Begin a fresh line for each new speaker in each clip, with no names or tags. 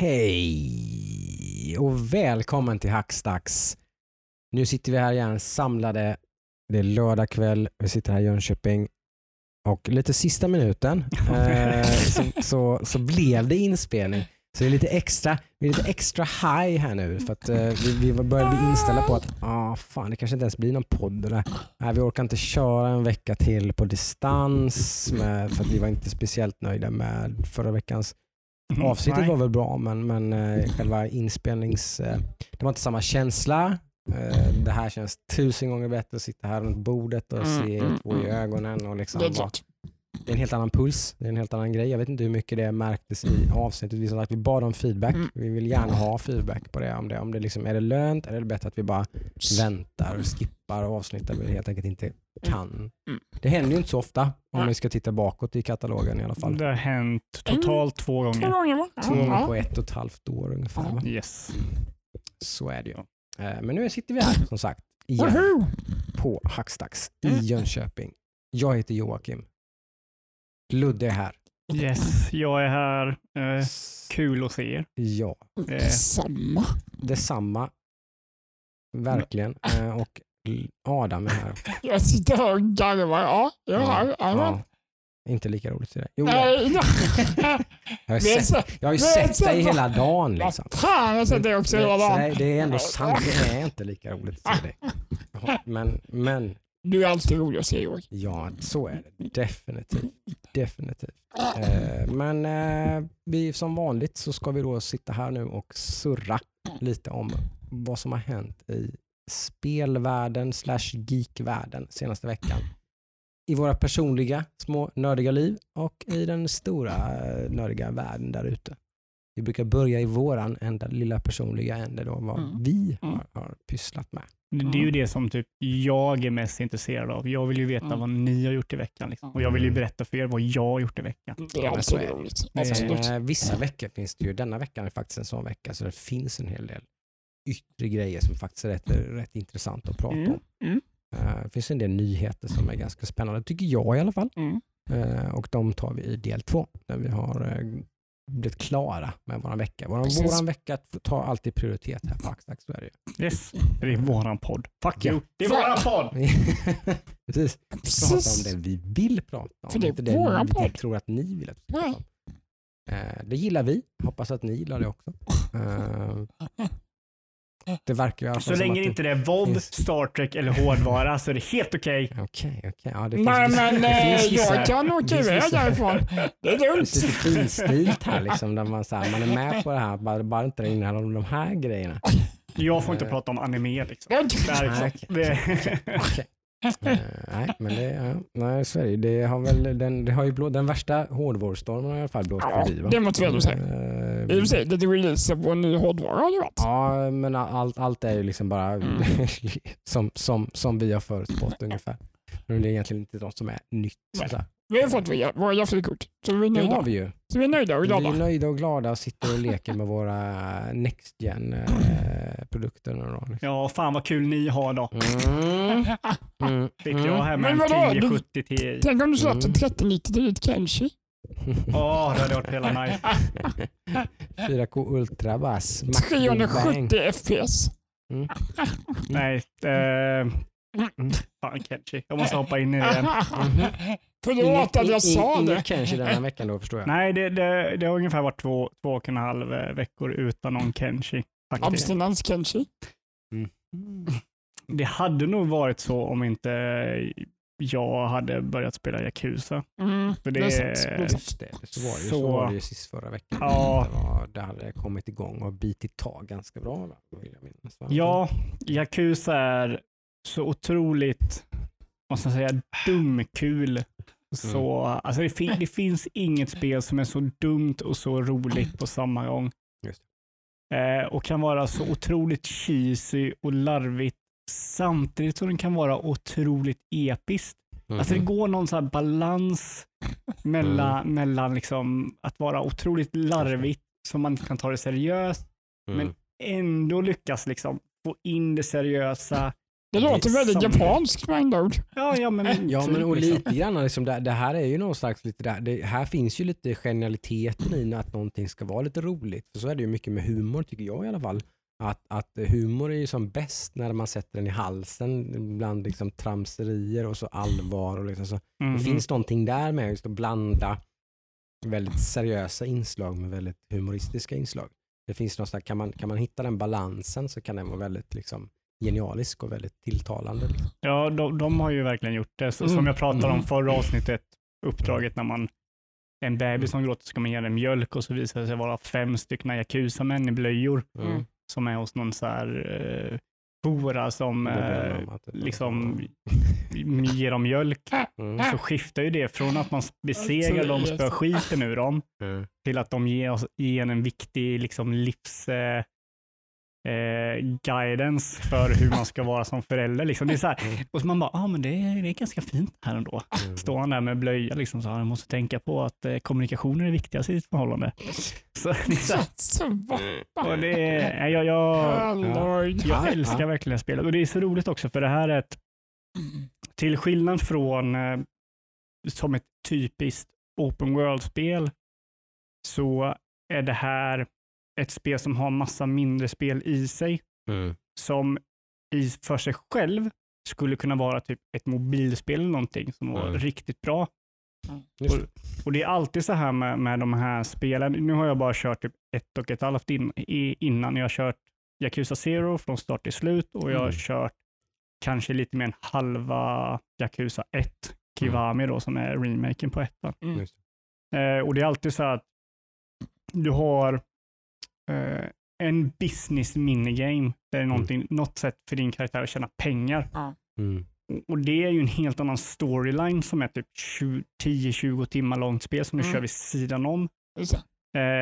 Hej och välkommen till Hackstacks. Nu sitter vi här igen samlade. Det är lördag kväll. Vi sitter här i Jönköping och lite sista minuten eh, så, så, så blev det inspelning. Så det är lite extra, vi är lite extra high här nu för att eh, vi, vi började bli inställda på att ah, fan, det kanske inte ens blir någon podd. Eller, nej, vi orkar inte köra en vecka till på distans med, för att vi var inte speciellt nöjda med förra veckans
Mm,
Avsnittet
nej.
var väl bra men, men eh, själva inspelnings... Eh, det var inte samma känsla. Eh, det här känns tusen gånger bättre att sitta här runt bordet och
Mm,
se er
mm,
två i
mm.
ögonen. Och liksom
Det är
bara, det är en helt annan puls. Det är en helt annan grej. Jag vet inte hur mycket det märktes i avsnittet. Vi, som sagt, vi bad om feedback.
Mm.
Vi vill gärna ha feedback på det. Om det, om det liksom, är det lönt eller är det bättre att vi bara väntar och skippar avsnitt där vi helt enkelt inte kan.
Mm.
Det händer ju inte så ofta om vi ska titta bakåt i katalogen i alla fall.
Det har hänt totalt två
Två
gånger.
gånger va?
Två gånger på ett och ett halvt år ungefär. Va?
Yes.
Så är det ju. Eh, Men nu sitter vi här som sagt igen
Woho!
på Hackstacks i
Mm.
Jönköping. Jag heter Joakim. Ludde är här.
Yes, jag är här. Eh, kul att se er.
Ja,
Eh,
Samma.
detsamma. Verkligen. Eh, Och Adam är här.
Jag sitter och garvar. Ja, här.
Ja. Inte lika roligt dig. Jo,
Nej, nej.
jag har ju sett, jag har ju sett dig hela dagen. Liksom.
fan, jag sätter också hela dagen.
det, det är ändå sant. Det är inte lika roligt till dig. Jaha, Men, men
Du är alltid rolig att se Georg.
Ja, så är det. Definitivt. Definitivt. Eh, men eh, vi, som vanligt så ska vi då sitta här nu och surra lite om vad som har hänt i spelvärlden slash geekvärlden senaste veckan. I våra personliga små nördiga liv och i den stora nördiga världen där ute. Vi brukar börja i våran enda lilla personliga ände då, vad
Mm.
vi
Mm.
har, har pysslat med.
Det är ju det som typ jag är mest intresserad av. Jag vill ju veta
Mm.
vad ni har gjort i veckan. Liksom. Och jag vill ju berätta för er vad jag har gjort i veckan.
Det är alltid roligt.
Eh.
Eh, vissa veckor finns det ju, denna veckan är faktiskt en sån vecka så det finns en hel del yttre grejer som faktiskt är rätt, rätt intressant att prata
Mm,
om.
mm,
Eh, det finns en del nyheter som är ganska spännande, tycker jag i alla fall.
mm.
Eh, och de tar vi i del två, där vi har eh, blivit klara med våran vecka. Våran,
Precis.
våran vecka tar alltid prioritet här på det ju.
Yes, det är våran podd. Fuck
Ja.
you. Det är våran podd!
Precis, prata om
Precis.
det vi vill prata om,
För det är
inte det
våran
vi
podd.
tror att ni vill att vi ska prata om. Det gillar vi, hoppas att ni gillar det också. Det verkar ju
Så länge det inte är VOD,
finns-
Star Trek eller hårdvara så är det helt okej.
Okej, okej. Ja, det finns,
Nej men
det
eh,
finns vissa-
jag kan åka
det
iväg härifrån. Det är
Det
lugnt.
finns lite finstilt här liksom, där man, så här, man är med på det här, bara, bara inte det innehåller de här grejerna.
Jag får inte prata om anime liksom. Det är
Nej,
liksom. Det,
Okej. Eh, nej, men det, ja, nej, är det. Det har väl, den, det har ju blå, den värsta hårdvårdsstormen har i alla fall blåst
Ja,
förbi. Va?
det måste vi ändå säga.
Eh,
I och för sig, lite release på en ny hårdvara har det varit.
Ja, men allt, allt är ju liksom bara
Mm.
som, som, som vi har förutspått ungefär. Men det är egentligen inte något som är nytt.
Vi har fått våra gaffelkort, så vi är
det har
nöjda.
vi ju.
Så vi är nöjda och
Vi är
glada.
nöjda och glada och sitter och leker med våra Next gen eh, produkter nu då. liksom.
ja, fan vad kul ni har då.
Mm. Mm.
Sitter jag
Men
en
vadå?
1070 Ti.
Tänk om du
Mm.
en 3090 till ditt Kenshi.
Åh, det hade varit hela nice.
4K Ultra bang.
370 FPS.
Nej, eh, fan Kenshi. Jag måste hoppa in i det igen.
Förlåt att jag sa
Inget
det.
kanske den här veckan då förstår jag.
Nej, det, det, det har ungefär varit två, två och en halv eh, veckor utan någon Kenshi.
Abstinens Kenshi.
Mm.
Det hade nog varit så om inte jag hade börjat spela Yakuza.
Mm,
För
det
det,
är sant.
Just det, så var det ju, så
Så-
var det ju sist förra veckan.
Ja.
Det, var, det hade kommit igång och bitit tag ganska bra. Va? Vill jag minnas, va?
Ja, Yakuza är så otroligt, måste jag säga, dumkul. Så, alltså det, fin- det finns inget spel som är så dumt och så roligt på samma gång. Eh, och kan vara så otroligt cheesy och larvigt samtidigt som den kan vara otroligt episkt.
Mhm.
Alltså det går någon här balans mellan, mellan liksom att vara otroligt larvigt så man inte kan ta det seriöst
Mm.
men ändå lyckas liksom få in det seriösa
Det låter väldigt
som-
japanskt med andra ord.
Ja, ja men,
Ja, men och
liksom.
lite grann liksom, det, det här är ju någon slags lite där, det, här finns ju lite genialiteten i att någonting ska vara lite roligt. För så är det ju mycket med humor tycker jag i alla fall. Att, att humor är ju som bäst när man sätter den i halsen bland liksom tramserier och så allvar. Och liksom så.
Mhm.
Det finns någonting där med just att blanda väldigt seriösa inslag med väldigt humoristiska inslag. Det finns något sånt, kan, man, kan man hitta den balansen så kan den vara väldigt liksom, genialisk och väldigt tilltalande. Liksom.
Ja, de, de har ju verkligen gjort det. Så,
Mm.
Som jag pratade om
Mm.
förra avsnittet, uppdraget när man en bebis som gråter ska man ge den mjölk och så visar det sig vara fem stycken yakuza-män i blöjor
Mm.
som är hos någon så här eh, hora som eh, liksom ger dem mjölk.
Mm.
Så skiftar ju det från att man besegrar dem, spöar skiten ur dem,
Mm.
till att de ger, oss, ger en en viktig liksom, livs eh, eh, guidance för hur man ska vara som förälder. Liksom. Det är så här, och så man bara, ah, men det, är, det är ganska fint här ändå.
Mm.
Står han där med blöja, liksom, så han måste tänka på att eh, kommunikation är det viktigaste i ett förhållande. Så, det är så här, och det är, jag, jag, jag älskar verkligen det spelet och det är så roligt också för det här är ett, till skillnad från eh, som ett typiskt open world-spel så är det här ett spel som har massa mindre spel i sig
Mm.
som i för sig själv skulle kunna vara typ ett mobilspel eller någonting som var
Mm.
riktigt bra.
Just
Och, och det är alltid så här med, med de här spelen. Nu har jag bara kört typ ett och ett halvt in, i, innan. Jag har kört Yakuza Zero från start till slut och jag har
Mm.
kört kanske lite mer än halva Yakuza 1, Kiwami då som är remaken på ettan.
Mm.
Eh, och det är alltid så här att du har en business minigame. Det är någonting, något sätt för din karaktär att tjäna pengar.
Mm.
Och- det är ju en helt annan storyline som är typ 20 10-20 timmar långt spel som du
Mm.
kör vid sidan om.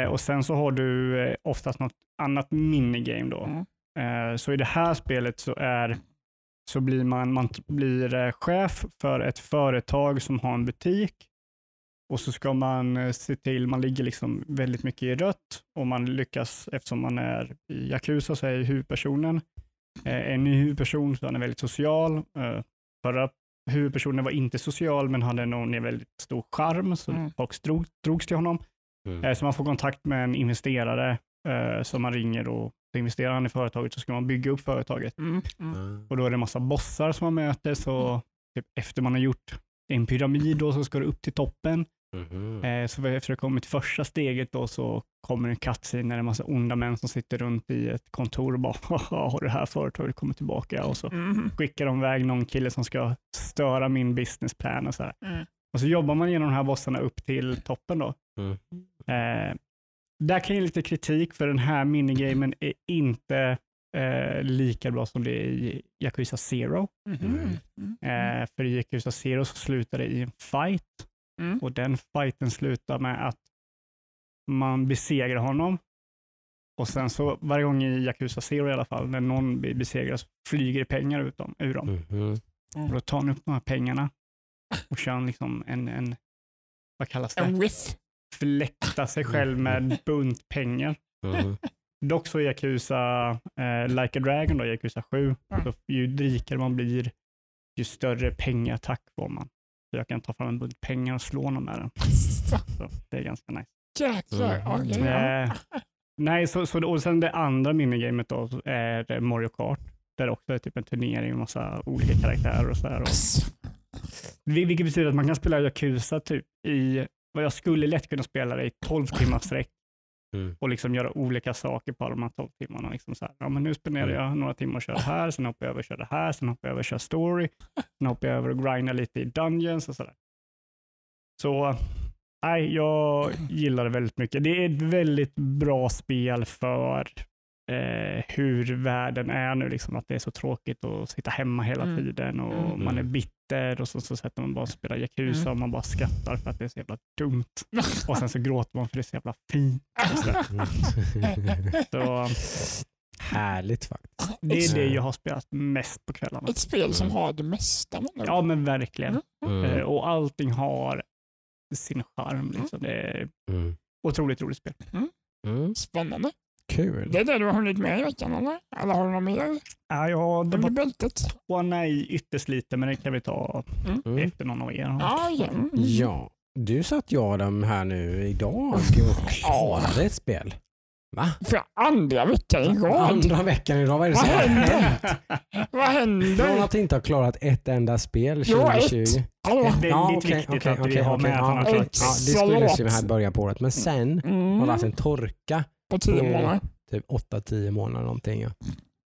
Eh, och sen så har du eh, oftast något annat minigame då.
Mm.
Eh, så i det här spelet så är så blir man, man blir eh, chef för ett företag som har en butik och så ska man eh, se till, man ligger liksom väldigt mycket i rött och man lyckas, eftersom man är i Yakuza så är huvudpersonen eh, en ny huvudperson, så han är väldigt social. Eh, förra huvudpersonen var inte social men hade någon en väldigt stor charm så
Mm.
folk drog, drogs till honom.
Mm.
Eh, Så man får kontakt med en investerare som man ringer och investerar han i företaget så ska man bygga upp företaget.
Mm. Mm.
Mm.
Och då är det en massa bossar som man möter så typ efter man har gjort en pyramid då så ska du upp till toppen. Eh, så efter att ha kommit till första steget då så kommer en cutscene när det är en massa onda män som sitter runt i ett kontor och bara "Haha, har det här företaget kommit tillbaka? Och så
Mm.
skickar de iväg någon kille som ska störa min businessplan och så här.
Mm.
Och så jobbar man genom de här bossarna upp till toppen då.
Mm.
Eh, där kan jag ge lite kritik för den här minigamen är inte eh, lika bra som det är i Yakuza Zero.
Mhm. Mm.
Eh, för i Yakuza Zero så slutar det i en fight
Mm.
och den fighten slutar med att man besegrar honom och sen så varje gång i Yakuza Zero i alla fall, när någon så flyger pengar ut dem, ur dem.
Mhm.
Och då tar han upp de här pengarna och kör en liksom en, en vad kallas det?
En riff.
Fläkta sig själv med bunt pengar.
Mhm.
Dock så är Yakuza eh, Like a Dragon, då, Yakuza 7,
Mm.
så ju rikare man blir, ju större pengattack får man. Så jag kan ta fram en bunt pengar och slå någon med den. Så det är ganska nice.
Jäklar. Okej, ja.
Eh, nej, så, så, och sen det andra minigamet då är Mario Kart. Där det också är typ en turnering med massa olika karaktärer och så här. Och, vil- vilket betyder att man kan spela Yakuza typ i, vad jag skulle lätt kunna spela det i 12 timmars sträck
Mm.
och liksom göra olika saker på de här 12 timmarna. Liksom så här, ja, men nu spenderar
Mm.
jag några timmar och kör det här, sen hoppar jag över och kör det här, sen hoppar jag över och kör story, sen hoppar jag över och grindar lite i dungeons och sådär. Så nej, jag gillar det väldigt mycket. Det är ett väldigt bra spel för eh, hur världen är nu, liksom, att det är så tråkigt att sitta hemma hela
Mm.
tiden och
Mm.
man är bitter och så, så sätter man bara och spelar Yakuza
Mm.
och man bara skrattar för att det är så jävla dumt. Och sen så gråter man för det är så jävla fint. Så
Härligt faktiskt.
det är det jag har spelat mest på kvällarna.
Ett spel som har det mesta. man
Ja men verkligen.
Mm.
Eh,
Mm.
Och allting har sin charm. Liksom. Det är
Mm.
otroligt roligt spel.
Mm.
Spännande.
Kul.
Det är det du har hunnit med i veckan eller? Eller har du något mer
Ja, jag det
bältet?
var nej ytterst lite, men det kan vi ta
Mm.
efter någon av er.
Ja, ja. Mm.
Ja, du satt jag dem här nu idag och klarade ett spel. Va?
För andra veckan i rad.
Andra veckan idag, vad är det som
Vad
har hänt?
Vad
Från
händer?
att inte ha klarat ett enda spel
Jo, ett.
2020.
Hallå?
Det är väldigt
Ja, okej,
viktigt
okej,
att vi
okej,
har
okej,
med att han har
ja,
klarat
ja,
det.
skulle se här i början på året. Men sen har det varit
Mm.
en torka
På tio
på-
månader.
typ 8-10 månader någonting. Ja.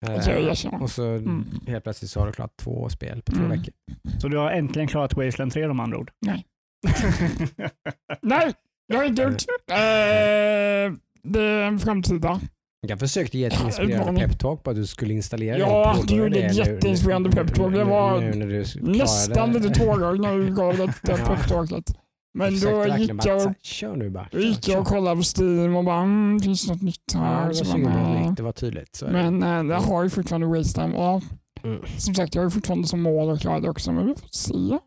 Alltså, jag
Eh, och så
Mm.
helt plötsligt så har du klarat två spel på två
Mm.
veckor.
Så du har äntligen klarat Wasteland 3 de andra ord?
Nej. Nej, det har jag inte gjort. Eh, det är en framtida.
Jag försökte ge ett inspirerande peptalk på att du skulle installera
Ja, du gjorde
det
ett jätteinspirerande peptalk. Det var
nu
Nästan lite tårar när du gav det peptalket. Men då gick jag och
Kör nu bara.
Då gick
kör,
jag och
kör.
kollade på Steam och bara, mm, finns det något nytt
Ja,
här?
det var
bara,
nytt. Det var tydligt.
Men äh, jag har ju fortfarande Wasteland. Ja,
Mm.
som sagt, jag har ju fortfarande som mål att klara det också, men vi får se.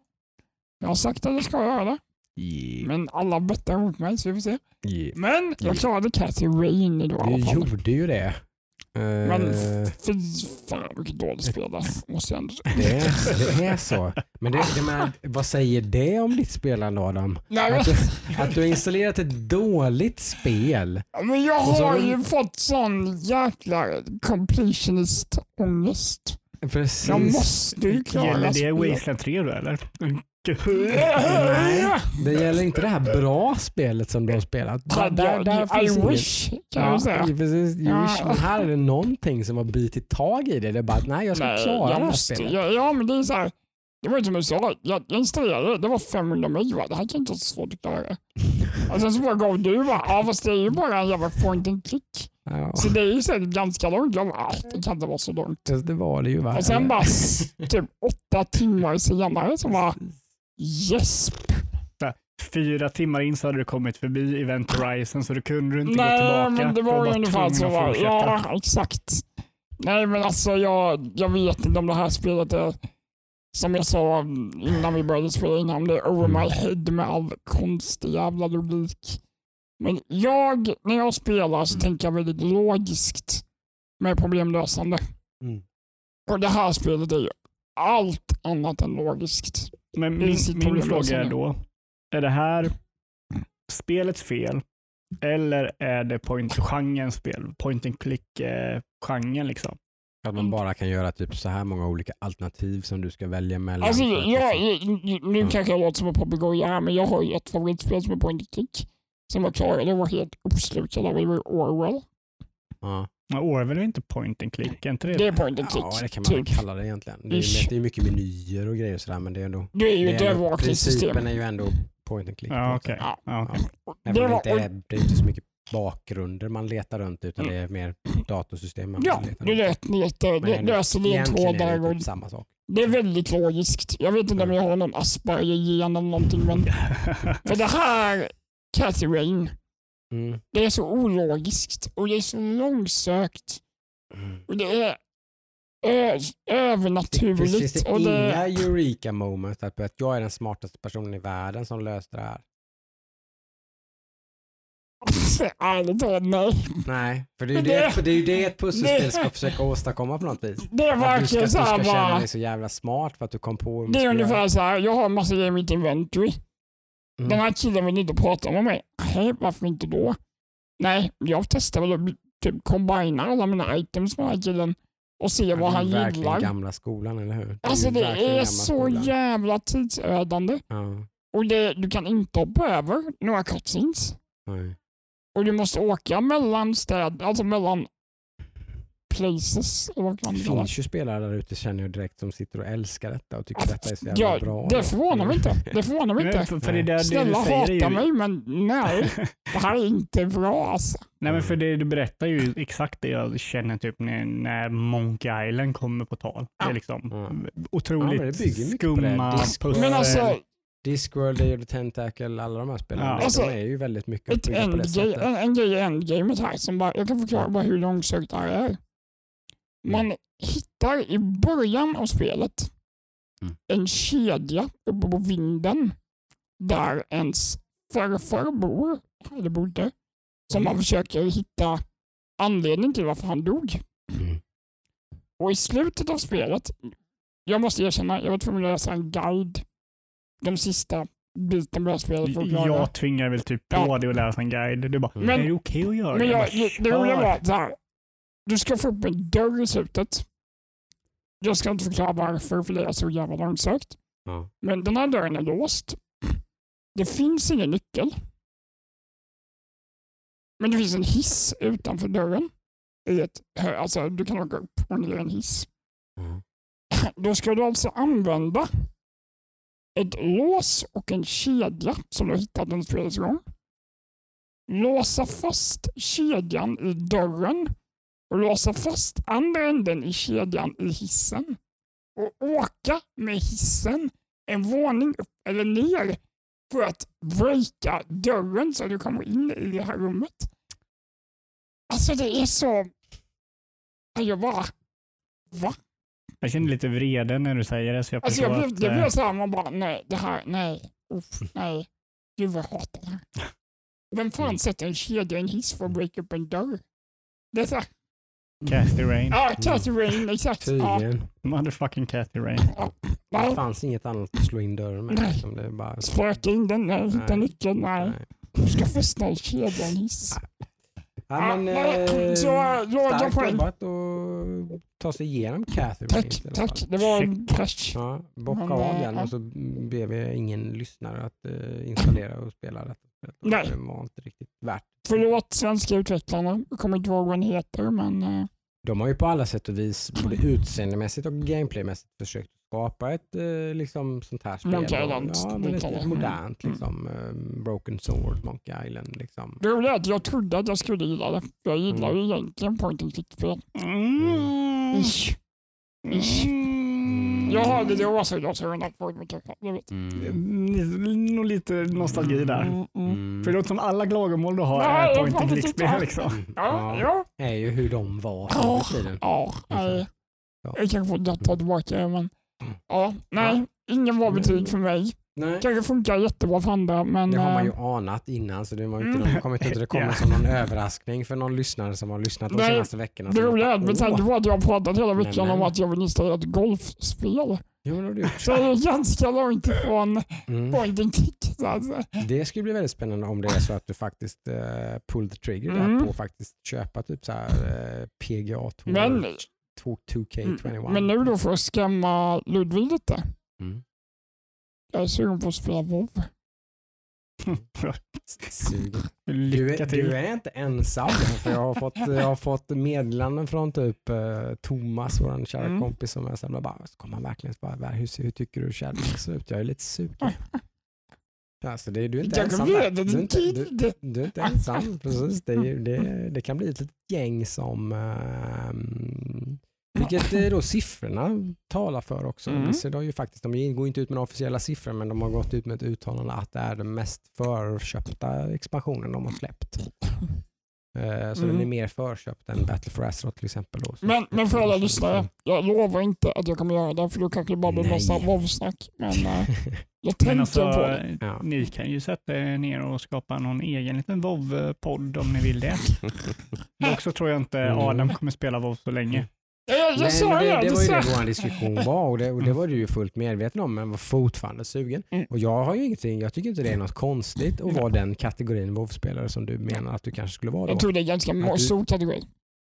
Jag har sagt att jag ska göra det,
Yeah,
men alla bettar mot mig så vi får se.
yeah.
Men jag klarade Cathy Rain idag
Du gjorde ju det.
Men
Eh,
fy fan vilket dåligt spel måste jag ändå säga.
det, är, det är så. Men det, det men, vad säger det om ditt spelande Adam?
Nej, men,
Att du, att du har installerat ett dåligt spel.
men jag
så
har
du-
ju fått sån jäkla completionist-ångest.
Precis.
Jag måste ju klara
Gäller det. Wasteland 3 då eller?
Nej, det gäller inte det här bra spelet som du har spelat. Där, där, där
I
finns
wish kan
Ja,
jag säga.
precis. You wish. Men här är det någonting som har bitit tag i det. Det är bara, nej jag ska
Nej,
klara det
jag
här
måste,
spelet.
ja, ja, men det är så här. Det var ju som jag sa, jag, jag installerade det, det var 500 mil. va? Det här kan inte vara så svårt att klara. Och sen så bara gav du bara, ja fast det är ju bara en jävla point and click.
Ja,
Så det är ju säkert ganska långt. Jag bara, ah, det kan inte vara så långt.
det, det var det ju. Va?
Och sen bara typ åtta timmar senare så bara, yes.
Fyra timmar in så hade du kommit förbi Event Horizon så du kunde du inte gå
Nej,
tillbaka.
men det var ju ungefär så.
att
Va?
fortsätta.
Ja, exakt. Nej, men alltså jag, jag vet inte om det här spelet är, som jag sa innan vi började spela in, om det är over my head med all konstig jävla logik. Men jag, när jag spelar så tänker jag väldigt logiskt med problemlösande.
Mm.
Och det här spelet är ju allt annat än logiskt.
Men min, min fråga är då, är det här spelets fel eller är det point genrens spel? Point and click-genren liksom.
Att man bara kan göra typ så här många olika alternativ som du ska välja mellan.
Alltså, jag,
liksom-
jag, nu
Mm.
kanske jag låter som en papegoja här, men jag har ju ett favoritspel som är Point and Click. Som jag klarade och var helt uppslukad av. Det var ju Orwell.
ja.
Men Orwell är inte point and click, är inte det?
Det är Point and Click.
ja, det kan man
typ.
kalla det egentligen. Det är,
Ish.
det är mycket menyer och grejer och sådär men det är ändå,
Det är ju
det
ett
är ändå
övervakningssystem.
principen är ju ändå point and click.
Ja,
sätt.
Ja.
Ja, okej.
Även
Det
om det inte är, det är inte så mycket bakgrunder man letar runt utan det är mer datorsystem man
ja,
letar
det
runt.
lät lite,
Men
det
ändå-
löser ledtrådar
det
och
typ samma sak.
det är väldigt logiskt. Jag vet inte om jag har någon Asperger-gen eller någonting, men för det här, Cathy Rain,
Mm.
det är så ologiskt och det är så långsökt
Mm.
och det är övernaturligt.
finns det
och det,
inga eureka moments, att jag är den smartaste personen i världen som löste det här?
Ärligt talat, nej.
Nej, för det är ju det,
det-
det, är ju det ett pusselspel ska försöka åstadkomma på något vis.
Det är
du
verkligen
du
så här
ska känna
bara.
dig så jävla smart för att du kom på hur
Det är ungefär
göra.
så här. jag har en massa grejer i mitt inventory.
Mm.
Den här killen vill inte prata med mig. Nej, varför inte då? Nej, jag testar väl att typ combina alla mina items med den här killen och se
Ja,
vad
det är
han
ju verkligen
gillar.
gamla skolan, eller hur? Det
Alltså det är så
skolan.
jävla tidsödande.
Ja,
Och det, du kan inte hoppa över några cutscenes.
nej.
Och du måste åka mellan städer, alltså mellan places.
Det finns ju spelare där ute känner jag direkt som sitter och älskar detta och tycker detta är så jävla
Ja,
bra.
det förvånar mig inte. Det förvånar mig inte.
för, för det, där, det
Snälla
du säger är
hata
ju...
mig, men nej. Det här är inte bra alltså.
Nej, men för det du berättar ju exakt det jag känner typ när, när Monkey Island kommer på tal. Det är
Ja.
liksom
Ja. Ja,
otroligt
men det bygger mycket på det.
skumma pussel.
Men alltså,
Discworld, Day of the Tentacle, alla de här spelen,
Ja.
de
Alltså,
är ju väldigt mycket
ett
uppbyggda på det
endgame,
sättet.
en, en grej i endgamet här, som bara, jag kan förklara bara hur långsökt det här är. Man hittar i början av spelet
Mm.
en kedja uppe på vinden där ens farfar bor, eller bodde, som man försöker hitta anledning till varför han dog.
Mm.
Och i slutet av spelet, jag måste erkänna, jag var tvungen att läsa en guide den sista biten här spelet för att klara.
Jag tvingar väl typ på
Ja.
dig att läsa en guide. Du bara,
Mm.
är det okej att göra
Men jag, det roliga var så här. Du ska få upp en dörr i slutet. Jag ska inte förklara varför, för det är så jävla långsökt.
Ja.
Men den här dörren är låst. Det finns ingen nyckel. Men det finns en hiss utanför dörren. I ett, alltså, du kan åka upp och ner en hiss.
Mm.
Då ska du alltså använda ett lås och en kedja som du hittat under spelets gång. Låsa fast kedjan i dörren och låsa fast andra änden i kedjan i hissen. Och åka med hissen en våning upp eller ner för att breaka dörren så du kommer in i det här rummet. Alltså det är så... Jag bara... Va?
Jag känner lite vrede när du säger det. Så jag
Alltså jag blev,
att,
det
eh,
blev så här, man bara nej, det här, nej, uff, nej. Gud vad jag hatar det här. Vem fan sätter en kedja i en hiss för att breaka upp en dörr? Det är så här,
Cathy Rain.
ja, Cathy Rain, exakt. Ja,
Tydligen.
Motherfucking Cathy Rain.
Det fanns inget annat att slå in dörren med.
Nej.
Liksom. Det är bara...
spöka in den, nej, hitta nyckeln, nej. Du ska kedja i en hiss.
Ja, men,
nej,
eh,
så låga
starkt jobbat och ta sig igenom Cathy
Tack,
Rains i alla
tack. Det var en krasch.
Ja, bocka
Men,
av
eh,
den
ja.
och så ber vi ingen lyssnare att eh, installera och spela detta.
Nej.
Det var inte riktigt värt.
Förlåt svenska utvecklarna. Jag kommer inte ihåg vad den heter, men eh,
De har ju på alla sätt och vis både utseendemässigt och gameplaymässigt försökt skapa ett eh, liksom sånt här spel.
Monkey Island,
Ja, men
liknande.
ett modernt
Mm.
liksom. eh, Broken Sword, Monkey Island liksom.
det roliga är att jag trodde att jag skulle gilla det. Jag gillar
Mm.
ju egentligen point and click-spel.
Mm.
Ish. Ish.
Mm.
Jag har det rosa glasögonen på kanske. Jag vet.
Mm, Nog lite nostalgi där.
Mm, mm.
Mm.
För det låter som alla klagomål du har är click-spel
inte.
liksom.
Mm.
Ja,
Ja,
ja.
är ju hur de var förr i tiden.
ja, nej.
Ja.
Jag kanske får ta tillbaka det, men
Mm.
ja, nej. Ingen bra betyg för mig.
Nej.
Kanske funkar jättebra för andra, men
Det har man
eh,
ju anat innan så det var inte,
Mm.
någon, kommer inte det kommer som någon överraskning för någon lyssnare som har lyssnat de
Nej,
senaste veckorna.
det roliga är att med tanke på att jag har pratat hela veckan
Nej,
om att jag vill installera ett golfspel.
Jo, det har du gjort.
Så det är ganska långt ifrån
Mm.
point and click. Så att, säga.
Det skulle bli väldigt spännande om det är så att du faktiskt uh, pull the trigger där
Mm.
på att faktiskt köpa typ så här eh, PGA Tour
Men-
2, 2K21.
Men nu då för att skrämma Ludvig lite.
Mm.
Jag är sugen på att spela WoW.
Du,
Lycka
är,
till.
du är inte ensam. För jag, har fått, jag har fått meddelanden från typ eh, Thomas, vår kära
Mm.
kompis, som är så här, bara, ska man verkligen bara, hur, hur tycker du Shadowlands ser ut? Jag är lite sugen. Alltså, det, du är inte
Jag
ensam
vet
Du är
din
inte, du, du är inte ensam. Precis. Det, det, det kan bli ett litet gäng som ehm, vilket eh, då siffrorna talar för också.
Mm.
Blizzard har ju faktiskt, de går inte ut med några officiella siffror men de har gått ut med ett uttalande att det är den mest förköpta expansionen de har släppt. Eh, Så
Mm.
den är mer förköpt än Battle for Azeroth till exempel. Då. Så-
Men, men för alla lyssnare, jag lovar inte att jag kommer göra det för då kanske det bara blir massa WoW-snack. Men eh, jag
Men
tänker
alltså,
på det.
Ja.
ni kan ju sätta er ner och skapa någon egen liten WoW-podd om ni vill det. Dock så tror jag inte
Mm.
Adam kommer spela WoW så länge.
Jag, jag, jag
Nej,
sa det,
det, var ju det vår diskussion var och det, och det var du ju fullt medveten om men var fortfarande sugen.
Mm.
Och jag har ju ingenting, jag tycker inte det är något konstigt att vara den kategorin WoW-spelare som du menar att du kanske skulle vara då.
Jag tror det är ganska stor kategori.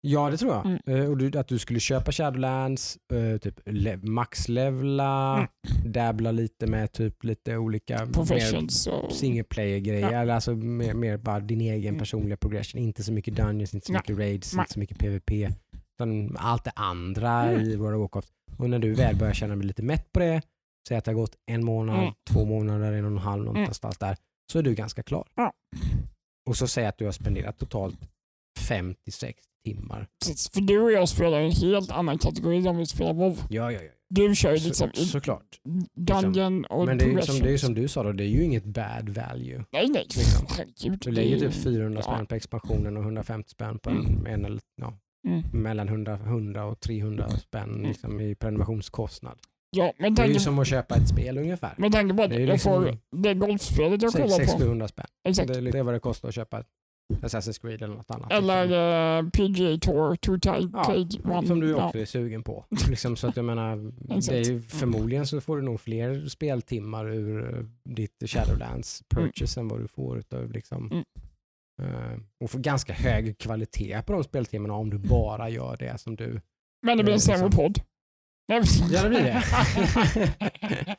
Ja det tror jag.
Mm.
Eh, och du, att du skulle köpa Shadowlands, eh, typ le- maxlevla,
Mm.
dabbla lite med typ lite olika
Professions och...
single player grejer.
Ja.
Alltså mer, mer bara din egen
Mm.
personliga progression. Inte så mycket dungeons, inte så mycket raids,
Nej.
inte så mycket PVP. Utan allt det andra
Mm.
i World of Warcraft. Och när du väl börjar känna dig lite mätt på det, säg att det har gått en månad,
Mm.
två månader, en och en halv
Mm.
någonstans där, så är du ganska klar. Och så säg att du har spenderat totalt 56 timmar.
Precis, För du och jag spelar en helt annan kategori om vi spelar WoW.
Ja, ja, ja.
Du kör ju
Så,
liksom i
såklart.
Dungeon och
Men det är, som, det är som du sa då, det är ju inget bad value.
Nej, nej.
liksom.
Herregud.
Du
det
typ 400
ja.
spänn på expansionen och 150 spänn på en,
Mm.
en eller, ja,
Mm.
mellan 100, 100 och 300 spänn liksom, i prenumerationskostnad.
Ja, men
Det är ju som att köpa ett spel ungefär.
men tänk på att
det är
jag
liksom-
får det golfspelet jag kollar på.
600 spänn.
Exakt.
Det är, det är vad det kostar att köpa ett Assassin's Creed eller något annat.
Eller
liksom.
uh, PGA Tour, Two Tide
Ja,
Trade One.
Som du
Ja.
också är sugen på. Liksom, så att jag menar, det är ju, förmodligen så får du nog fler speltimmar ur eh, ditt Shadowlands purchase än vad du får utav liksom,
Mm.
Eh, och får ganska hög kvalitet på de speltimmarna om du bara gör det som du...
Men det blir en
Eh,
sämre
liksom.
podd.
Ja, det blir det.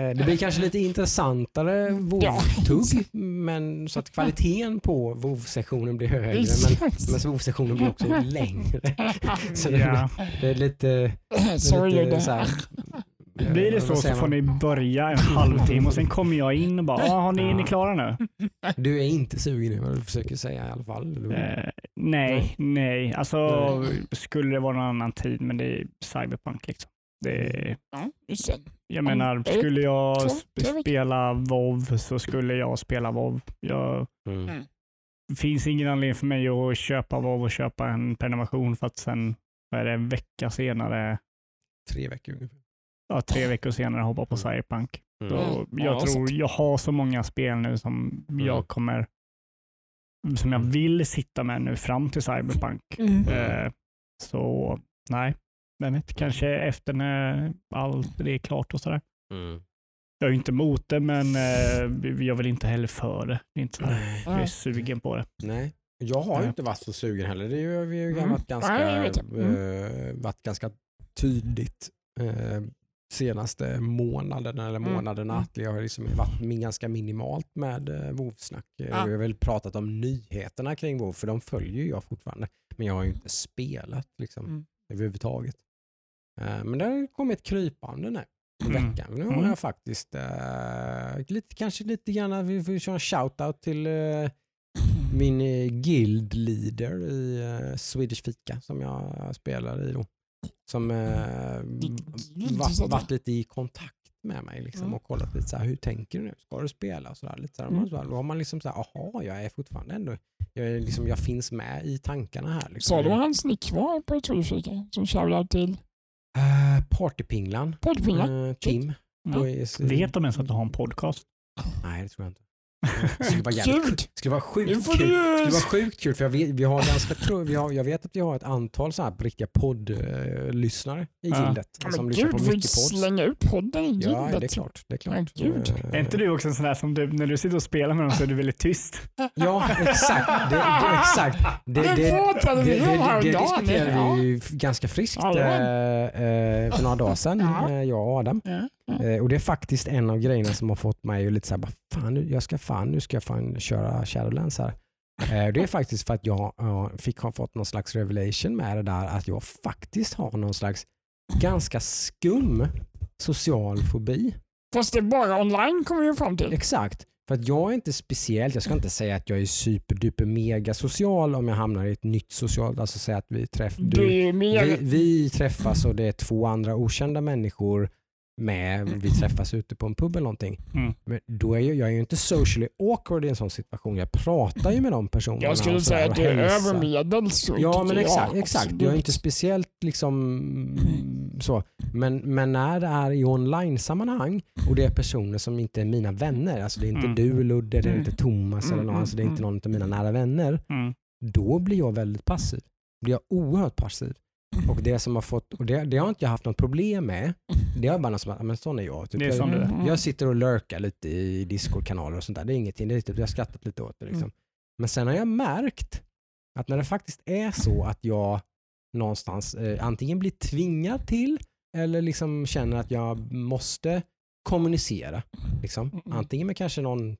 Eh, det blir kanske lite intressantare
Ja.
WoW-tugg, men så att kvaliteten på WoW-sessionen blir högre. Men, men WoW-sessionen blir också längre. Så det,
Ja.
det är lite... Det är lite så här,
Blir det så så får ni börja en halvtimme och sen kommer jag in och bara, ah, har ni, är ni klara nu?
Du är inte sugen nu vad du försöker säga i alla fall.
Eh, nej, nej. Alltså
Nej.
skulle det vara någon annan tid, men det är cyberpunk liksom. Det,
det.
jag menar,
det-
skulle jag spela WoW så skulle jag spela WoW. Jag,
mm.
det finns ingen anledning för mig att köpa WoW och köpa en prenumeration för att sen, vad är det, en vecka senare,
Tre veckor ungefär.
Ja, tre veckor senare hoppa på cyberpunk.
Mm.
Så
Mm.
jag
Ja,
tror, jag har så många spel nu som
Mm.
jag kommer, som jag vill sitta med nu fram till Cyberpunk.
Mm.
Eh, så nej, vet, kanske efter när allt det är klart och sådär.
Mm.
Jag är inte emot det, men eh, jag vill inte heller för det. det är inte så här,
Nej.
jag är sugen på det.
Nej. Jag har ju inte varit så sugen heller. Det är ju, vi har ju
Mm.
varit ganska.
Mm.
eh, varit ganska tydligt eh, senaste månaderna eller
Mm.
månaderna
Mm.
att jag har liksom varit ganska minimalt med eh, WoW-snack. Eh,
Ja.
Jag har väl pratat om nyheterna kring WoW för de följer jag fortfarande. Men jag har ju inte spelat liksom,
Mm.
överhuvudtaget. Eh, men det har kommit krypande nu i
Mm.
veckan. Nu har
Mm.
jag faktiskt eh, lite, kanske lite grann, vi får köra en shout-out till eh, min guild leader i eh, Swedish Fika som jag spelar i då. Som eh, varit, varit lite i kontakt med mig liksom,
Mm.
och kollat lite så här, hur tänker du nu? Ska du spela? Och så där, lite så här,
Mm.
så här, Då har man liksom så här, aha, jag är fortfarande ändå, jag, är liksom, jag finns med i tankarna här. Liksom.
Sa du vad hans nick var på Twitterfika? Som shoutout till
Uh, Partypinglan,
Poddpinglan?
eh, Kim.
Ja.
Är-
Vet de ens att du har en podcast?
Nej, det tror jag inte. Det skulle vara jävligt skulle vara sjukt kul. Det skulle vara sjukt kul för jag vet, vi har ganska, vi har, jag vet att vi har ett antal så här riktiga poddlyssnare i
Ja.
gildet
Ja,
som lyssnar
gud,
på mycket
inte
podd.
slänga ut podden i
Ja, det är
gildet.
klart. Det är klart.
Ja, gud.
Eh,
Är inte du också en sån där som du, när du sitter och spelar med dem så är du väldigt tyst?
Ja, exakt. Det, det, exakt. Det,
Det
det, det,
vi
det, diskuterade vi ju ganska friskt eh, eh, för några dagar sedan,
Ja.
eh, jag och Adam. Eh, och det är faktiskt en av grejerna som har fått mig att lite så här, fan, nu, jag ska fan, nu ska jag fan köra Shadowlands här. Eh, det är faktiskt för att jag ja, fick ha fått någon slags revelation med det där att jag faktiskt har någon slags ganska skum social fobi.
Fast det är bara online kommer vi fram till.
Exakt. För att jag är inte speciellt, jag ska inte säga att jag är superduper mega social om jag hamnar i ett nytt socialt, alltså säga att vi träffar,
Du
vi, vi träffas och det är två andra okända människor med, vi träffas ute på en pub eller någonting.
Mm.
Men då är jag, jag är ju inte socially awkward i en sån situation. Jag pratar ju med de personerna.
jag skulle säga att du är
hälsar.
över medel. Så
Ja men exakt, exakt. Jag är
absolut.
inte speciellt liksom så. Men, men när det är i online-sammanhang och det är personer som inte är mina vänner, alltså det är inte
Mm.
du Ludde, det är
Mm.
inte Thomas eller
Mm,
någon, alltså det är inte
mm,
någon av mina nära vänner.
Mm.
Då blir jag väldigt passiv. Då blir jag oerhört passiv. Och det som har fått, och det, det har inte jag haft något problem med. Det har bara något som att, men sån är jag. Typ.
Det är
jag,
som är.
Mm.
jag sitter och lurkar lite i Discord-kanaler och sånt där. Det är ingenting, det är typ, jag har skrattat lite åt det. Liksom.
Mm.
Men sen har jag märkt att när det faktiskt är så att jag någonstans eh, antingen blir tvingad till eller liksom känner att jag måste kommunicera. Liksom.
Mm.
Antingen med kanske någon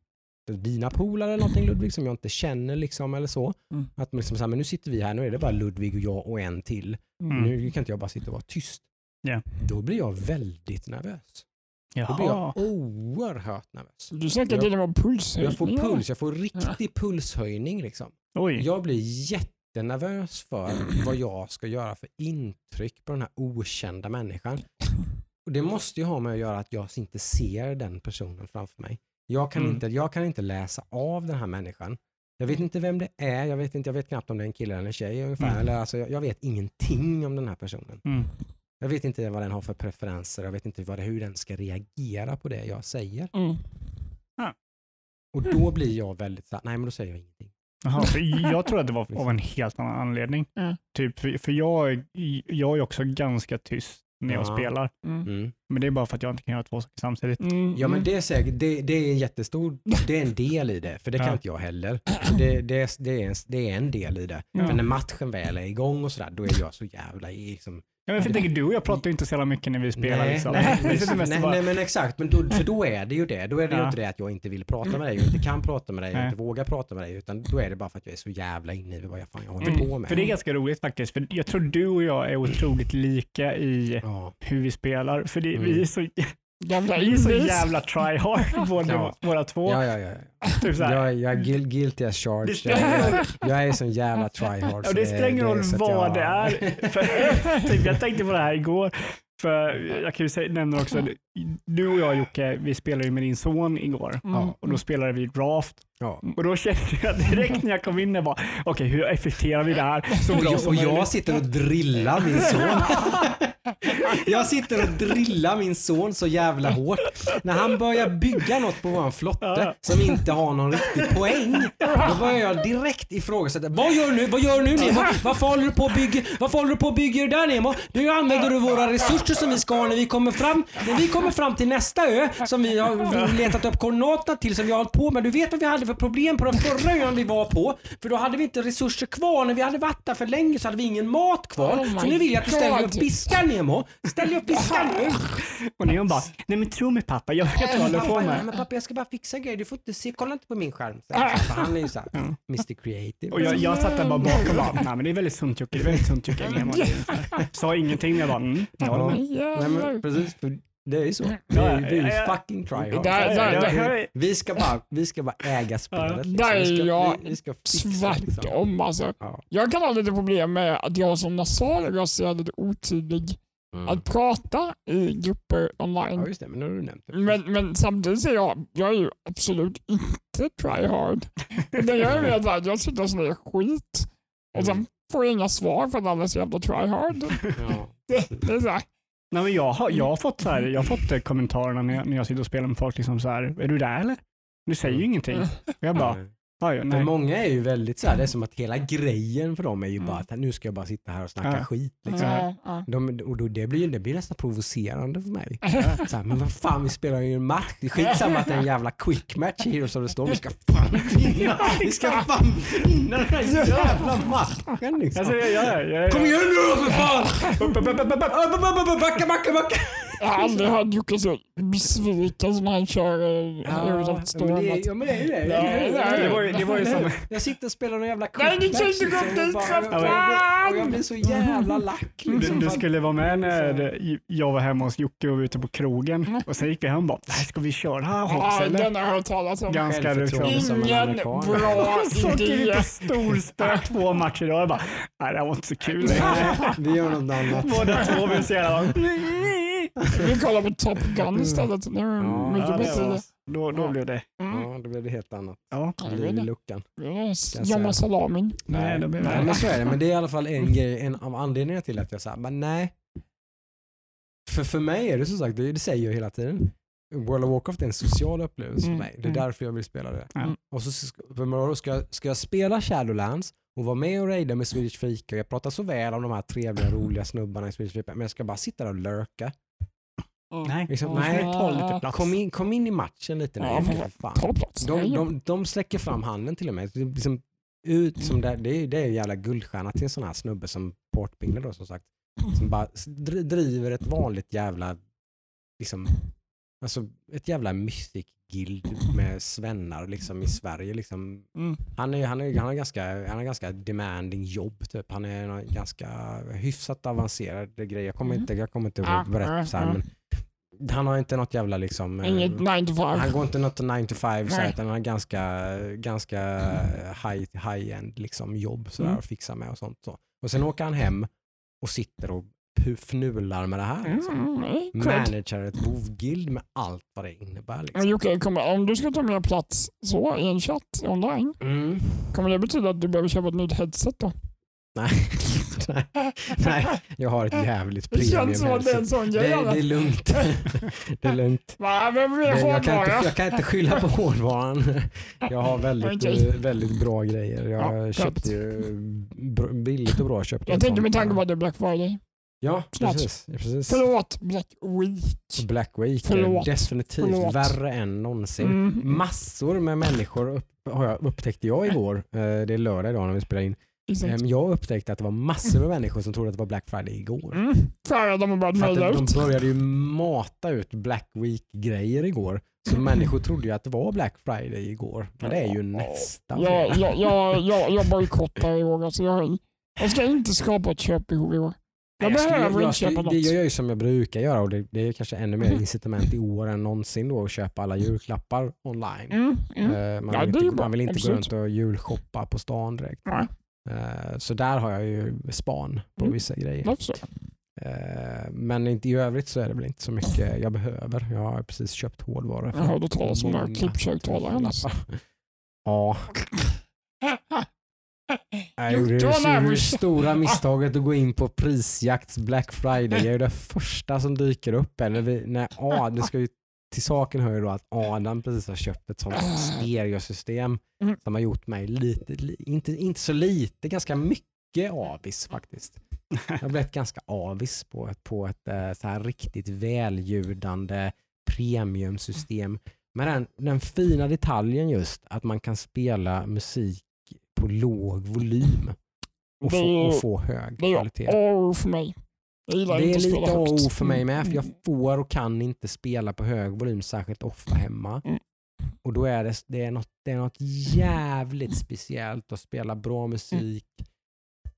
dina polare eller någonting Ludvig som jag inte känner liksom eller så.
Mm.
Att man liksom så här, men nu sitter vi här, nu är det bara Ludvig och jag och en till.
Mm.
Nu kan inte jag bara sitta och vara tyst.
Ja.
Då blir jag väldigt nervös. Då blir
Jaha.
jag oerhört nervös.
Du snackar till och med puls.
Jag får puls, jag får riktig pulshöjning. Liksom.
Oj.
Jag blir jättenervös för vad jag ska göra för intryck på den här okända människan. Och Det måste ju ha med att göra att jag inte ser den personen framför mig. Jag kan,
Mm.
inte, jag kan inte läsa av den här människan. Jag vet inte vem det är, jag vet, inte, jag vet knappt om det är en kille eller en tjej ungefär.
Mm.
Eller, alltså, jag, jag vet ingenting om den här personen.
Mm.
Jag vet inte vad den har för preferenser, jag vet inte vad det, hur den ska reagera på det jag säger.
Mm.
Och då blir jag väldigt så här, nej men då säger jag ingenting.
För jag tror att det var av en helt annan anledning.
Mm.
Typ, för, för jag, jag är också ganska tyst när jag
Ja.
spelar.
Mm.
Mm.
Men det är bara för att jag inte kan göra två saker samtidigt.
Mm.
Ja men det är säkert, det, det är en jättestor, det är en del i det, för det kan
Ja.
inte jag heller. Det, det, det, är en, det är en del i det.
Ja.
För när matchen väl är igång och sådär, då är jag så jävla liksom,
Ja, men jag tänker, du och jag pratar ju inte så jävla mycket när vi spelar.
nej,
liksom.
nej, nej, nej, nej men exakt, men då, för då är det ju det. Då är det ju
Ja.
inte det att jag inte vill prata med dig och inte kan prata med dig
Nej.
inte vågar prata med dig, utan då är det bara för att jag är så jävla inne i vad jag, fan jag håller
Mm.
på med.
För det är ganska roligt faktiskt. För jag tror du och jag är otroligt lika i
ja.
hur vi spelar. För det,
Mm.
vi är så,
Jävla
vi är så jävla try hard båda,
Ja.
båda två.
Ja, ja, ja.
Typ så här.
Jag, jag är guil- guilty as charged. Jag, jag, jag är sån jävla tryhard.
Ja,
så
det spelar ingen roll
så
vad
jag-
det är. För, typ, jag tänkte på det här igår. För jag kan ju säga, nämna också, du och jag Jocke, vi spelade ju med din son igår.
Mm.
Och då spelade vi draft.
Ja.
Och då kände jag direkt när jag kom in, jag bara, okej hur effekterar vi det här så bra
Och,
som
och jag
möjligt?
sitter och drillar min son. Jag sitter och drillar min son så jävla hårt. När han börjar bygga något på våran flotte som inte har någon riktig poäng, då börjar jag direkt ifrågasätta. Vad gör du nu? Vad gör du nu Nemo? Varför håller du på och bygger, varför håller du på och bygger där Nemo? Du använder du våra resurser som vi ska ha när vi kommer fram, när vi kommer fram till nästa ö som vi har letat upp koordinaterna till som vi har hållit på med. Du vet vad vi hade för problem på den förra ön vi var på? För då hade vi inte resurser kvar. När vi hade varit där för länge så hade vi ingen mat kvar.
Oh
så nu vill jag att du ställer dig upp
God.
fiskar Nemo. Ställ dig upp fiskar nu.
Och Neon bara, nej men tro mig pappa, jag vet vad jag håller på med.
men pappa jag ska bara fixa grejer. Du får inte se, kolla inte på min skärm. Så här, han är ju såhär, Mr Creative.
Och jag, jag satt där bara bakom och bara, nej men det är väldigt sunt Jocke, det är väldigt sunt Jocke. Nemo. Sa ingenting, jag bara, mm, jag håller med.
Nej, men precis, för det är ju så. Vi,
Ja,
ju
ja, ja.
fucking tryhard. Vi ska bara, vi ska bara äga spelet. Liksom.
Där är jag
vi, vi ska fixa, liksom.
Tvärtom alltså.
Ja.
Jag kan ha lite problem med att jag som nasal röst är lite otydlig
Mm.
att prata i grupper
Ja
online.
just det, men nu har du nämnt det.
Men, men samtidigt så är jag, jag är ju absolut inte try hard. Utan jag är mer såhär, jag sitter och säger skit och sen får jag inga svar för att alla är så jävla try hard.
Ja.
Det, det är
Nej, men jag, har, jag, har fått så här, jag har fått eh, kommentarerna när jag, när jag sitter och spelar med folk, liksom så här, är du där eller? Du säger ju ingenting. Och jag bara. Ja, ja,
många är ju väldigt så här, det är som att hela grejen för dem är ju mm. bara att nu ska jag bara sitta här och snacka
ja.
skit. Liksom. De, och då, det, blir, det blir nästan provocerande för mig. Så här, men vad fan, vi spelar ju en match. Det är skitsamma att det är en jävla quick match i Heroes of the Storm. Vi ska fan vinna! Vi ska fan vinna den här jävla matchen liksom. Kom igen nu då för fan! Backa, backa, backa!
Aldrig hört Jocke så besviken som han kör eh,
är-
Storm.
ja, men det är ju det.
Nej, nej.
Det var ju- det var ju som-
Jag sitter och spelar någon jävla
Nej,
liksom,
det är
och bara-
så
och jag- och Och blir så jävla lack
Du,
liksom.
du
för att-
skulle vara med när jag var hemma hos Jocke och var ute på krogen och sen gick vi hem och bara, "Nej, ska vi köra hops
Ja,
eller?
den har jag hört talas om.
Ganska liksom.
som en
Ingen bra
Så åker vi
idé.
på storspö två matcher idag. Jag bara, nej det här var inte så kul längre.
Vi gör något annat.
Båda två blev så jävla...
Vi kollar på Top Gun istället. Det är
Ja,
mycket
Ja, det
bättre.
var, då, då blev det.
Mm.
Ja, då blev det helt annat.
Ja.
Ja, det
i
det.
luckan.
Yes.
säga.
salamin.
Nej, då blev
nej,
det.
men så är det. Men det är i alla fall en grej, en av anledningarna till att jag sa, men nej. För, för mig är det som sagt, det, det säger jag hela tiden. World of Warcraft är en social upplevelse
Mm,
för mig. Det är
mm.
därför jag vill spela det.
Ja.
Och så ska, ska, jag- ska jag spela Shadowlands och vara med och raida med Swedish Fika. Jag pratar så väl om de här trevliga, roliga snubbarna i Swedish Fika, men jag ska bara sitta där och lurka.
Nej,
Liksom,
får
nej.
du ta lite plats.
Kom in, kom in i matchen lite.
Ja,
Nej,
för
för fan.
Ta plats.
De, de, de släcker fram handen till och med. Det är Liksom, ut som det, det, är, det är en jävla guldstjärna till en sån här snubbe som Portbingle då som sagt. Som bara driver ett vanligt jävla, liksom, alltså ett jävla mystic guild med svennar liksom i Sverige liksom.
Mm.
Han är, han är, han är ganska, han är ganska demanding jobb typ. Han är ganska hyfsat avancerad grej. Jag kommer
Mm.
inte, jag kommer inte
Ja,
ihåg berätta så här,
ja,
men han har inte något jävla liksom eh,
Inget 9 to 5.
han går inte något 9 to 5 så utan han har ganska, ganska high, high liksom jobb sådär
Mm.
att fixa med och sånt. Så. Och sen åker han hem och sitter och fnular med det här. Liksom.
Mm, cred.
Manager ett WoW-guild med allt vad det innebär. Liksom.
Jocke, kommer, om du ska ta mer plats så i en chatt online,
Mm.
kommer det betyda att du behöver köpa ett nytt headset då?
Nej, nej, nej, jag har ett jävligt
Det
premium
känns som att det är en sån
det, är lugnt. Det är lugnt.
Men vi
Det,
har
jag, kan inte, jag kan inte skylla på hårdvaran. Jag har väldigt, eh, väldigt bra grejer. Jag
Ja,
köpte ju billigt och bra. Köpte
Jag tänkte med tanke på att det är Black Friday.
Ja,
snart.
precis. precis.
Förlåt, Black Week.
Black Week
Förlåt.
är definitivt
Förlåt.
värre än någonsin.
Mm.
Massor med människor upp, har jag, upptäckte jag igår. Eh, Det är lördag idag när vi spelar in.
Exakt.
Em, Jag upptäckte att det var massor med människor som trodde att det var Black Friday igår.
Mm. För de
För att de började ju mata ut Black Week-grejer igår. Så människor trodde ju att det var Black Friday igår. Men det är ju nästa
Jag, jag, jag, jag, jag bojkottar i år. Alltså jag, jag ska inte skapa ett köpbehov i år. Jag,
skulle-
behöver
jag
inte köpa
det,
något.
Jag gör ju som jag brukar göra och det, det är kanske ännu mer incitament i år än någonsin då att köpa alla julklappar online.
Mm, mm.
Eh, Man vill inte, man vill inte gå runt och julshoppa på stan direkt.
Nej,
Så där har jag ju span på
Mm.
vissa grejer. Eh, Men inte i övrigt så är det väl inte så mycket jag behöver. Jag har precis köpt hårdvaror.
Jag hörde talas om några
många
klippköktalare annars.
tusenlappar. Ja, jag gjorde det, stora misstaget att gå in på prisjakts Black Friday. Jag är det första som dyker upp. Eller vi, när, ja, det ska ju, till saken hör ju då att Adam precis har köpt ett sånt stereosystem
Mm.
som har gjort mig lite, li, inte, inte så lite, ganska mycket avis faktiskt. Jag har blivit ganska avis på, ett- på ett eh, så här riktigt välljudande premiumsystem. Men den, den fina detaljen just att man kan spela musik på låg volym och få, och få hög
Det är
kvalitet.
För mig. Jag gillar
Det
inte
är lite
spela högt.
AO för mig med, för jag
Mm.
får och kan inte spela på hög volym särskilt ofta hemma.
Mm.
Och då är det, det, är något, det är något jävligt speciellt att spela bra musik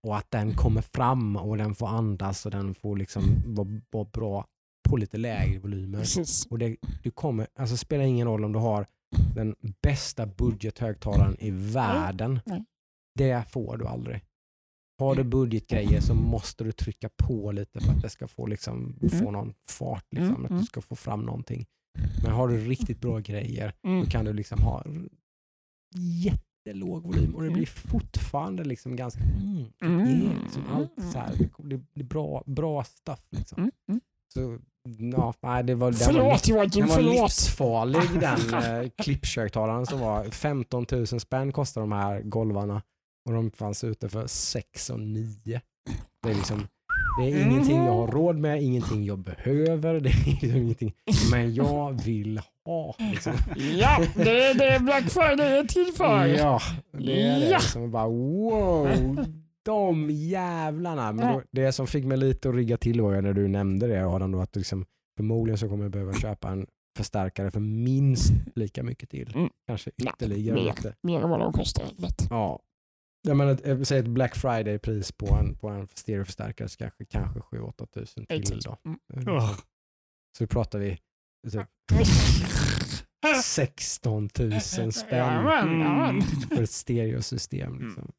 och att den kommer fram och den får andas och den får liksom vara, vara bra på lite lägre volymer.
Precis.
Och det, du kommer, alltså spelar ingen roll om du har den bästa budgethögtalaren i världen.
Nej.
Det får du aldrig. Har du budgetgrejer så måste du trycka på lite för att det ska få, liksom, få
Mm.
någon fart. Liksom,
Mm,
Att
mm.
du ska få fram någonting. Men har du riktigt bra grejer
Mm.
då kan du liksom ha jättelåg volym och det
Mm.
blir fortfarande liksom ganska... Mm, det
Mm.
är liksom allt så här, det, är bra, bra stuff. Liksom.
Mm. Mm.
Så, ja, nej, det var, den var,
Förlåt Joakim,
den var
förlåt.
livsfarlig den eh, klippköktalaren som var 15 000 spänn kostar de här golvarna och de fanns ute för 6 och 9. Det är liksom det är ingenting jag har råd med, ingenting jag behöver, det är liksom ingenting, men jag vill ha. Liksom.
Ja, det är det Black Friday är till för.
Ja, det är det.
Ja.
Som bara wow, de jävlarna. Men då, det som fick mig lite att rigga till var när du nämnde det Adam, då, att liksom, förmodligen så kommer jag behöva köpa en förstärkare för minst lika mycket till.
Mm.
Kanske ytterligare
mer.
lite.
Mer än vad de kostar. Lätt.
Ja. Jag menar, jag säger ett Black Friday-pris på en, på en stereoförstärkare så kanske, kanske 7-8 tusen till. Då.
Mm.
Åh.
Så pratar vi typ 16 000 spänn
jajamän.
för ett stereosystem. Liksom.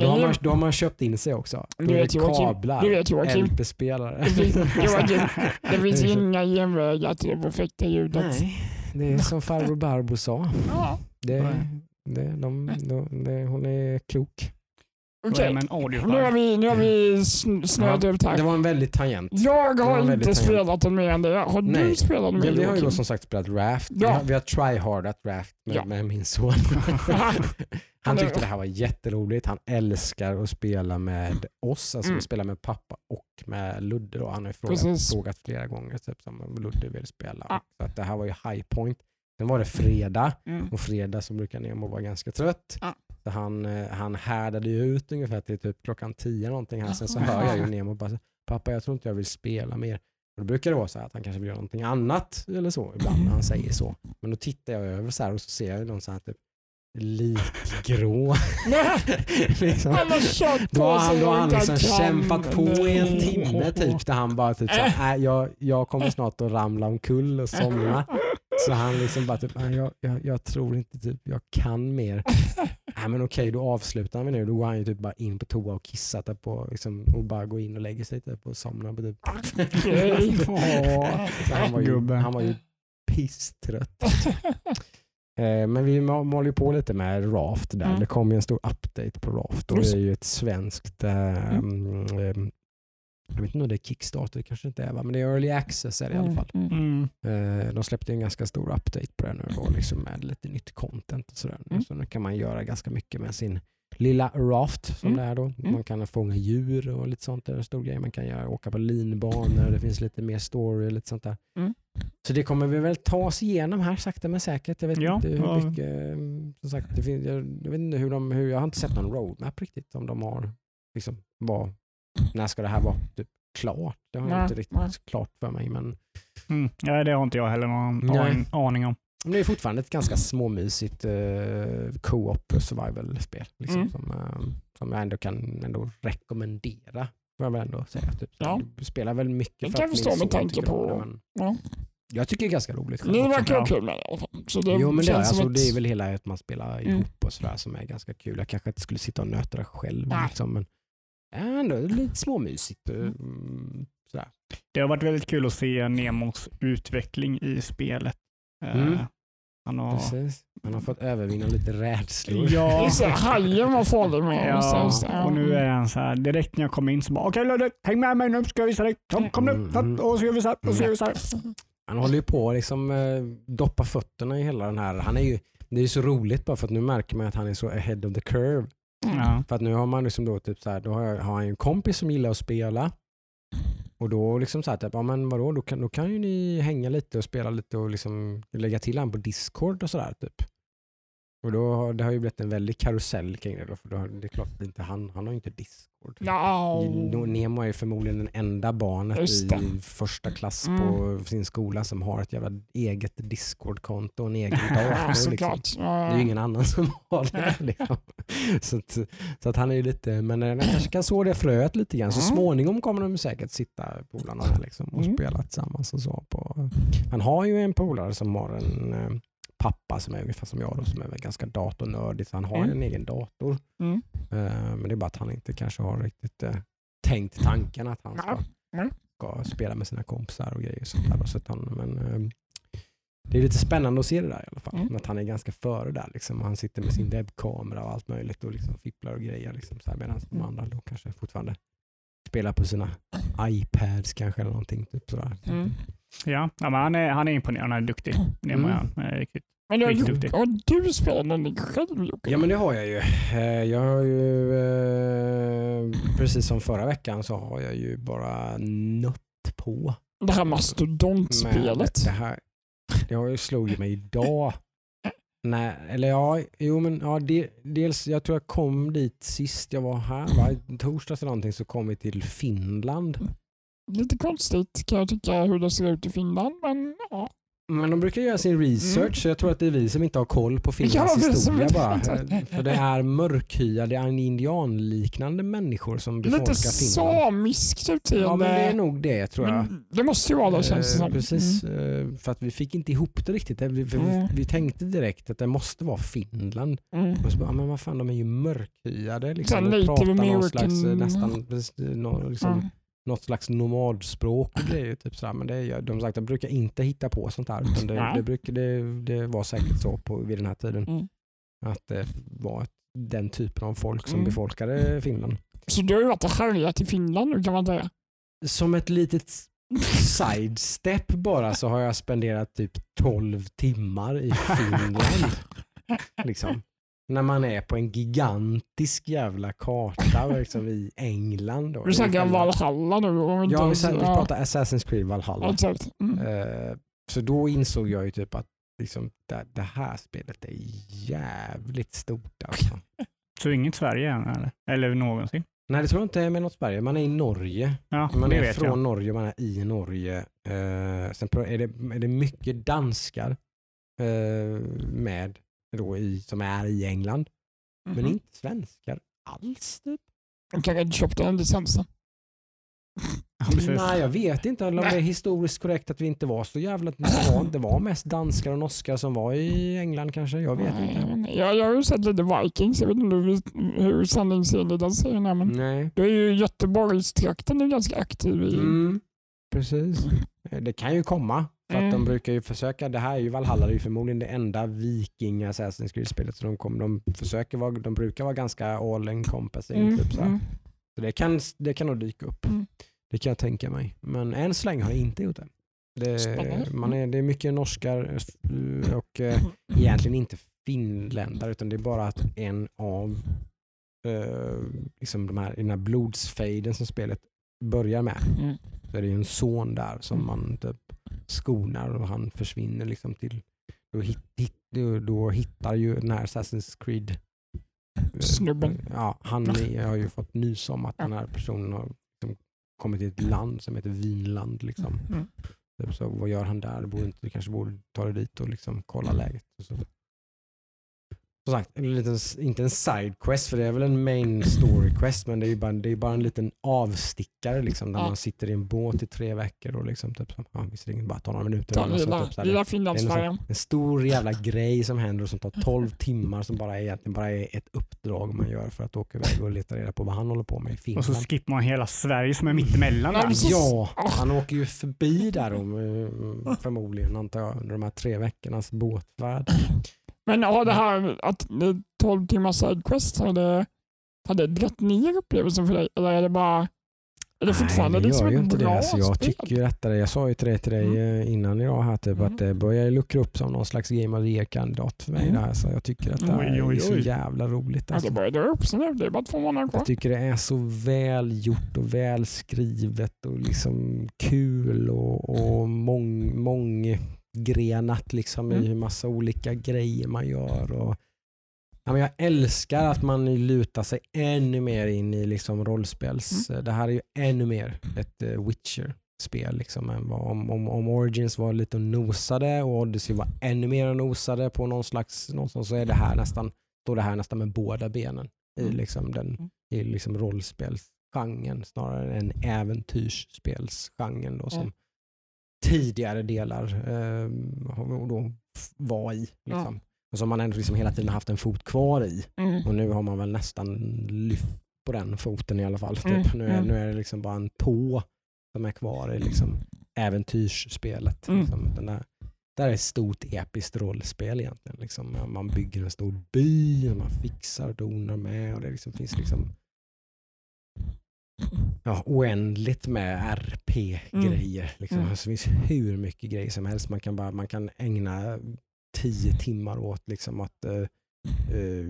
Då, har man, då har man köpt in sig också. Då
Du
är
vet
det
Joakim,
kablar,
du vet Joakim.
LP-spelare.
Det finns, Joakim, det finns inga genvägar till det perfekta ljudet.
Nej, det är som farbror Barbro sa.
Ja.
Det. Det, de, de, det, hon är klok.
Okej,
Okay. En
nu har vi, nu har vi sn- snöat
Ja,
ut här.
Det var en väldigt tangent.
Jag har inte
tangent.
spelat den mer än det. Har du
Nej.
spelat den
Vi,
mer
vi har ju som sagt spelat Raft. Vi
Ja.
har, vi har tryhardat Raft med,
Ja.
med min son. Han tyckte det här var jätteroligt. Han älskar att spela med oss, alltså
Mm.
att spela med pappa och med Ludde. Då. Han har ju frågat, frågat flera gånger typ, som Ludde vill spela.
Ja.
Så att det här var ju high point. Sen var det fredag
Mm.
och fredag så brukar Nemo vara ganska trött.
Ja.
Så han, eh, han härdade ju ut ungefär till typ klockan tio någonting här. Sen så hör jag ju Nemo bara pappa jag tror inte jag vill spela mer. Och då brukar det vara så här att han kanske vill göra någonting annat eller så ibland när han säger så. Men då tittar jag över så här och så ser jag någon så här typ likgrå. liksom.
Han har kört
Då har han, då han liksom kämpat på i en timme typ där han bara typ så här, "Äh, jag, jag kommer snart att ramla omkull och somna. Så han liksom bara typ, "Nej, jag, jag, jag tror inte typ jag kan mer. Nej men okej då avslutar vi nu. Då går han ju typ bara in på toa och kissar där på, liksom, och bara går in och lägger sig typ och somnar på typ. Så han, var ju,
Gubbe.
han var ju pisstrött. Eh, men vi ju på lite med Raft där.
Mm.
Det kom ju en stor update på Raft och det är ju ett svenskt eh,
Mm.
Mm, jag vet inte om det är Kickstarter, det kanske inte är va? men det är Early Access är det i alla fall.
Mm.
Mm.
Eh, de släppte en ganska stor update på det nu då, liksom med lite nytt content och sådär.
Mm.
Så nu kan man göra ganska mycket med sin lilla raft som
Mm.
det är då.
Mm.
Man kan fånga djur och lite sånt. Det är en stor grej. Man kan göra, åka på linbanor, det finns lite mer story och lite sånt där.
Mm.
Så det kommer vi väl ta oss igenom här sakta men säkert. Jag vet
Ja,
inte hur
ja.
mycket, eh, som sagt, det finns, jag, jag vet inte hur de, hur, jag har inte sett någon roadmap riktigt om de har, liksom, vad, när ska det här vara typ, klart? Det har jag
Nej,
inte riktigt
nej.
klart för mig. Men
Mm. Ja, det har inte jag heller någon
Nej.
aning, om.
Men det är fortfarande ett ganska småmysigt uh, co-op survival-spel. Liksom,
Mm.
som, eh, som jag ändå kan ändå rekommendera. Får jag väl ändå säga. Typ.
Ja.
Du spelar väl mycket
Det
för
kan
att
jag förstå med tanke på-
det, men
Ja.
Jag tycker det är ganska roligt. också.
verkar vara kul med det i alla fall. Så det
jo men det är, alltså,
ett-
det är väl hela att man spelar
Mm.
ihop och sådär som är ganska kul. Jag kanske inte skulle sitta och nöta det själv. Liksom, men ändå lite småmysigt. eh,
Mm.
mm, Sådär.
Det har varit väldigt kul att se Nemos utveckling i spelet. Eh,
Mm.
Han har...
Precis. Man har fått övervinna lite rädslor.
Ja,
Hajen var farlig med.
Ja, och nu är han så här, direkt när jag kom in så bara okej Ludde, häng med mig nu ska jag visa dig. Kom, kom nu,
Mm.
och så gör vi så här, och så gör vi så här.
Han håller ju på att liksom, eh, doppa fötterna i hela den här. Han är ju, det är ju så roligt bara för att nu märker man att han är så ahead of the curve.
Ja.
För att nu har man liksom då typ så här, då har, jag, har en kompis som gillar att spela. Och då liksom så här, typ, ja men vadå, då kan, då kan ju ni hänga lite och spela lite och liksom lägga till han på Discord och sådär typ. Och då har, det har ju blivit en väldig karusell kring det då, för då, har- det är klart inte han, han har ju inte Discord. No- Nemo är ju förmodligen den enda barnet i första klass
Mm.
på sin skola som har ett jävla eget Discord-konto och en egen dator. liksom. Det är ju ingen annan som har det. Liksom. Så, att, så att han är ju lite, men eh, han kanske kan så det fröet lite grann. Så
Mm.
småningom kommer de säkert sitta polarna liksom, och
Mm.
spela tillsammans. Och så på. Han har ju en polare som har en eh, pappa som är ungefär som jag då, som är väl ganska datornördig. Så han har
Mm.
en egen dator.
Mm.
Eh, men det är bara att han inte kanske har riktigt eh, tänkt tanken att han ska.
Mm.
ska spela med sina kompisar och grejer. och Sånt där. då. Så att han, men, eh, det är lite spännande att se det där i alla fall.
Mm.
Att han är ganska före där. Liksom. Han sitter med sin webbkamera och allt möjligt och liksom fipplar och grejer. Liksom, så här, medan de
Mm.
andra då kanske fortfarande spelar på sina iPads kanske eller någonting. Typ sådär.
Mm.
Ja, ja men han, är, han är imponerande, han är duktig. Är
Mm.
är riktigt.
Men har,
Riktigt duktig.
har du spelat någonting själv Jocke?
Ja men det har jag ju. Eh, Jag har ju, eh, precis som förra veckan så har jag ju bara nött på
Det här mastodontspelet.
det här. Det har ju slagit mig idag. Nej, eller ja, jo men ja, de, dels jag tror jag kom dit sist jag var här, va? I torsdags eller någonting så kom vi till Finland.
Lite konstigt kan jag tycka hur det ser ut i Finland, men ja.
Men de brukar göra sin research
Mm.
så jag tror att det är vi som inte har koll på Finlands
Ja, vi
historia bara. För det är mörkhyade indianliknande människor som befolkar
Lite
Finland.
samiskt utseende.
Ja men det är nog det tror jag.
Men det måste ju vara det känns det
Eh,
som.
Precis, eh, för att vi fick inte ihop det riktigt. Vi, för
Mm.
vi, vi tänkte direkt att det måste vara Finland.
Mm. Mm.
Och så bara, men vad fan de är ju mörkhyade liksom. Och pratar någon slags, eh, nästan, precis, nå- liksom,
Mm.
Något slags nomadspråk och grejer. Typ sådär. Men det de sagt, de brukar inte hitta på sånt här. Utan det, det, brukar, det, det var säkert så på, vid den här tiden.
Mm.
Att det var den typen av folk som
Mm.
befolkade Finland.
Så du har varit och härjat i Finland nu kan man säga.
Som ett litet sidestep bara så har jag spenderat typ 12 timmar i Finland. liksom. När man är på en gigantisk jävla karta liksom, i England. Då.
Vi snackar om Valhalla nu. Om inte
Ja, vi, sa- vi pratar Assassin's Creed Valhalla.
Exakt. Mm.
Eh, så då insåg jag ju typ att liksom, det, det här spelet är jävligt stort. Alltså.
Så inget Sverige än eller? Eller någonsin?
Nej, det tror jag inte är med något Sverige. Man är i Norge.
Ja,
Man är från
jag.
Norge och man är i Norge. Eh, sen är det, är det mycket danskar eh, med då i, som är i England. Men
Mhm.
inte svenskar alls. Typ.
De kanske inte köpte den licensen.
Nej, jag vet inte om det är historiskt korrekt att vi inte var så jävla... Det var, det var mest danskar och norskar som var i England kanske. Jag vet inte.
Nej, Jag, jag har ju sett lite Vikings. Jag vet inte hur, sanningsenlig den serien är. Men
Nej.
du är ju Göteborgstrakten är ganska aktiv i.
Mm, precis. Eh, Det kan ju komma. För att de
Mm.
brukar ju försöka, det här är ju Valhalla, det är ju förmodligen det enda viking Assassin's Creed-spelet. Så de, kom, de, försöker vara, de brukar vara ganska all encompassing.
Mm,
Typ, så
mm.
Så det kan, det kan nog dyka upp.
Mm.
Det kan jag tänka mig. Men än så länge har jag inte gjort det. Det, man är, det är mycket norskar eh, och eh, egentligen inte finländare utan det är bara att en av eh, liksom de här, den här blodsfejden som spelet börjar med
Mm.
Så är det ju en son där som
Mm.
man typ skonar och han försvinner liksom till då, hit, hit, då, då hittar ju den här Assassin's Creed eh,
Snubben.
Ja, han har ju fått nys om att den här personen har liksom kommit till ett land som heter Vinland. Liksom.
Mm.
Typ Så vad gör han där? Borde inte, kanske borde ta det dit och liksom kolla läget. Och så. Som sagt, en liten, inte en side quest för det är väl en main story quest men det är ju bara, det är bara en liten avstickare liksom, där
Ja.
man sitter i en båt i tre veckor och liksom, typ, så- ja, visserligen bara tar några minuter.
Ta lilla,
typ,
lilla
det är en,
Finlandsfärjan.
en stor jävla grej som händer och som tar 12 timmar som bara är, egentligen bara är ett uppdrag man gör för att åka iväg och leta reda på vad han håller på med i
Och
Finland.
så skippar man hela Sverige som är mittemellan. Där.
Ja, han åker ju förbi där om, eh, förmodligen antar jag under de här tre veckornas båtfärd.
Men har det här att det är 12 timmars sidequest, har det, har det dragit ner upplevelsen för dig? Eller är det bara är det fortfarande
Nej, det
liksom
gör ju
ett
inte det. Alltså, jag
spel?
tycker ju detta, jag sa ju till dig, till dig
Mm.
eh, innan idag här, typ,
Mm.
att det börjar luckra upp som någon slags Game of the Year-kandidat för mig.
Mm.
Det här, så jag tycker att det här
Oj, oj,
är så
oj.
jävla roligt.
Ja,
Alltså.
det börjar dra upp sig nu. Det är bara två månader kvar.
Jag tycker det är så väl gjort och väl skrivet och liksom kul och, och mång, månggrenat liksom i
Mm.
hur massa olika grejer man gör. Och, ja, men jag älskar att man lutar sig ännu mer in i liksom rollspels... Det här är ju ännu mer ett eh, Witcher-spel. Liksom, än vad, om, om, om Origins var lite nosade och Odyssey var ännu mer nosade på någon slags... Någonstans, så är det här nästan, står det här nästan med båda benen i
Mm.
liksom den
Mm.
i liksom rollspelsgenren snarare än äventyrsspelsgenren då, som
Mm.
Tidigare delar eh, då var i. Liksom. Och som man ändå liksom hela tiden haft en fot kvar i.
Mm.
Och nu har man väl nästan lyft på den foten i alla fall. Typ.
Mm,
Nu, är,
mm.
nu är det liksom bara en tå som är kvar i liksom äventyrsspelet.
Mm.
Liksom. Den där, där är ett stort episkt rollspel egentligen. Liksom. Man bygger en stor by, och man fixar och donar med och det liksom finns liksom ja, oändligt med RP-grejer. Liksom.
Mm.
Alltså, det finns hur mycket grejer som helst. Man kan, bara, man kan ägna tio timmar åt liksom, att eh, eh,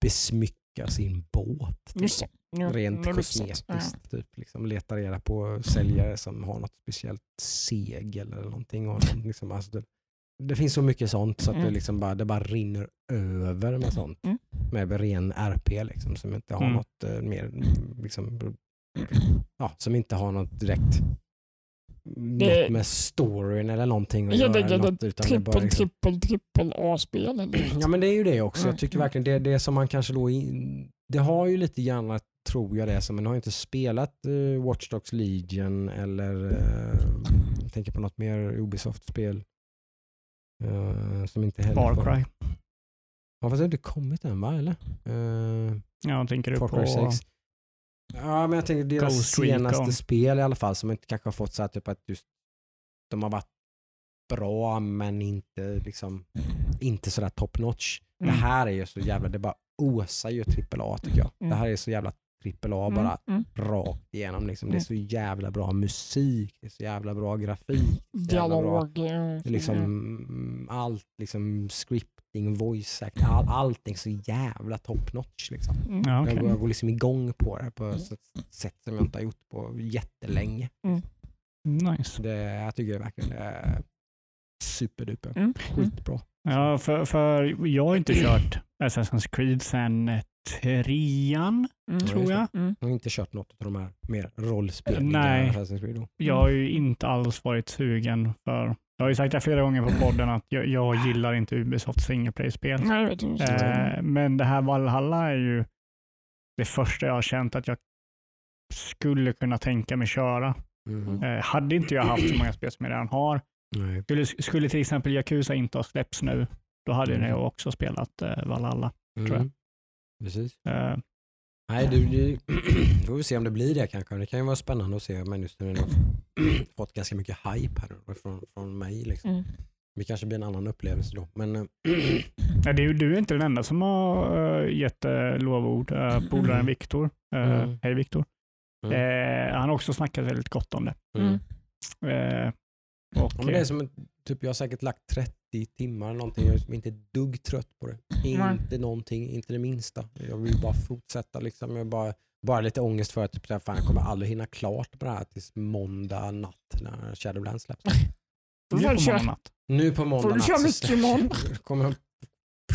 besmycka sin båt.
Nu-
Rent
lyxigt.
kosmetiskt. Typ, liksom, leta reda på säljare som har något speciellt segel eller någonting. Och, liksom, alltså, det, det finns så mycket sånt så att det,
Mm.
liksom bara, det bara rinner över med sånt.
Mm.
Med ren RP liksom, som inte har
Mm.
något eh, mer, mm, liksom, ja, som inte har något direkt
Det-
något med storyn eller någonting att
Ja,
göra.
det-
eller något, utan det är bara
Trippel,
liksom,
trippel, trippel A-spel. eller?
Ja men det är ju det också. Jag tycker
mm.
verkligen det, det som man kanske då, in, det har ju lite grann, tror jag det, som man har inte spelat uh, Watch Dogs Legion eller uh, tänker på något mer Ubisoft-spel. eh, som inte heller
Far
får-
Cry.
Ja fast det har inte kommit än va eller? Uh,
Ja, tänker du
Far
på...
Cry 6. Ja men jag tänker deras
Ghost Recon.
senaste spel i alla fall som inte kanske har fått så här typ att just de har varit bra men inte liksom inte sådär top notch.
Mm.
Det här är ju så jävla, det bara osar ju trippel A tycker jag.
Mm.
Det här är så jävla trippel A
Mm,
bara
mm.
rakt igenom. Liksom. Det är
Mm.
så jävla bra musik, det är så jävla bra grafik. jävla bra.
Dialog.
Det är liksom, mm, allt, liksom scripting, voice act, all, allting så jävla top notch. Liksom.
Mm.
Ja,
Jag, går, jag går liksom igång på det på
Mm.
ett sätt som jag inte har gjort på jättelänge.
Nice.
Det, jag tycker verkligen det är superduper.
Mm.
Skitbra.
Ja, för, för jag har inte kört Assassin's Creed eh, trean,
Mm.
tror
det.
jag.
Mm.
Jag har inte kört något av de här mer rollspeliga
Nej.
Assassin's Creed. Då.
Jag har ju inte alls varit sugen för... Jag har ju sagt det flera gånger på podden att jag, jag gillar inte Ubisoft single play-spel.
Nej, jag vet inte.
Eh, men det här Valhalla är ju det första jag har känt att jag skulle kunna tänka mig köra.
Mhm.
Eh, hade inte jag haft så många spel som jag redan har.
Nej.
Skulle, skulle till exempel Yakuza inte ha släppts nu, då hade
Mm.
jag också spelat eh, Valhalla. tror jag.
Mm. Precis.
Eh,
Nej, du, du får vi se om det blir det kanske. Det kan ju vara spännande att se men just nu har fått ganska mycket hype här från, från mig. Liksom.
Mm.
Det kanske blir en annan upplevelse då. Men eh,
Ja, det är, ju- du är inte den enda som har uh, gett uh, lovord. Uh, Polaren Viktor. Uh,
Mm.
Hej Viktor.
Mm.
Han har också snackat väldigt gott om det.
mm.
Mm.
Och,
Ja, men det är som typ, jag har säkert lagt 30 timmar eller någonting. Jag är inte ett dugg trött på det. Inte någonting, inte det minsta. Jag vill bara fortsätta. Liksom. Jag bara, bara lite ångest för att typ, så här, fan, jag kommer aldrig hinna klart på det här tills måndag natt när Shadowlands släpps.
nu på
du
morgon natt.
Nu på måndag
Får du
natt
köra
så
mycket imorgon?
Jag kommer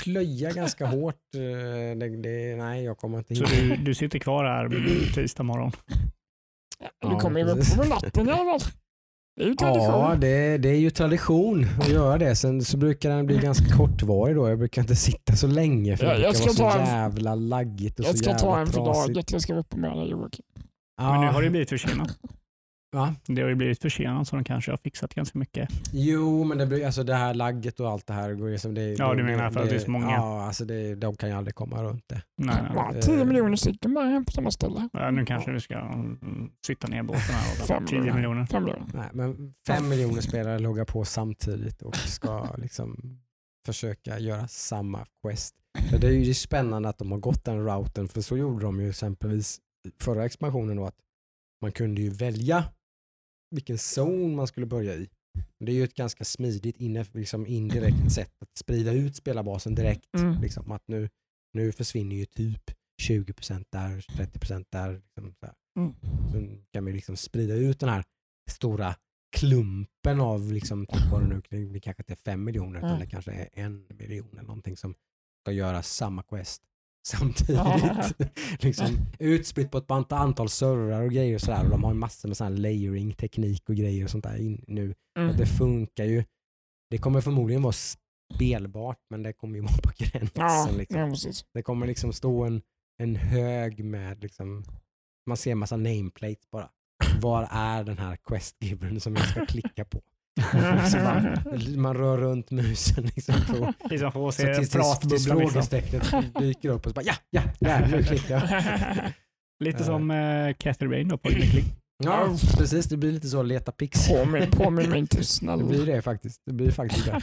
plöja ganska hårt. eh, Det, det, nej, jag kommer inte
Så
hinna.
du, du sitter kvar här tisdag morgon.
Du
Ja,
kommer ju upp på natten i alla fall. Det är ju tradition.
Ja, det, det är ju tradition att göra det. Sen så brukar den bli ganska kortvarig då. Jag brukar inte sitta så länge för
Ja,
det
jag
brukar
ska
vara så
en-
jävla laggigt och
jag
så
ska ta
jävla
en för
trasigt.
daget. Jag ska upp på morgonen Joakim.
Ja,
Men nu har det blivit försenat.
Va?
Det har ju blivit försenat så de kanske har fixat ganska mycket.
Jo, men det, blir- alltså det här lagget och allt det här går ju som det
Ja, du menar för att det är så många.
Ja, alltså det, de kan ju aldrig komma runt det.
Nej, nej.
Ja,
eh,
10 miljoner bara hem på samma ställe.
Ja, nu kanske vi ska mm, sitta ner båten här och
Fem
10 miljoner.
Fem miljoner.
Nej, men fem miljoner spelare loggar på samtidigt och ska liksom försöka göra samma quest. För det är ju spännande att de har gått den routen, för så gjorde de ju exempelvis förra expansionen då att man kunde ju välja vilken zon man skulle börja i. Det är ju ett ganska smidigt inne, liksom indirekt sätt att sprida ut spelarbasen direkt.
Mm.
Liksom, att nu, nu försvinner ju typ 20% där, 30% där. Liksom, så.
Mm.
så kan vi liksom sprida ut den här stora klumpen av, liksom, typ vad det nu det blir kanske inte är fem miljoner utan
Mm.
det kanske är en miljon eller någonting som ska göra samma quest samtidigt. liksom, utspritt på ett antal servrar och grejer och sådär. Och de har massor med sån här layering teknik och grejer och sånt där in, nu.
Mm.
Det funkar ju. Det kommer förmodligen vara spelbart men det kommer ju vara på gränsen.
Ja,
liksom.
ja.
Det kommer liksom stå en, en hög med, liksom, man ser en massa nameplates bara. Var är den här questgivern som jag ska klicka på? Så bara, man rör runt musen liksom på,
Vi som får
så
se
tills, tills, tills
pratbubblan. Liksom.
frågestecknet dyker upp och så bara ja, ja, där, nu klickar jag.
Lite
Eh.
som uh, Cathy Rain då på Klick.
Ja, precis. Det blir lite så leta pix.
Påminn påminn mig inte
Det
snälla.
blir det faktiskt. Det blir faktiskt det.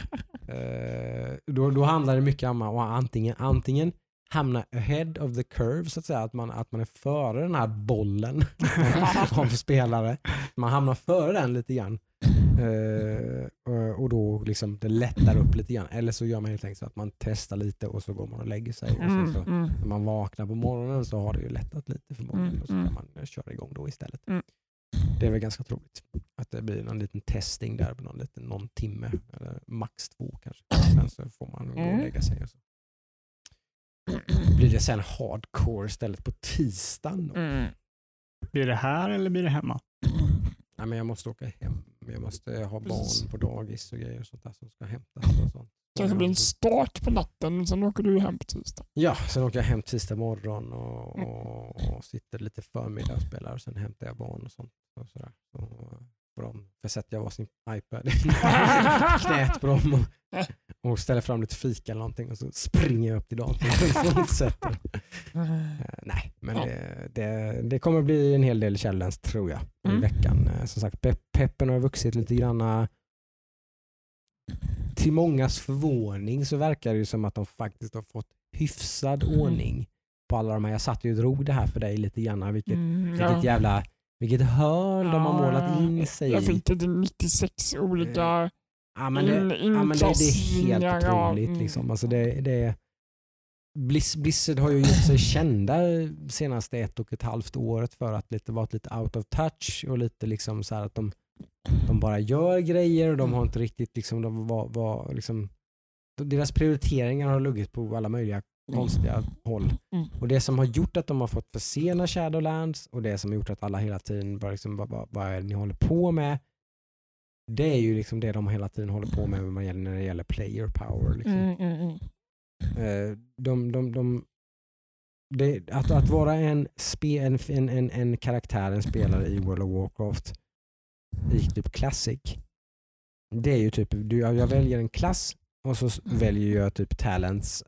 Eh, då, då handlar det mycket om att antingen, antingen hamna ahead of the curve så att säga, att man, att man är före den här bollen av spelare. Man hamnar före den lite grann. Eh, och- då liksom det lättar upp lite grann. Eller så gör man helt enkelt så att man testar lite och så går man och lägger sig. Och sen
Mm,
så,
mm.
när man vaknar på morgonen så har det ju lättat lite förmodligen
Mm,
och så
mm.
kan man eh, köra igång då istället.
Mm.
Det är väl ganska troligt att det blir någon liten testing där på någon, liten, någon timme eller max två kanske. Sen så får man gå och
Mm.
lägga sig. Och så. Blir det sen hardcore istället på tisdagen då?
Mm.
Blir det här eller blir det hemma?
Nej, men jag måste åka hem. Jag måste ha barn på dagis och grejer och sånt där som ska hämtas. Och sånt.
Kanske blir en start på natten, sen åker du hem på tisdag.
Ja, sen åker jag hem tisdag morgon och,
Mm.
och, och sitter lite förmiddag och spelar och sen hämtar jag barn och sånt. Och sådär. Så får de försätter jag varsin iPad i knät på dem och, och ställer fram lite fika eller någonting och så springer jag upp till datorn och fortsätter. Eh, nej, men
Ja.
det, det, det kommer bli en hel del challenge tror jag i
Mm.
veckan. Eh, Som sagt, pepp, peppen har vuxit lite grann. Till mångas förvåning så verkar det som att de faktiskt har fått hyfsad
Mm.
ordning på alla de här. Jag satt ju och drog det här för dig lite grann. Vilket,
Mm,
vilket
ja.
jävla vilket hörn de har
Ja,
målat in sig
Jag
i.
fick det till 96 olika
Ja, men det,
in,
ja, men det, det är helt
ja,
otroligt.
mm.
Liksom. Alltså det, det, Bliss, Blizzard har ju gjort sig kända senaste ett och ett halvt året för att lite, varit lite out of touch och lite liksom så här att de, de bara gör grejer och de har inte riktigt liksom, de var, var liksom, deras prioriteringar har luggit på alla möjliga konstiga håll.
Mm.
Och det som har gjort att de har fått försena Shadowlands och det som har gjort att alla hela tiden bara liksom, vad, vad, vad är det ni håller på med? Det är ju liksom det de hela tiden håller på med när det gäller, när det gäller player power. Liksom.
Mm, mm, mm.
Eh, de, de, de, det, att, att vara en, spe, en, en, en, en karaktär, en spelare i World of Warcraft i typ Classic. Det är ju typ, du, jag väljer en klass och så s- väljer jag typ talents.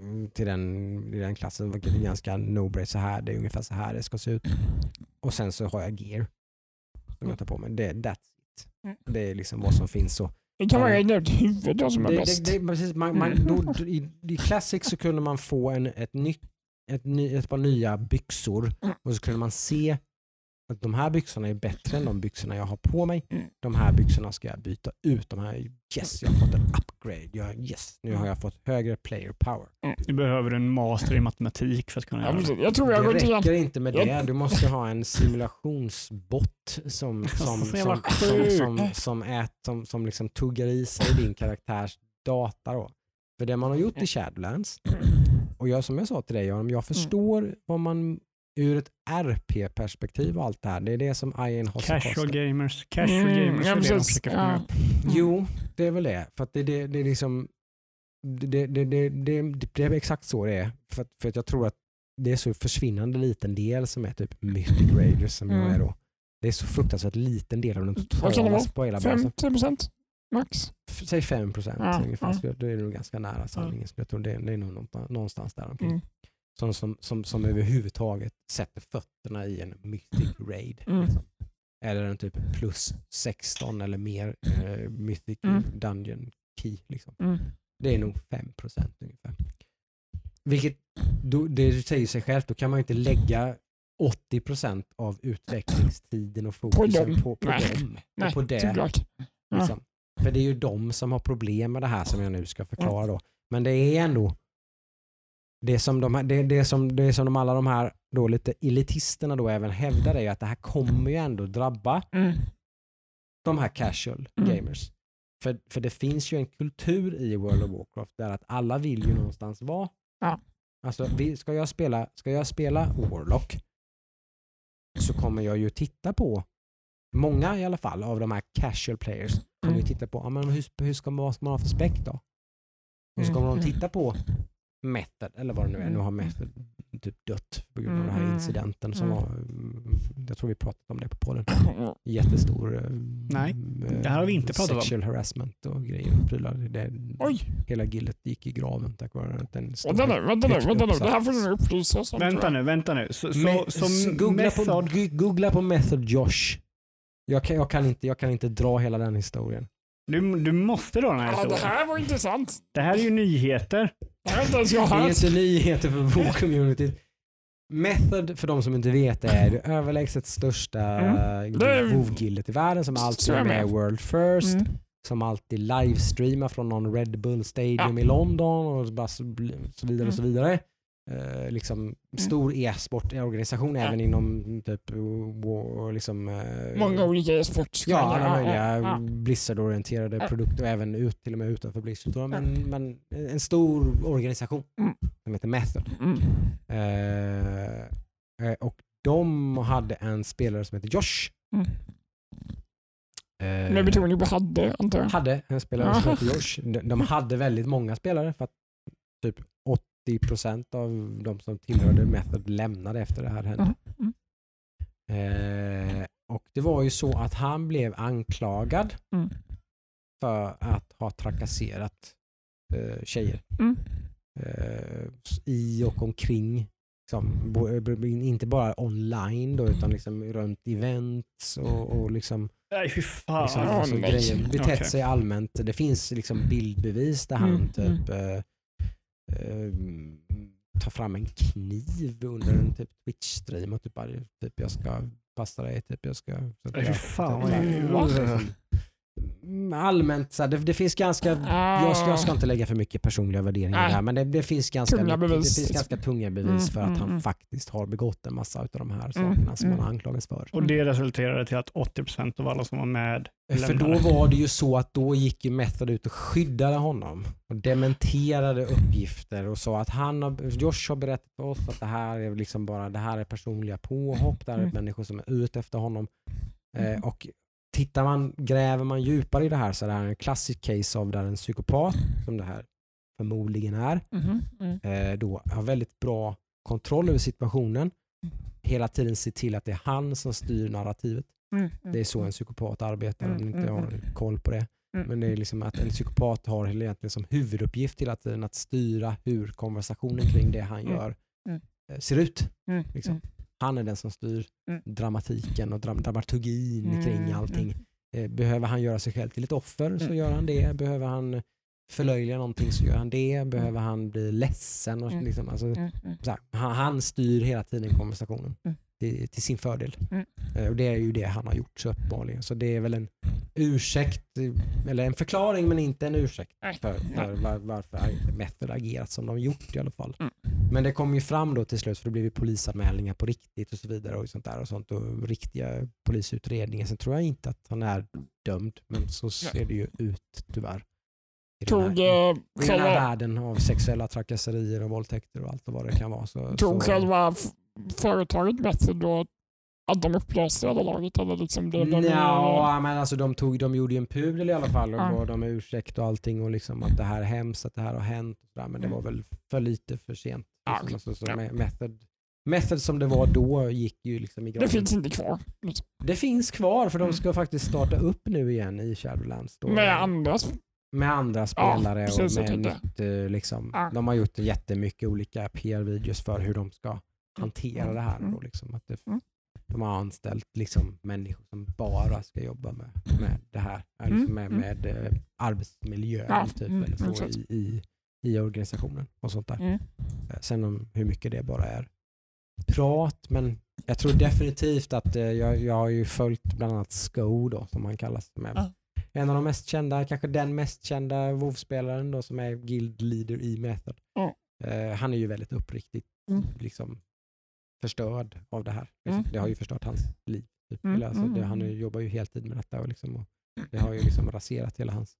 Mm, till den, i den klassen, vilket är ganska no så här, det är ungefär så här det ska se ut. Och sen så har jag gear som jag tar på mig. Det, that's.
Mm.
Det är liksom vad som finns. Så
Det kan vara ett huvud då som är
det,
bäst.
det, det, precis, man, man, då, då, i, I Classic så kunde man få en, ett, nytt, ett, ny, ett par nya byxor
Mm.
och så kunde man se att de här byxorna är bättre än de byxorna jag har på mig.
Mm.
De här byxorna ska jag byta ut. De här, yes, jag har fått en upgrade. Jag, yes, nu har jag fått högre player power.
Du behöver en master i matematik för att kunna
Ja,
göra det.
jag tror jag
Det räcker inte med det. Du måste ha en simulationsbot som, som, som, som, som, som, ät, som, som liksom tuggar i sig din karaktärs data. Då. För det man har gjort i Shadowlands, och jag, som jag sa till dig, Aron, jag förstår vad man ur ett RP-perspektiv och allt det här, det är det som Ian har
Casual gamers, casual
Mm,
gamers
ja,
är det de försöker fånga
Ja.
upp.
Jo, det är väl det. För att det, det, det är liksom det, det, det, det, det är exakt så det är. För att, för att jag tror att det är så försvinnande liten del som är typ Mythic Raiders som jag
Mm.
är då. Det är så fruktansvärt liten del av den
det
totala spoilerbasen.
50 procent max.
F- Säg 5 procent
Ja,
ungefär.
ja.
Det är nog ganska nära sanningen. Så jag tror det, det är nog någonstans, någonstans där omkring. Som, som, som, som överhuvudtaget sätter fötterna i en Mythic Raid.
Mm.
Liksom. Eller en typ plus 16 eller mer eh, Mythic
Mm.
Dungeon Key. Liksom.
Mm.
Det är nog 5 procent ungefär. Vilket, då, det säger sig självt, då kan man inte lägga 80 procent av utvecklingstiden och fokusen på, på
Nej.
dem.
Nej,
och på det.
Ja.
Liksom. För det är ju de som har problem med det här som jag nu ska förklara då. Men det är ändå det som de, det, det som, det som de alla de här då lite elitisterna då även hävdar är ju att det här kommer ju ändå drabba
Mm.
de här casual
Mm.
gamers. För, för det finns ju en kultur i World of Warcraft där att alla vill ju någonstans vara.
Ja.
Alltså, vi, ska, jag spela, ska jag spela Warlock så kommer jag ju titta på, många i alla fall av de här casual players kommer ju
Mm.
titta på, ja, men hur, hur ska man, vad ska man ha för spec då? Och så kommer
Mm.
de titta på method, eller vad det nu är. Nu har
Mm.
method typ dött på grund av den här
Mm.
incidenten som
Mm.
var, mm, jag tror vi pratat om det på podden jättestor eh,
Nej,
eh,
det här har vi inte pratat om.
Sexual harassment och grejer och prylar. Det,
Oj,
hela gillet gick i graven tack vare att den stod
vänta nu, vänta nu, vänta nu. Det här får du upplysa oss om.
Vänta nu, vänta nu. Så, så,
Me-
som
s- googla, på,
method,
gu- googla på method Josh. Jag kan, jag, kan inte, jag kan inte dra hela den historien.
Du, du måste dra den här
Ja, det här var intressant.
Det här är ju nyheter.
Det här har inte ens jag
Det är inte nyheter för WoW-communityt. Method, för de som inte vet, är det överlägset största
Mm. Det är-
WoW-gillet i världen som alltid
är
med. World First.
Mm.
som alltid livestreamar från någon Red Bull Stadium
Ja.
i London och bara så, så vidare och så vidare. Eh, liksom stor e-sportorganisation även inom typ wo- liksom, eh,
Många olika e-sports.
Ja, alla möjliga
Ja,
Blizzard-orienterade produkter och även ut, till och med utanför Blizzard. då. Men, men en stor organisation
Mm.
som heter Method.
Mm.
Eh, eh, och de hade en spelare som heter Josh.
Mm.
Eh,
Med betoning på hade, antar jag.
hade en spelare som heter Josh. De, de hade väldigt många spelare för att typ 80% av de som tillhörde Method lämnade efter det här hände.
Mm.
Eh, och det var ju så att han blev anklagad
Mm.
för att ha trakasserat eh, tjejer
Mm.
eh, i och omkring. Liksom, b- inte bara online då, utan liksom runt events och, och liksom
Nej, fy fan.
liksom, alltså, grejer, betett
Okej.
sig allmänt. Det finns liksom bildbevis där han
Mm,
typ eh, eh, tar fram en kniv under en typ Twitch-stream och typ, bara, typ jag ska passa dig, typ jag ska... Så att jag-
fan,
att
vad
Allmänt, så här, det, det finns ganska jag ska, jag ska inte lägga för mycket personliga värderingar
Nej.
här men det, det, finns ganska,
Tunga bevis.
det finns ganska tunga bevis
Mm,
för att
mm,
han
mm.
faktiskt har begått en massa av de här
Mm,
sakerna som
mm.
han anklagas för.
Och det resulterade till att 80% av alla som var med
För då
lämnade.
var det ju så att då gick ju Method ut och skyddade honom och dementerade uppgifter och sa att han har, Josh har berättat för oss att det här är liksom bara det här är personliga påhopp, det här är
Mm.
människor som är ute efter honom. Eh, och tittar man, gräver man djupare i det här så är det här en klassisk case av där en psykopat, som det här förmodligen är,
Mhm. Mm.
eh, då har väldigt bra kontroll över situationen. Hela tiden ser till att det är han som styr narrativet.
Mm.
Det är så en psykopat arbetar om
Mm,
inte
mm,
har koll på det.
Mm.
Men det är liksom att en psykopat har egentligen som huvuduppgift hela tiden att styra hur konversationen kring det han
Mm.
gör
Mm.
eh, ser ut.
Mm.
Liksom.
Mm.
Han är den som styr
Mm.
dramatiken och dram dramaturgin
Mm,
kring allting. Eh, Behöver han göra sig själv till ett offer så
Mm.
gör han det. Behöver han förlöjliga någonting så gör han det. Behöver han bli ledsen och
Mm.
liksom, alltså,
Mm. Mm.
så här, han, han styr hela tiden konversationen
Mm.
till, till sin fördel.
Mm.
Eh, Och det är ju det han har gjort så uppenbarligen. Så det är väl en ursäkt, eller en förklaring men inte en ursäkt för, för var, varför Method agerat som de gjort i alla fall.
Mm.
Men det kom ju fram då till slut för det blev ju polisanmälningar på riktigt och så vidare och sånt där och sånt och riktiga polisutredningar. Sen tror jag inte att han är dömd men så ser det ju ut tyvärr. I den här,
Tog,
i
eh,
den här
själva,
världen av sexuella trakasserier och våldtäkter och allt och vad det kan vara. Så,
tog
så,
själva företaget Method då att de upplöste hela laget? Eller liksom blev de
Ja, men alltså de, tog, de gjorde ju en pudel i alla fall och
Ja.
bad om ursäkt och allting och liksom att det här är hemskt, att det här har hänt. Och sådär, men det
Mm.
var väl för lite för sent.
Ja,
Liksom. Alltså, så
Ja.
me- method, method som det var då gick ju liksom i
Det
graven.
finns inte kvar. Liksom.
Det finns kvar för de
Mm.
ska faktiskt starta upp nu igen i Shadowlands. Då,
Med andra
med andra spelare
precis,
och med nytt, eh, liksom,
Ja.
De har gjort jättemycket olika PR-videos för hur de ska hantera
Mm.
det här.
Mm.
Då, liksom, att det,
Mm.
De har anställt liksom, människor som bara ska jobba med, med det här. ja, Liksom med
Mm.
med eh, arbetsmiljön
Ja,
typ,
mm,
eller så, i, i, i organisationen. och sånt där.
Mm.
Sen om hur mycket det bara är prat, men jag tror definitivt att eh, jag, jag har ju följt bland annat Sko då, som han kallas. Som är. En av de mest kända, kanske den mest kända WoW-spelaren då som är guild leader i Method.
Ja.
Eh, han är ju väldigt uppriktigt
Mm.
liksom, förstörd av det här.
Mm.
Liksom. Det har ju förstört hans liv. Typ.
Mm,
Eller, alltså,
mm,
det,
mm,
han
mm.
jobbar ju heltid med detta och, liksom, och det har ju liksom raserat hela hans...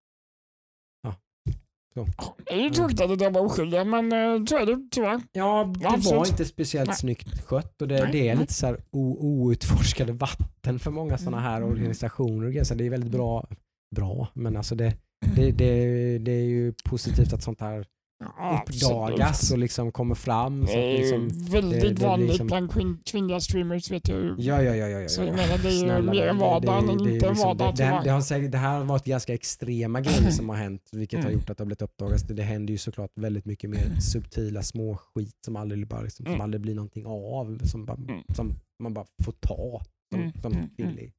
Det är ju tråkigt att det var oskyldiga, men så är det tyvärr.
Ja, det
Absolut.
var inte speciellt
Nej.
snyggt skött och det,
Nej,
det är lite så här outforskade vatten för många sådana här
Mm.
organisationer. Så det är väldigt bra, bra men alltså det, det, det, det är ju positivt att sånt här
Ja,
uppdagas
absolut.
och liksom kommer fram. Så
Det
att
är
liksom,
väldigt
det- det
vanligt
liksom-
bland kvin- kvinnliga streamers vet jag ju.
ja, ja, ja, ja, ja.
Så jag
ja.
menar, det är ju
Snälla,
mer
det-
vardag
det-
än
det är
inte
liksom-
vardag
det, det, det, har säkert, det här har varit ganska extrema grejer som har hänt vilket har
Mm.
gjort att det har blivit uppdagas. Det, det händer ju såklart väldigt mycket mer subtila små skit som aldrig, bara, liksom, som
Mm.
aldrig blir någonting av. Som, bara,
Mm.
som man bara får ta som,
Mm,
som
mm,
kvinnlig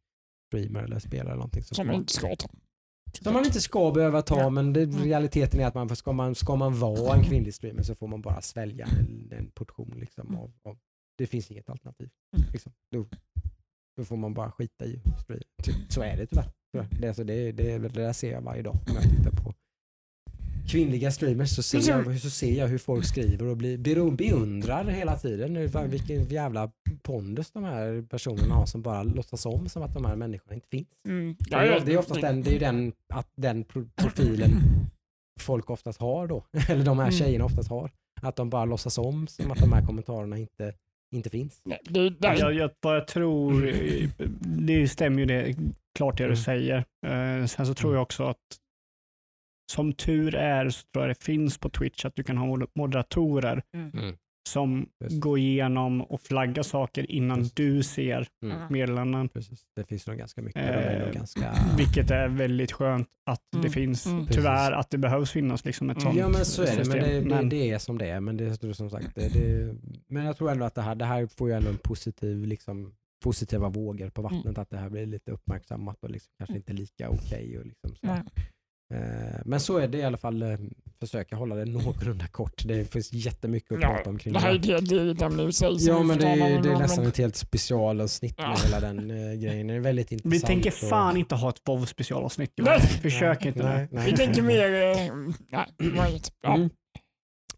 streamer eller spelare. Eller någonting.
Som man, inte ska ta.
Som man inte ska behöva ta
Ja.
men det,
Mm.
realiteten är att man, ska, man, ska man vara en kvinnlig streamer så får man bara svälja en, en portion. Liksom,
Mm.
av, av, det finns inget alternativ.
Mm.
Liksom. Då, då får man bara skita i stream. Ty- Så är det tyvärr. Det, alltså, det, det, det där ser jag varje dag när jag tittar på kvinnliga streamers så ser, jag, så ser jag hur folk skriver och blir, beundrar hela tiden nu, vad- vilken jävla pondus de här personerna har som bara låtsas om som att de här människorna inte finns.
Mm.
Det är, det är oftast den, det är den, att den pro- profilen folk oftast har då, eller de här
Mm.
tjejerna oftast har. Att de bara låtsas om som att de här kommentarerna inte, inte finns.
Det,
Jag, jag, jag tror, det stämmer ju det, klart det du
Mm.
säger. Eh, sen så tror jag också att som tur är så tror jag det finns på Twitch att du kan ha mod- moderatorer som
Precis.
går igenom och flaggar saker innan
Precis.
du ser
Mm.
meddelanden.
Precis. Det finns nog ganska mycket. Är nog
Eh,
ganska...
Vilket är väldigt skönt att det
Mm.
finns.
Mm.
Tyvärr att det behövs finnas liksom ett
Mm.
sånt
Ja men så är det, men
system.
det, det,
Men-
det är som det är. Men det som sagt, det, det, men jag tror ändå att det här, det här får ju ändå en positiv, liksom, positiva vågor på vattnet, att det här blir lite uppmärksammat och liksom kanske inte lika okej. och liksom så. Eh, Men så är det i alla fall, eh, försöka hålla det någorlunda kort. Det finns jättemycket att
Ja,
prata om kring
det här är
det.
ämne i sig. som
Ja men det är, det är nästan ett helt specialavsnitt med
Ja.
hela den eh, grejen. Det är väldigt intressant.
Vi tänker
och-
fan inte ha ett WoW specialavsnitt. Försök
Nej,
inte
nej,
det.
nej.
Vi tänker mer... eh, Nej, det var inget. Ja.
Mm.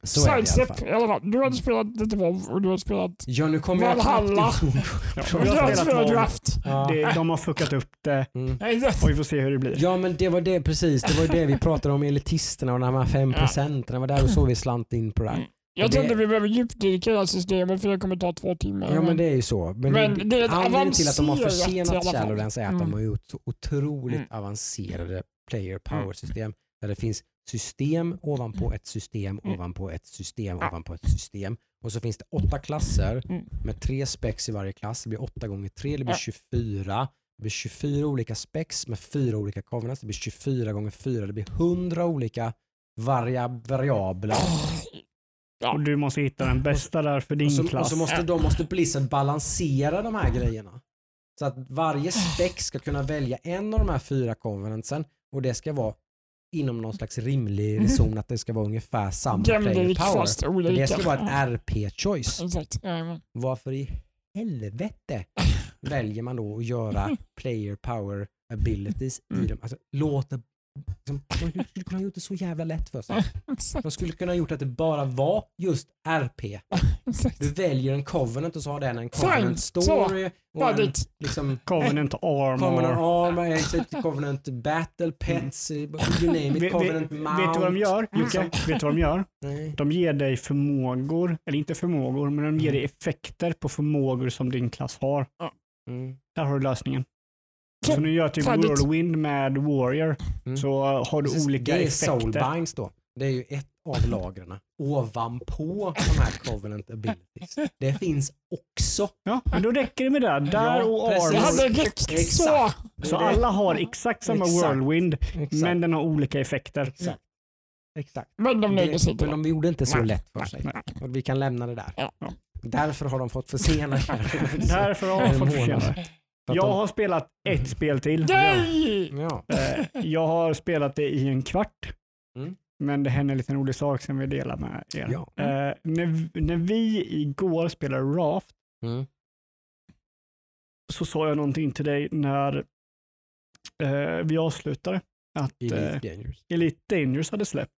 Sidestep i alla fall. Du hade spelat lite WoW och du har spelat...
Ja nu kommer jag
Valhalla.
knappt ihåg.
Ja,
du
har spelat.
Draft.
Ja.
Det, de har fuckat upp det
Mm.
Och vi får se hur det blir.
Ja men det var det precis, det var det vi pratade om elitisterna och de här fem procenten. Det var där och så vi slant in på det här.
Mm. Jag tror inte vi behöver djupdyka i det här systemet för det kommer ta två timmar.
Ja men det är ju så. Men,
Men
det,
det
anledningen till att de har
avancerat i
försenat
alla fall.
Shadowlands är att
Mm.
de har gjort så otroligt
Mm.
avancerade player power system. Där det finns system ovanpå ett system
Mm.
ovanpå ett system
Ja.
ovanpå ett system. Och så finns det åtta klasser
Mm.
med tre spex i varje klass. Det blir åtta gånger tre, det blir
Ja.
24. Det blir 24 olika specs med fyra olika covenants. Det blir 24 gånger 4. Det blir 100 olika varia variabler.
Ja.
Och du måste hitta den bästa där för din
Och så, och
klass.
så måste, de måste Blizzard balansera de här grejerna. Så att varje spec ska kunna välja en av de här fyra covenantsen och det ska vara inom någon slags rimlig zon att det ska vara ungefär samma player power. det ska vara ett RP-choice. Varför i helvete väljer man då att göra player power abilities i
Mm.
dem? Alltså, låt liksom, de skulle kunna ha gjort det så jävla lätt för sig. De skulle kunna ha gjort att det bara var just RP. Du väljer en covenant och så har den en covenant story och en liksom
Covenant Armor.
Covenant Armor, Covenant Battle Pets, you name it,
Vet, vet,
Covenant
vet
Mount.
du vad de gör Jocke? Vet du vad de gör? De ger dig förmågor, eller inte förmågor, men de ger dig effekter på förmågor som din klass har.
Mm.
Där har du lösningen.
Så,
nu gör typ
färdigt.
Whirlwind med Warrior,
Mm.
så har du
Precis,
olika
det är
effekter.
Soulbinds då. Det är ju ett av lagren. Ovanpå de här Covenant abilities. Det finns också.
Ja, men då räcker det med det. Där
Ja,
och.
Det
Armor.
hade räckt så.
Så alla har exakt samma
Exakt.
Whirlwind,
Exakt.
men den har olika effekter.
Exakt. Exakt.
Men de nöjde sig
Det,
inte.
men de gjorde inte så lätt för sig. Vi kan lämna det där.
Ja.
Därför har de fått försena.
Därför har jag fått försena. Jag
de-
har spelat ett spel till.
Nej!
Ja.
Eh, Jag har spelat det i en kvart.
Mm.
Men det hände en liten rolig sak som vi delar med er.
Ja.
Eh, när, när vi igår spelade Raft
Mm.
så sa jag någonting till dig när eh, vi avslutade. Att
Elite
eh,
Gamers.
Elite Dangerous hade släppt.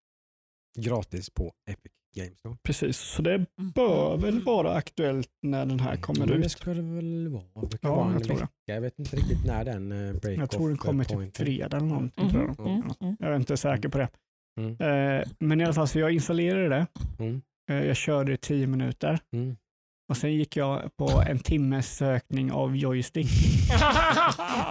Gratis på Epic Games då.
Precis, så det bör väl vara aktuellt när den här kommer
Det
ut.
ska det väl vara. Det kan
Ja,
vara
jag tror det.
Jag vet inte riktigt när den break
Jag tror den kommer till fredag eller någonting. Tror jag.
mm, mm.
jag är inte säker på det.
Mm.
Eh, men i alla fall, så jag installerade det.
Mm.
Eh, jag körde i tio minuter.
Mm.
Och sen gick jag på en timmes sökning av joystick.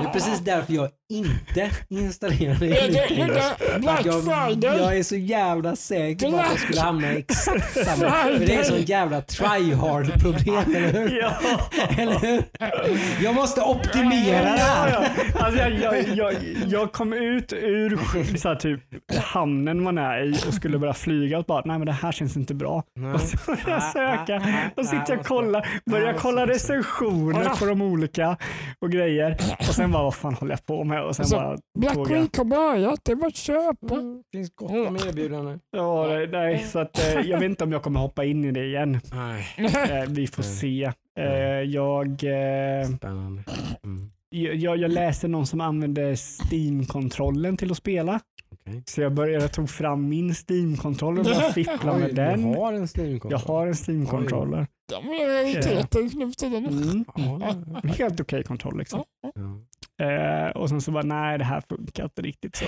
Det är precis därför jag inte installerade För
Black
jag,
Friday?
jag är så jävla säker på att jag skulle hamna i exakt samma. För det är sån jävla try-hard problem, eller hur?
ja.
Eller hur? Jag måste optimera det här.
ja. Alltså jag, jag, jag, jag kom ut ur så här, typ, hamnen man är i och skulle börja flyga och bara, nej men det här känns inte bra. Och så börjar jag söka och sitter jag och kollar, börjar kolla recensioner på de olika och grejer. Och sen bara, vad fan håller jag på med? Och sen
Så,
bara,
Black
Fråga.
Week har börjat, det bara att köpa.
Mm, finns gott om erbjudanden.
ja, nej, nej, så att eh, jag vet inte om jag kommer hoppa in i det igen.
Nej,
Eh, vi får se. Eh, jag, eh,
spännande. Mm.
jag, jag läste någon som använde Steam-kontrollen till att spela.
Okej.
Så jag började tog fram min Steam-kontroll och började fippla med den.
Du har en Steam-kontroll?
Jag har en Steam-controller.
De är rariteter nu för tiden.
Mm. Helt okej kontroll liksom.
ja.
Eh, och sen så bara, nej det här funkar inte riktigt så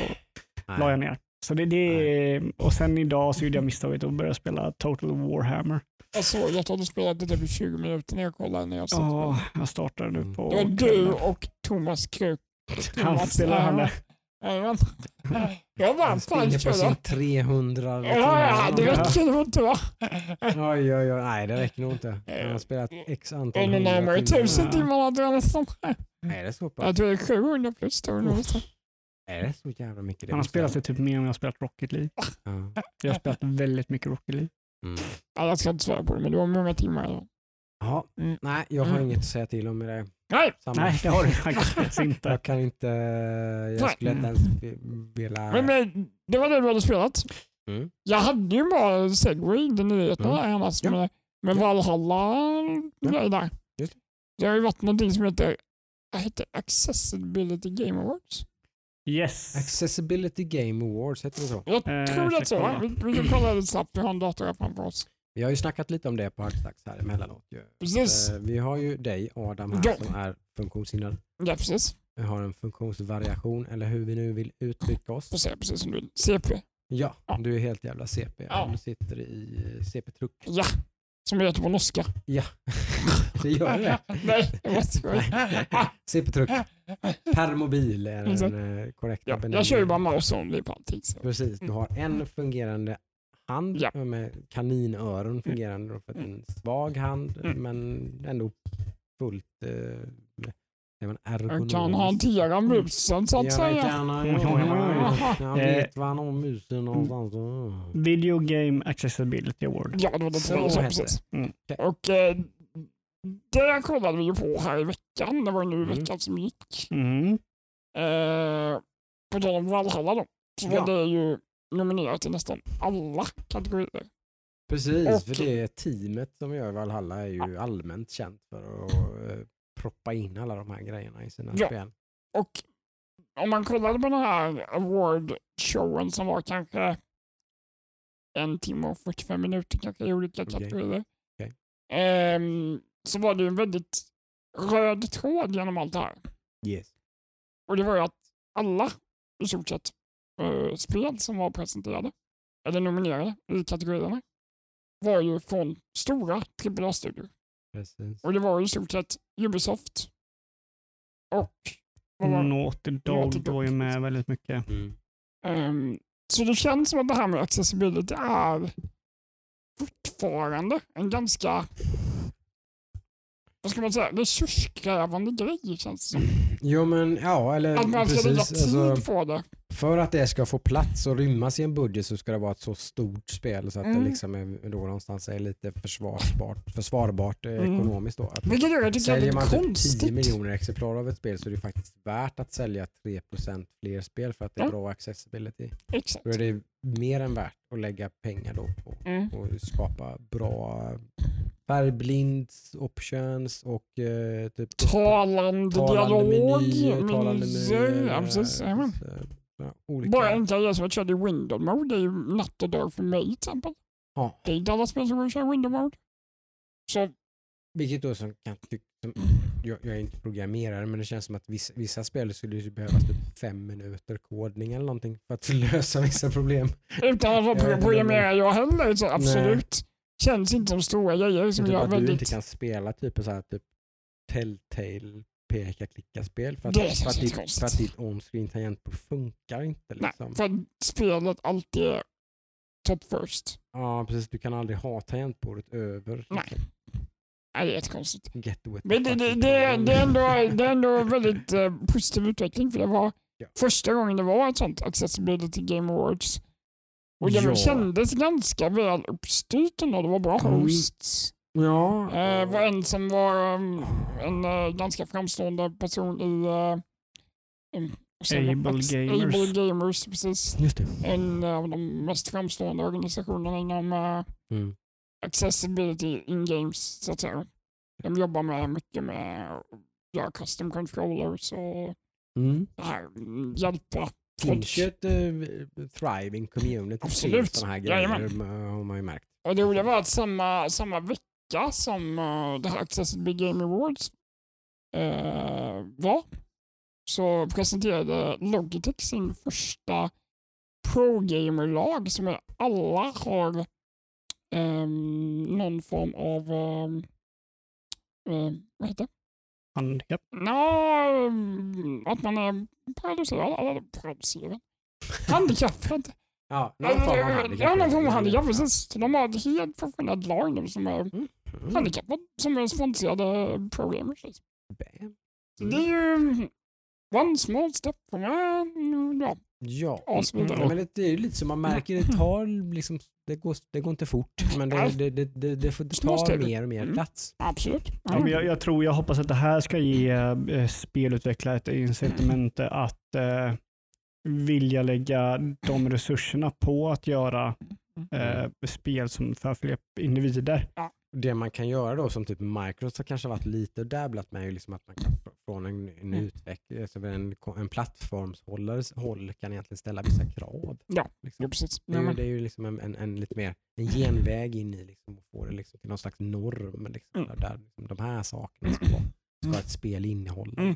Nej.
la jag ner. Så det, det och sen idag så gjorde jag misstaget att börja spela Total Warhammer.
Jag såg att du hade spelat det typ i 20 minuter när jag kollade när jag
Ja,
på.
jag startade nu på
Det var du och Thomas Kruk.
Han spelar han det.
Jajamän. Jag var
Han
fan
springer på sin
körde.
300
Ja, ja, det räcker nog inte va?
Oj, oj, oj. Nej, det räcker nog inte. Han har spelat x antal hundra
närmare
timmar.
tusen timmar hade jag nästan.
Är det så pass?
Jag tror det är 700 plus. Nog.
Är det så jävla mycket? det
Han har spelat
jag-
det typ mer än jag har spelat Rocket League.
Ja.
Jag har spelat väldigt mycket Rocket League.
Mm.
Ja, jag ska inte svara på det, men det var många timmar. Ja.
Ja,
Mm.
nej, jag har
Mm.
inget att säga till om i det.
Nej,
Samma.
Nej, det har du faktiskt inte.
Jag kan inte, jag
Nej.
skulle inte ens vilja...
men, men det var det du hade spelat.
Mm.
Jag hade ju bara Segway, den nyheten
Mm.
annars.
Ja.
Med, med Valhalla grej där.
Just
Det har ju varit någonting som heter, heter Accessibility Game Awards.
Yes.
Accessibility Game Awards, heter det så?
Jag
Eh,
tror
jag
det så. Vi, vi kan kolla lite snabbt, vi har en dator här framför oss.
Vi har ju snackat lite om det på Hackstacks här emellanåt. Ju.
Precis.
Eh, Vi har ju dig, Adam, här,
Ja.
som är funktionshindrad.
Ja, precis.
Vi har en funktionsvariation, eller hur vi nu vill uttrycka oss.
Precis, precis som du vill. CP.
Ja,
Ja.
du är helt jävla CP.
Ja.
Du sitter i CP-truck.
Ja, som det heter på norska.
Ja, det gör det.
Nej, jag bara skojar.
CP-truck. Permobil är
Exakt.
den eh, korrekta
Ja, jag kör ju bara mouse only på allting. Så.
Precis, du har en fungerande hand
Ja.
med kaninöron fungerande då för en svag hand
Mm.
men ändå fullt eh, Även
Jag
ergonomiskt.
kan hantera musen så att
Ja, det
säga.
kan han. Jag vet var han har musen någonstans. Mm.
Video Game Accessibility Award.
Ja, det var det
Så
jag
hette
precis.
det. Mm.
Och eh, det kollade vi ju på här i veckan. Det var nu
Mm.
veckan som gick.
Mm.
Eh, på tal om Valhalla då, så var
Ja.
det ju nominerat till nästan alla kategorier.
Precis,
Och-
för det teamet som gör Valhalla är ju allmänt känt för att eh, proppa in alla de här grejerna i sina
Ja.
spel.
Och om man kollade på den här award-showen som var kanske en timme och 45 minuter kanske i olika
Okej.
kategorier.
Okej.
ehm, så var det en väldigt röd tråd genom allt det här.
Yes.
Och det var ju att alla i stort sett eh, spel som var presenterade, eller nominerade i kategorierna, var ju från stora AAA-studior. Och det var ju i stort sett Ubisoft och?
Naughty Dog var ju med väldigt mycket.
Mm.
Ehm, så det känns som att det här med accessibility är fortfarande en ganska, vad ska man säga, resurskrävande grej känns det som.
Jo men ja, eller
Att man ska lägga tid
Alltså,
på det.
För att det ska få plats och rymmas i en budget så ska det vara ett så stort spel så att
Mm.
det liksom är då någonstans är lite försvarsbart, försvarbart eh,
Mm.
ekonomiskt. Då. Att
Vilket gör jag tycker
Säljer man
är
typ 10
konstigt.
miljoner exemplar av ett spel så är det faktiskt värt att sälja 3% fler spel för att det är
Ja.
bra accessibility.
Exakt.
Då är det mer än värt att lägga pengar då på
Mm.
och skapa bra färgblind options och eh, typ
Talande,
talande
dialog,
menyer, talande
menyer. Ja, precis.
eh, så, ja, olika.
Bara enkla grejer som att köra i window mode är ju natt och dag för mig till exempel.
Ja.
Det är inte alla spel som går att köra window mode. Så
Vilket då som kan tycka, som, jag, jag är inte programmerare men det känns som att vissa, vissa spel skulle ju behövas typ fem minuter kodning eller någonting för att lösa vissa problem.
utan att
Jag
vara programmerare jag heller, så absolut. Känns inte som stora grejer som
typ
gör
att du
väldigt...
inte kan spela typ så här typ Telltale peka-klicka-spel för att,
Det
för, att ditt, för att ditt on-screen tangentbord funkar inte.
Nej,
Liksom.
för att spelet alltid är top first.
Ja precis, du kan aldrig ha tangentbordet över.
Nej.
liksom.
Nej, det är jättekonstigt. Men det, det, det, det, är ändå, det är ändå väldigt eh, positiv utveckling för det var
Ja.
första gången det var ett sånt Accessibility Game Awards. Och det
Ja.
kändes ganska väl uppstyrt ändå. Det var bra hosts.
Ja.
Eh, var en som var um, en eh, ganska framstående person i uh, um?
Able Gamers.
Able Gamers, precis. En av de mest framstående organisationerna inom eh,
Mm.
accessibility in games, så att säga. De jobbar med mycket med att göra custom controllers och
Mm.
det här, hjälpa
Det finns ju ett uh, thriving community
Absolut.
sådana här grejer
Jajamän.
har man ju märkt.
Och det roliga var att samma, samma vecka som uh, det här Accessibility Game Awards eh, var så presenterade Logitech sin första Pro-gamer-lag som är alla har ehm, någon form av ehm, eh, vad heter det?
Handikapp.
Nå, ehm, att man är paralyserad. Eller paralyserad? Handikapp. heter det.
Ja, någon form av handikapp.
Ja, någon form av handikapp,
Ja.
precis. De har ett helt professionellt lag nu som är
Mm.
Handikappade, som är sponsrade programmers. liksom.
Bam.
Så det är ju one small step for man. Ja,
Ja,
Asvidare.
ja men det, det är ju lite som man märker, det tar liksom, det går, det går inte fort, men det, det, det, det, det, får- det
Små
tar
steg.
mer och mer
Mm.
plats.
absolut.
Ja, men jag, jag tror, jag hoppas att det här ska ge eh, spelutvecklare ett incitament att eh, vilja lägga de resurserna på att göra eh, spel som för fler individer.
Det man kan göra då som typ Microsoft har kanske varit lite och dabblat med är liksom att man kan fr- från en, en
Mm.
utveckling, alltså en, en plattformshållares håll kan egentligen ställa vissa krav.
Ja,
liksom.
Ja, precis.
Det är, ju,
Ja, men-
det är ju liksom en, en, en lite mer en genväg in i liksom, att få det liksom till någon slags norm. Liksom,
Mm.
där, liksom, de här sakerna ska, vara, ska ett spel innehålla.
Mm.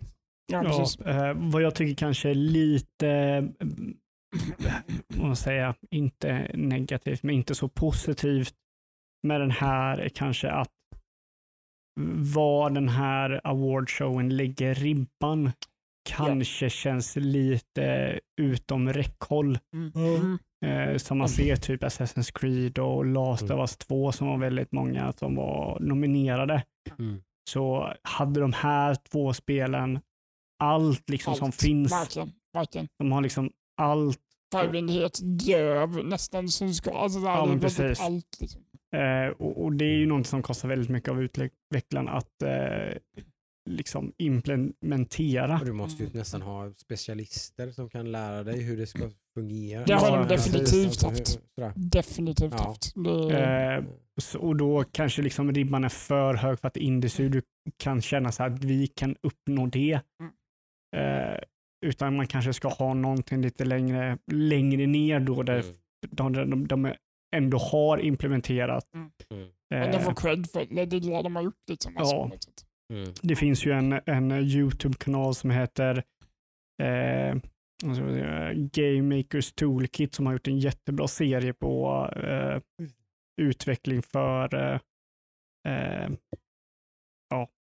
Ja,
Ja,
precis.
eh, vad jag tycker kanske är lite, eh, vad man säga, inte negativt, men inte så positivt med den här är kanske att var den här awardshowen lägger ribban kanske känns lite utom räckhåll.
Mm.
Eh, som man ser typ Assassin's Creed och Last
Mm.
of Us 2 som var väldigt många som var nominerade.
Mm.
Så hade de här två spelen allt liksom som
Allt.
finns.
Verkligen. verkligen.
De har liksom allt.
Färgblindhet, döv, nästan som ska... Alltså,
Ja,
väldigt
precis.
allt. Liksom.
Eh, och, och det är ju något som kostar väldigt mycket av utvecklaren att eh, liksom implementera.
Och du måste ju nästan ha specialister som kan lära dig hur det ska fungera.
Det
har de
precis.
definitivt
Alltså,
haft. Definitivt
Ja.
haft. Det,
Eh, och då kanske liksom ribban är för hög för att Indiestudio kan känna så här att vi kan uppnå det.
Mm.
Eh, utan man kanske ska ha någonting lite längre, längre ner då där
Mm.
de, de, de ändå har implementerat.
Mm.
Mm.
men de
Eh,
får cred för det. Det är det de har gjort. Liksom,
Ja.
Mm.
det finns ju en, en YouTube-kanal som heter eh, Game Makers Toolkit som har gjort en jättebra serie på eh, utveckling för eh,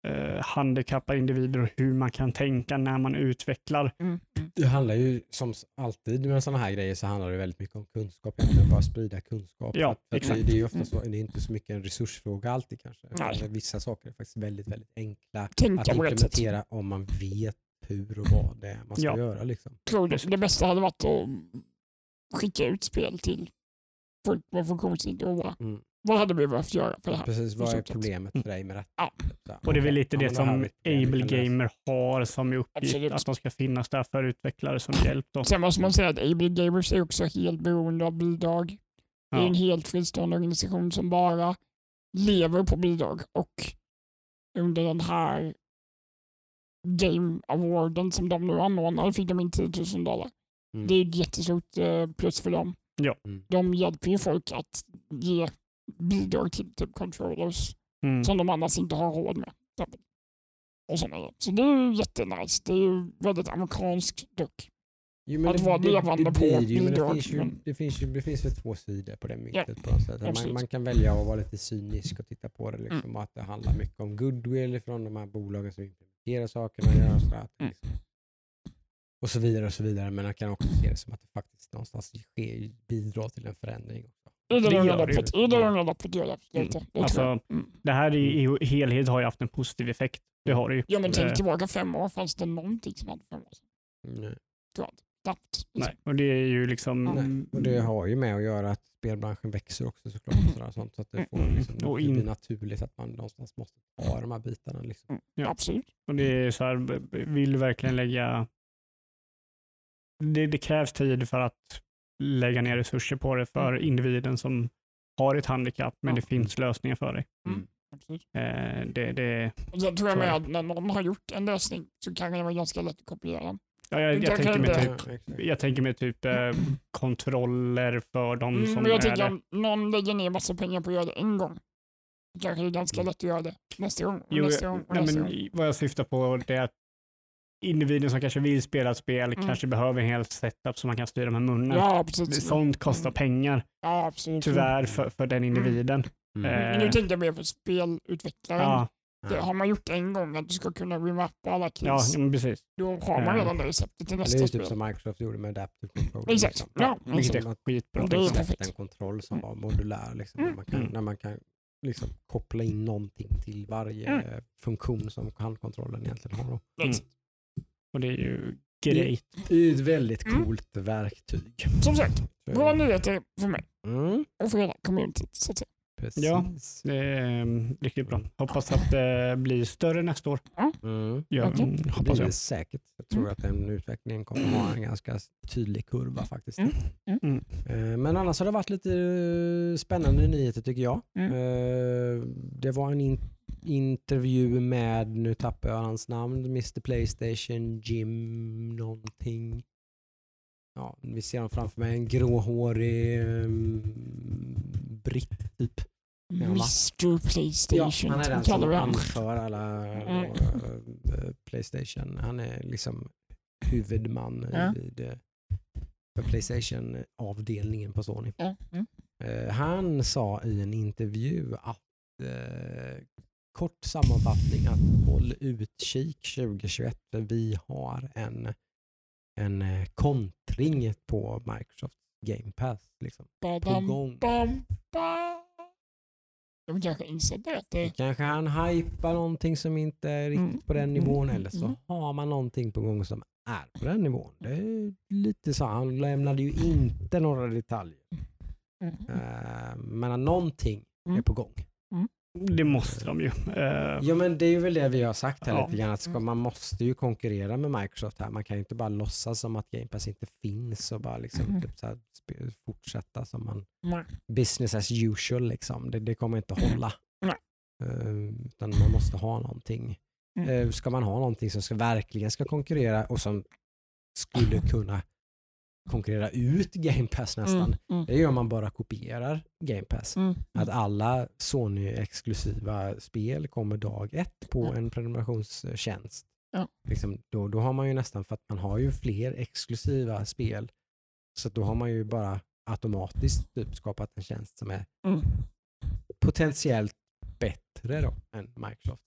eh, handikappade individer och hur man kan tänka när man utvecklar.
Mm. Mm.
Det handlar ju som alltid med sådana här grejer så handlar det väldigt mycket om kunskap. Egentligen bara sprida kunskap.
Ja,
För att- att
exakt.
Det, det är ju ofta så, det är inte så mycket en resursfråga alltid kanske. Vissa saker är faktiskt väldigt, väldigt enkla att
Tänka sätt.
implementera om man vet hur och vad det är man ska
Ja.
göra. Liksom.
tror det, det bästa hade varit att skicka ut spel till folk med funktionshinder och bara,
Mm.
Vad hade vi behövt göra för det här?
Precis, vad är problemet för dig med detta?
Ja.
Så här,
Och det är väl lite
ja,
det som Able. Gamer har som uppgift,
Absolut.
att de ska finnas där för utvecklare som hjälp. Då.
Sen måste man säga att Able Gamers är också helt beroende av bidrag. Det är
Ja.
en helt fristående organisation som bara lever på bidrag och under den här Game Awarden som de nu anordnar fick de in 10 000 dollar.
Mm.
Det är ett jättestort eh, plus för dem.
Ja.
Mm.
De hjälper ju folk att ge bidrag till typ controllers
Mm.
som de annars inte har råd med. Och grejer. Så det är ju jättenice. Det är ju väldigt amerikanskt dock.
Jo, men
Att
det,
vara
det,
levande
det
på
blir ju, men det
bidrag,
finns ju, det finns ju, det finns väl två sidor på det myntet
Ja,
på något sätt. Man, man kan välja att vara lite cynisk och titta på det liksom,
Mm.
att det handlar mycket om goodwill från de här bolagen som implementerar sakerna och gör sådär, det
Mm.
liksom, och så vidare och så vidare. Men man kan också se det som att det faktiskt någonstans sker, bidrar till en förändring. Också.
I det
Det
långa
gör det ju.
loppet, i det långa loppet gör det absolut det. det. tror
Alltså.
Mm.
Det här i, i helhet har ju haft en positiv effekt. Det har det ju.
Ja men tänk
Eh,
tillbaka fem år, fanns det någonting som hade fem år sedan?
Mm.
Knappt.
Nej, och det är ju liksom...
Nej. Och det har ju med att göra att spelbranschen växer också såklart. Och sådär, sånt, så att det, får
Mm.
liksom,
Och
det
in-
blir naturligt att man någonstans måste ta de här bitarna. Liksom.
Ja.
Absolut.
Och det är så här, vill du verkligen lägga... Det, det krävs tid för att lägga ner resurser på det för individen som har ett handikapp, men
Ja.
det finns lösningar för dig.
Mm.
Absolut.
Eh, det, det,
sen tror jag med att när någon har gjort en lösning så kan det vara ganska lätt att kopiera den.
ja, jag,
Jag
jag, tänker mig typ, jag tänker mig typ eh, kontroller för de
Mm,
som
men jag
är
tänker
det.
om någon lägger ner massa pengar på att göra det en gång, så kanske det är ganska lätt att göra det nästa gång och
Jo,
nästa gång och
nej,
nästa
men
gång.
vad jag syftar på det är att individen som kanske vill spela ett spel
Mm.
kanske behöver en hel setup som man kan styra med munnen.
Ja.
Sånt kostar
Mm.
pengar,
Ja, absolut.
tyvärr, för, för den individen.
Mm.
Eh,
Men nu tänkte jag mer för spelutvecklaren.
Ja,
Det har man gjort en gång att du ska kunna remappa alla keys.
ja, precis.
Då har man
Eh.
redan det receptet till
Det är
nästa
ju
spel.
typ som Microsoft gjorde med Adaptive Control.
Exakt.
Liksom.
Ja,
Vilket är skitbra.
Det är perfekt.
en kontroll som var modulär. Liksom,
Mm.
där man kan,
Mm.
När man kan liksom, koppla in någonting till varje
Mm.
eh, funktion som handkontrollen egentligen har. Då.
Och det är ju grejt.
Det är ett väldigt
Mm.
coolt verktyg.
Som sagt, bra nyheter för mig
Mm.
och för hela communityt. Så att säga.
Precis.
Ja. Det är um, riktigt bra. Hoppas att det blir större nästa år.
Mm.
Ja,
Okej.
mm, hoppas jag.
det säkert. Jag tror
Mm.
att den utvecklingen kommer att ha en ganska tydlig kurva faktiskt.
Mm.
Mm.
Eh, Men annars har det varit lite eh, spännande nyheter tycker jag.
Mm.
Eh, Det var en intervju med, nu tappar jag hans namn, Mr Playstation Jim någonting. Ja, vi ser honom framför mig, en gråhårig um, britt typ. Ja?
Mr Playstation.
han är den som anför alla
Mm.
eh, Playstation. Han är liksom huvudman
Ja.
vid Playstation-avdelningen på Sony.
Ja. Mm.
Eh, Han sa i en intervju att eh, kort sammanfattning att håll utkik 2021 för vi har en, en eh, kontring på Microsoft Game Pass liksom, på
Badam,
gång.
bam, bam. De kanske insett det. Att det
Kanske han hypar någonting som inte är riktigt
Mm,
på den
mm,
nivån
mm,
eller så
mm.
har man någonting på gång som är på den nivån. Det är lite så. Han lämnade ju inte några detaljer.
mm.
Eh, men någonting är
Mm.
på gång.
Det måste de ju. Eh,
Ja men det är ju väl det vi har sagt här
Ja.
lite grann. Att ska, man måste ju konkurrera med Microsoft här. Man kan ju inte bara låtsas som att Game Pass inte finns och bara liksom
Mm.
typ så här, fortsätta som man
Nej.
business as usual liksom. Det, det kommer inte hålla. Eh, utan man måste ha någonting.
Mm.
Eh, ska man ha någonting som ska, verkligen ska konkurrera och som skulle kunna konkurrera ut Game Pass nästan.
Mm, mm,
Det är ju om man bara kopierar Game Pass.
mm.
Att alla Sony-exklusiva spel kommer dag ett på
Ja.
en prenumerationstjänst.
Ja.
Liksom, då, då har man ju nästan, för att man har ju fler exklusiva spel, så att då har man ju bara automatiskt typ skapat en tjänst som är
Mm.
potentiellt bättre då än Microsoft.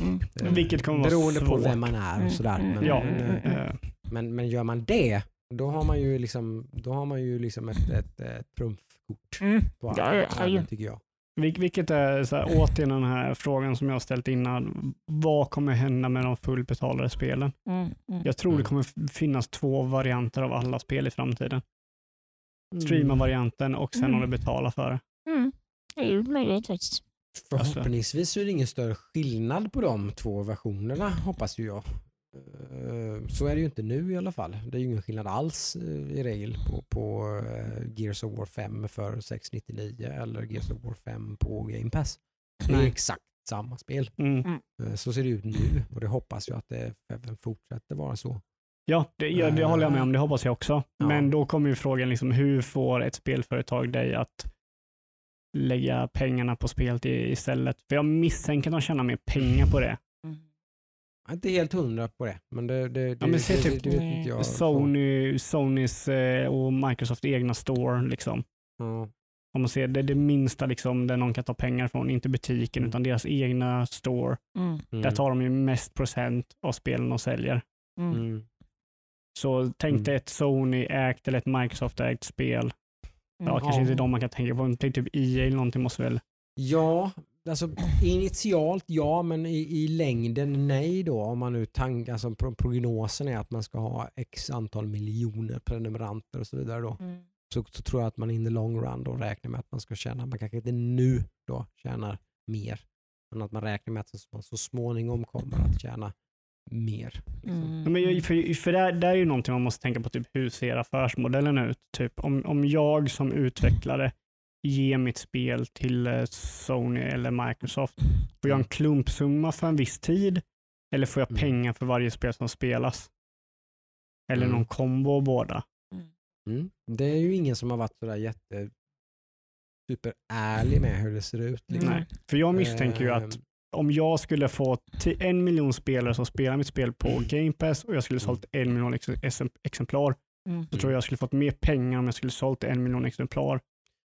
Mm.
Eh,
Vilket kommer vara
Beroende på
svårt.
vem man är och sådär.
Mm.
Men,
Ja,
men, eh,
eh,
men, men gör man det, då har man ju liksom, då har man ju liksom ett, ett, ett trumfkort
Mm.
på
Ja, ja, ja.
tycker jag.
vil- vilket är så här, återigen den här frågan som jag har ställt innan. Vad kommer hända med de fullbetalade spelen?
Mm. Mm.
Jag tror
Mm.
det kommer f- finnas två varianter av alla spel i framtiden. Streama-varianten och sen
Mm.
om du betalar för det.
Mm. Det är ju möjligt faktiskt.
Förhoppningsvis så är det ingen större skillnad på de två versionerna hoppas ju jag. Eh, Så är det ju inte nu i alla fall. Det är ju ingen skillnad alls eh, i regel på, på eh, Gears of War 5 för 699 eller Gears of War 5 på Game Pass. Det är
Nej.
exakt samma spel.
Mm.
Eh, Så ser det ut nu och det hoppas jag att det även fortsätter vara så.
Ja, det, ja, det håller jag med om. Det hoppas jag också.
Ja.
Men då kommer ju frågan, liksom, hur får ett spelföretag dig att lägga pengarna på spelet i- istället? För jag misstänker att de tjänar mer pengar på det.
Jag är inte helt hundra på det, men det, det, det,
men se
det,
typ
det, det vet inte jag.
Sony, Sonys eh, och Microsoft egna store. Liksom.
Ja.
Om man ser det, är det minsta liksom, där någon kan ta pengar från, inte butiken
Mm.
utan deras egna store.
Mm.
Mm.
Där tar de ju mest procent av spelen de säljer.
Mm.
Mm.
Så tänk
Mm.
dig ett Sony-ägt eller ett Microsoft-ägt spel. Ja, kanske inte de man kan tänka på. Tänk typ EA eller någonting måste väl...
Ja, alltså initialt ja, men i, i längden nej då. Om man nu tank, alltså pro- prognosen är att man ska ha x antal miljoner prenumeranter och så vidare då.
Mm.
Så, så tror jag att man in the long run då räknar med att man ska tjäna, man kanske inte nu då tjänar mer, men att man räknar med att man så småningom kommer att tjäna mer. Liksom.
Mm.
Ja, Men för för där, där är ju någonting man måste tänka på, typ hur ser affärsmodellen ut? Typ om, om jag som utvecklare ger mitt spel till eh, Sony eller Microsoft, får jag en klumpsumma för en viss tid? Eller får jag
Mm.
pengar för varje spel som spelas? Eller
Mm.
någon kombo av båda?
Mm. Det är ju ingen som har varit sådär jätte superärlig med hur det ser ut. Liksom.
Nej. För jag misstänker ju att
Ehm,
om jag skulle få en miljon spelare som spelar mitt spel på
Mm.
Game Pass och jag skulle sålt en miljon ex- exemplar,
Mm.
så tror jag jag skulle fått mer pengar om jag skulle sålt en miljon exemplar.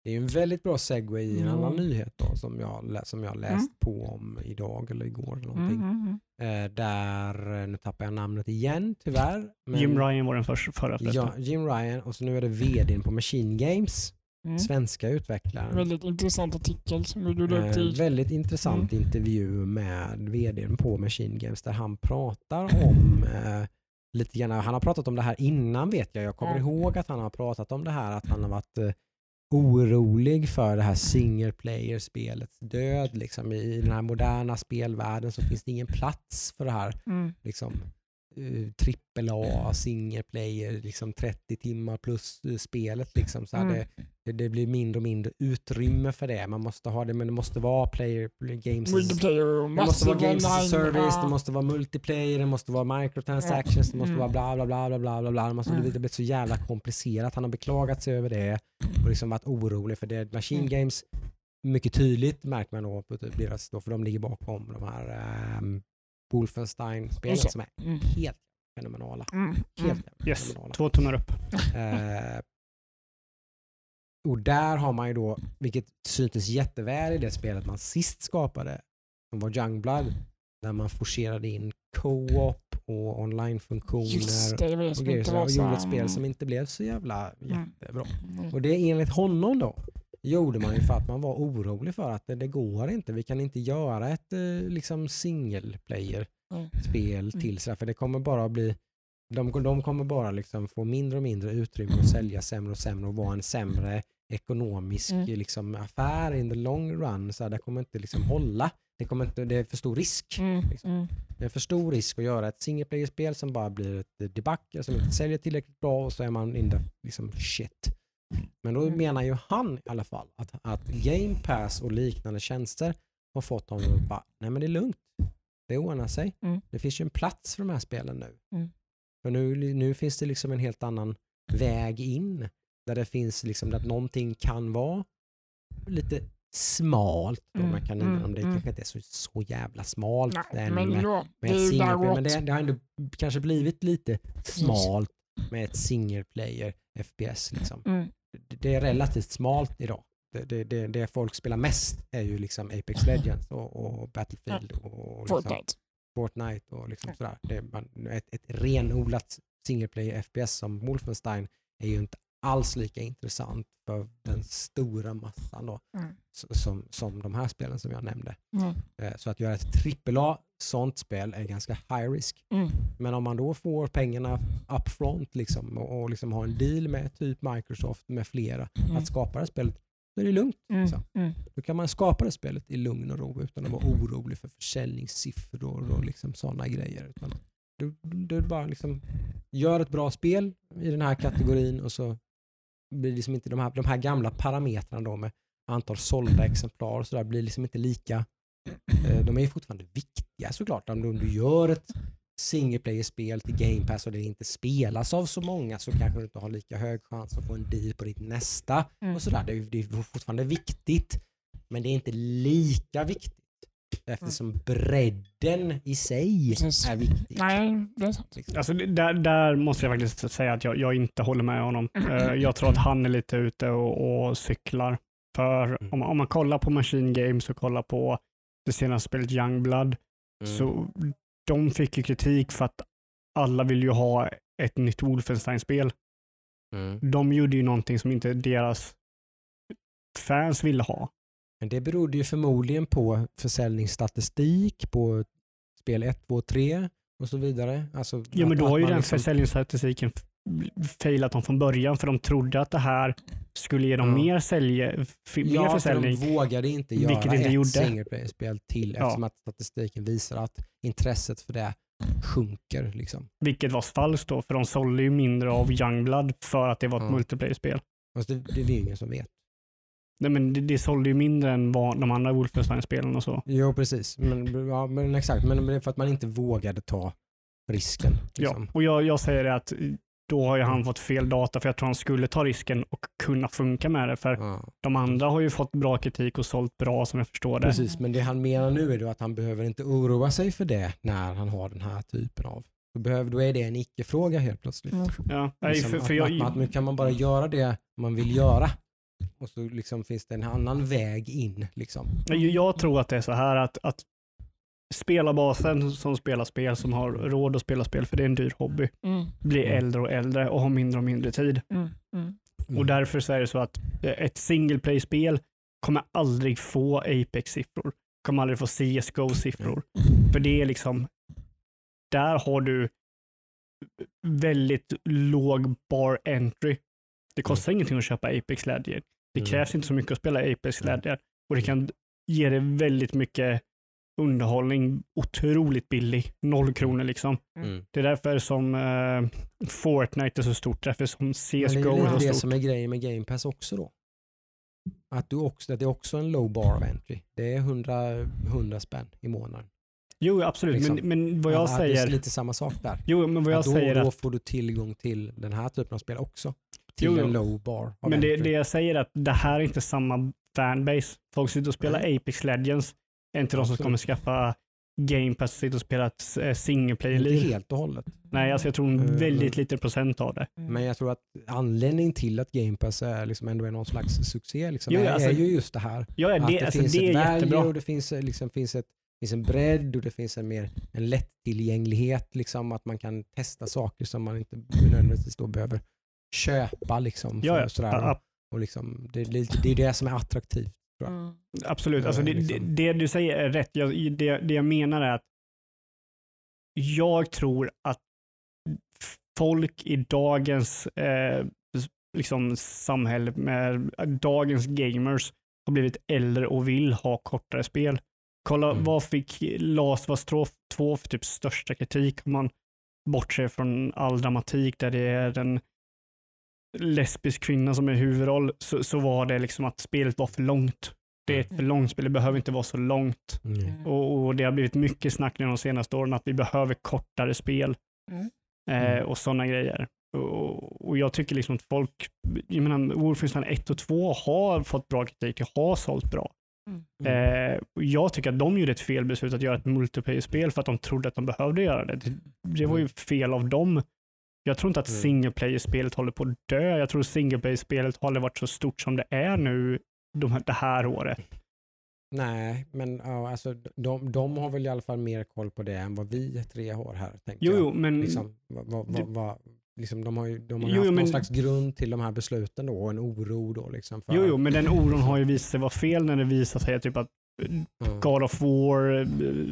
Det är en väldigt bra segway i en
Mm.
annan nyhet då, som jag, som jag läst
Mm.
på om idag eller igår. Eller någonting.
Mm. Mm.
Eh, där, eh, nu tappar jag namnet igen tyvärr. Men,
Jim Ryan var den för, förra förresten.
Ja, Jim Ryan och så nu är det vdn på Machine Games,
Mm.
svenska utvecklaren.
Väldigt intressant artikel som du la upp
Eh, väldigt intressant
Mm.
intervju med vdn på Machine Games där han pratar om eh, lite grann, han har pratat om det här innan vet jag, jag kommer ihåg att han har pratat om det här att han har varit eh, orolig för det här single player-spelets död. Liksom. I den här moderna spelvärlden så finns det ingen plats för det här
Mm.
liksom, trippel A, single player, liksom 30 timmar plus eh, spelet. Liksom, så
Mm.
det, det, blir mindre och mindre utrymme för det. Man måste ha det, men det måste vara player games.
Multiplayer
Det måste vara games as service,
Ja.
det måste vara multiplayer, det måste vara microtransactions, det måste
Mm.
vara bla bla bla bla bla bla bla. Det måste
Mm.
det blir så jävla komplicerat. Han har beklagat sig över det och liksom varit orolig för det. Machine
Mm.
Games, mycket tydligt märker man då på typ deras, då, för de ligger bakom de här um, Wolfenstein-spelen som är
Mm.
helt fenomenala.
Mm.
Helt
Mm.
Yes,
fenomenala.
två tummar upp.
Eh, och där har man ju då, vilket syntes jätteväl i det spelet man sist skapade, som var Youngblood, där man forcerade in co-op och online-funktioner
Just det, det var det
och grejer så, och gjorde ett spel som inte blev så jävla
Mm.
jättebra.
Mm.
Och det är enligt honom då, gjorde man ju för att man var orolig för att det, det går inte. Vi kan inte göra ett eh, liksom single player
Mm.
spel till sig för det kommer bara att bli de, de kommer bara liksom få mindre och mindre utrymme att sälja sämre och sämre och vara en sämre ekonomisk
Mm.
liksom, affär in the long run. Så här, det kommer inte liksom hålla. Det, kommer inte, det är för stor risk.
Mm.
Liksom.
Mm.
Det är för stor risk att göra ett single player-spel som bara blir ett debacle som inte säljer tillräckligt bra och så är man in the liksom, shit. Men då
Mm.
menar ju han i alla fall att, att Game Pass och liknande tjänster har fått honom att bara, nej men det är lugnt. Det ordnar sig.
Mm.
Det finns ju en plats för de här spelen nu.
Mm.
För nu, nu finns det liksom en helt annan väg in. Där det finns liksom att någonting kan vara lite smalt. Då
Mm,
man kan,
mm,
om det
mm.
kanske inte är så, så jävla smalt
Nej, men
med,
det
med
ju
single
där.
Men det, det har ändå kanske blivit lite smalt med ett single player FPS. Liksom.
Mm.
Det- är relativt smalt idag. Det, det, det, det folk spelar mest är ju liksom Apex Legends och, och Battlefield och liksom
Fortnite.
Fortnite och liksom sådär. Det är man, ett, ett renodlat single player FPS som Wolfenstein är ju inte alls lika intressant för den stora massan då,
Mm.
som, som de här spelen som jag nämnde.
Mm.
Eh, Så att göra ett AAA sånt spel är ganska high risk.
Mm.
Men om man då får pengarna upfront liksom, och, och liksom har en deal med typ Microsoft med flera
Mm.
att skapa det här spelet, då är det lugnt.
Mm.
Liksom.
Mm.
Då kan man skapa det spelet i lugn och ro utan att vara orolig för försäljningssiffror och liksom sådana grejer. Utan du, du bara liksom gör ett bra spel i den här kategorin och så blir liksom inte de här, de här gamla parametrarna då med antal sålda exemplar och så där blir liksom inte lika. eh, De är ju fortfarande viktiga såklart. Om du, om du gör ett single player-spel till Game Pass och det inte spelas av så många så kanske du inte har lika hög chans att få en deal på ditt nästa
Mm.
och sådär. Det är, det är fortfarande viktigt, men det är inte lika viktigt eftersom bredden i sig
Precis.
är viktig.
Nej, det är sant.
Liksom.
Alltså, där, där måste jag faktiskt säga att jag, jag inte håller med honom. Eh, jag tror att han är lite ute och, och cyklar. För
Mm.
om, man- om man kollar på Machine Games och kollar på det senaste spelet Youngblood,
Mm.
så de fick ju kritik för att alla vill ju ha ett nytt Wolfenstein-spel.
Mm.
De gjorde ju någonting som inte deras fans ville ha.
Men det berodde ju förmodligen på försäljningsstatistik på spel 1, 2, 3 och så vidare. Alltså
Ja, men då har ju den
liksom-
försäljningsstatistiken failat dem från början för de trodde att det här skulle ge dem
Ja.
mer, sälje, mer
Ja, för
försäljning.
de vågade inte
vilket
göra
inte
ett
gjorde.
single player-spel till
Ja.
eftersom att statistiken visar att intresset för det sjunker. Liksom.
Vilket var falskt då, för de sålde ju mindre av Youngblood för att det var ett
Ja.
multiplayer-spel.
Fast det, det är ju ingen som vet.
Nej, men det, det sålde ju mindre än vad de andra Wolfenstein-spelen och så.
Jo, precis. Men, ja, men exakt. Men det är för att man inte vågade ta risken. Liksom.
Ja, och jag, jag säger det att då har ju han fått fel data för jag tror han skulle ta risken och kunna funka med det. För
Ja.
de andra har ju fått bra kritik och sålt bra som jag förstår det.
Precis, men det han menar nu är då att han behöver inte oroa sig för det när han har den här typen av... Då, behöver, då är det en icke-fråga helt plötsligt.
Mm.
Ja, nej,
Liksom
för,
att,
för jag,
att, att nu kan man bara göra det man vill göra. Och så liksom finns det en annan väg in. Liksom.
jag, jag tror att det är så här att, att spelarbasen som spelar spel, som har råd att spela spel, för det är en dyr hobby,
Mm.
blir
Mm.
äldre och äldre och har mindre och mindre tid.
Mm. Mm.
Och därför så är det så att eh, ett single play-spel kommer aldrig få Apex-siffror. Kommer aldrig få CSGO-siffror. För det är liksom, där har du väldigt låg bar entry. Det kostar ingenting att köpa Apex Legend. Det
Mm.
krävs inte så mycket att spela Apex
Mm.
Legend. Och det kan ge dig väldigt mycket underhållning otroligt billig. Noll kronor liksom.
Mm.
Det är därför som eh, Fortnite är så stort. Därför som
det
CSGO
är
är,
ju
så
lite det
stort.
som är grejen med Game Pass också då. Att, du också, att det är också en low bar of entry. Det är 100, 100 spänn i månaden.
Jo, absolut.
liksom.
Men, men vad jag
Att- att Det är
säger...
lite samma sak där.
Jo, men vad jag
Att då,
säger
då
att...
får du tillgång till den här typen av spel också. Till
Jo, jo.
en low bar
Men det, det jag säger är att det här är inte samma fanbase. Folk sitter och spelar Apex Legends. Är inte de som kommer skaffa Game Pass och sitter och spela ett eh, single
Inte
player-liv.
helt och hållet.
Nej, alltså jag tror en
Mm,
väldigt
mm.
liten procent av det.
Men jag tror att anledningen till att Game Pass är liksom ändå är någon slags succé liksom,
Jo,
är,
alltså-
är ju just det här.
Ja,
att
det,
det
alltså,
finns
det
ett
är
value
jättebra.
och det finns, eh, liksom, finns, ett, finns en bredd och det finns en mer en lättillgänglighet. Liksom, att man kan testa saker som man inte nödvändigtvis då behöver köpa. Liksom,
Ja, ja.
sådär.
Ja,
Och liksom, det, det, det är det som är attraktivt.
Mm.
Absolut. Alltså det,
Eh, liksom.
det, det du säger är rätt. Jag, det, det jag menar är att jag tror att folk i dagens eh, liksom samhälle med dagens gamers har blivit äldre och vill ha kortare spel. Kolla
Mm.
vad fick Last of Us 2 för typ största kritik om man bortser från all dramatik där det är en lesbisk kvinna som är huvudroll så, så var det liksom att spelet var för långt. Det är ett för långt spel, det behöver inte vara så långt.
Mm.
Och, och Det har blivit mycket snack nu de senaste åren att vi behöver kortare spel
Mm.
eh,
Mm.
och sådana grejer. Och, och Jag tycker liksom att folk, jag menar Wolfenstein 1 och 2 har fått bra kritik, har sålt bra. Eh, och jag tycker att de gjorde ett felbeslut att göra ett multiplayer-spel för att de trodde att de behövde göra det. Det, det var ju fel av dem. Jag tror inte att
Mm.
single player-spelet håller på att dö. Jag tror single player-spelet har aldrig varit så stort som det är nu de, här- det här året.
Nej, men ja, alltså, de, de har väl i alla fall mer koll på det än vad vi tre har här.
Jo, jo, men
Liksom, vad, vad, vad, liksom, de har ju, de har
Jo,
haft
jo,
någon
men-
slags grund till de här besluten då och en oro då. Liksom, för,
Jo, jo, men den oron har ju visat sig vara fel när det visar sig typ att
Ja.
God of War, eh,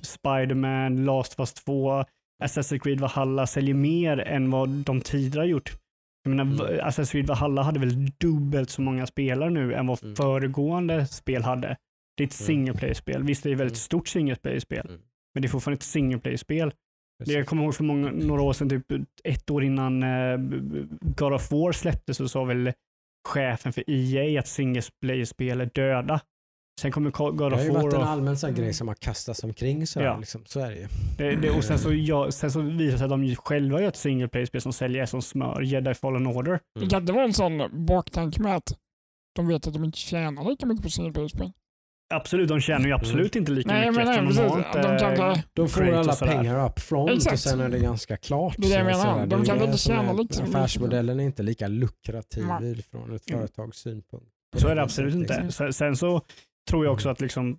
Spider-Man, Last of Us 2, Assassin's Creed Valhalla säljer mer än vad de tidigare gjort. Jag menar,
Mm.
Assassin's Creed Valhalla hade väl dubbelt så många spelare nu än vad
Mm.
föregående spel hade. Det är ett
Mm.
single player-spel. Visst, det är ett väldigt
Mm.
stort single player-spel,
Mm.
men det är fortfarande ett single player-spel.
Precis.
Jag kommer ihåg för många, några år sedan, typ ett år innan eh, God of War släpptes, så sa väl chefen för EA att single player-spel är döda. Sen kommer God
Det
of
har ju
War
varit en
och,
allmän sån
Mm.
grej som har kastats omkring så, här,
Ja.
liksom. så är det ju.
det, det, och sen, så, ja, sen så visar det sig att de själva gör ett single player-spel som säljer som smör, Jedi Fallen Order.
Det kan inte vara en sån baktanke med att de vet att de inte tjänar lika mycket på single player-spel.
Absolut, de tjänar ju absolut inte lika
Nej,
mycket
men nej,
de har
De
inte...
kanske,
De får alla
och
pengar up front och
Exakt.
sen är det ganska klart.
Det är det jag
så-
menar. De
Det
kan
det
inte tjäna liksom
Affärsmodellen är inte lika lukrativ
Nej.
från ett
Mm.
företags synpunkt.
Så är det absolut inte. Sen så tror jag också att liksom,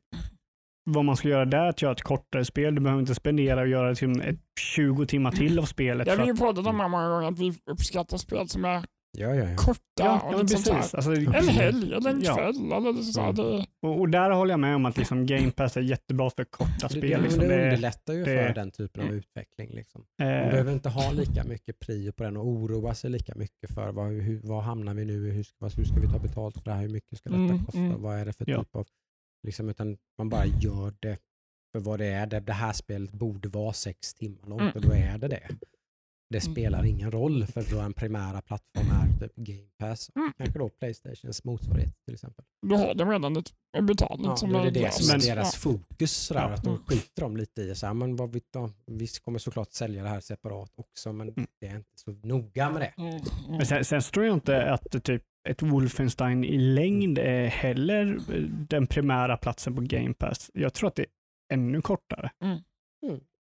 vad man ska göra där är att göra ett kortare spel. Du behöver inte spendera och göra liksom ett 20 timmar till av spelet.
jag har ju pratat om det många gånger att vi uppskattar spel som är
Ja, ja, ja.
korta
ja,
och
ja, precis. Alltså,
En helg eller en
Ja.
kväll eller så.
Mm.
Det,
och, och där håller jag med om att liksom Game Pass är jättebra för korta
Det,
spel.
det,
Liksom.
det
Det,
underlättar ju
det-
för den typen av utveckling. Liksom.
eh,
Man behöver inte ha lika mycket prio på den och oroa sig lika mycket för vad, hur, vad hamnar vi nu i, hur ska, hur ska vi ta betalt för det här, hur mycket ska detta
Mm,
kosta,
mm.
vad är det för
Ja.
typ av, liksom, utan man bara gör det för vad det är. Det, det här spelet borde vara sex timmar långt
Mm.
och då är det det. Det
Mm.
spelar ingen roll för då en primära plattform är typ Game Pass.
Mm.
Kanske då Playstations motsvarighet till exempel.
då har de redan ett, betalning
Ja,
som
då är det det som är deras fokus. Sådär,
Ja.
Att då
Mm.
skiter de lite i så här, men vad vi, ja, vi kommer såklart sälja det här separat också men
Mm.
det är inte så noga med det.
Mm, mm.
Men sen, sen tror jag inte att typ ett Wolfenstein i längd är heller den primära platsen på Game Pass. Jag tror att det är ännu kortare.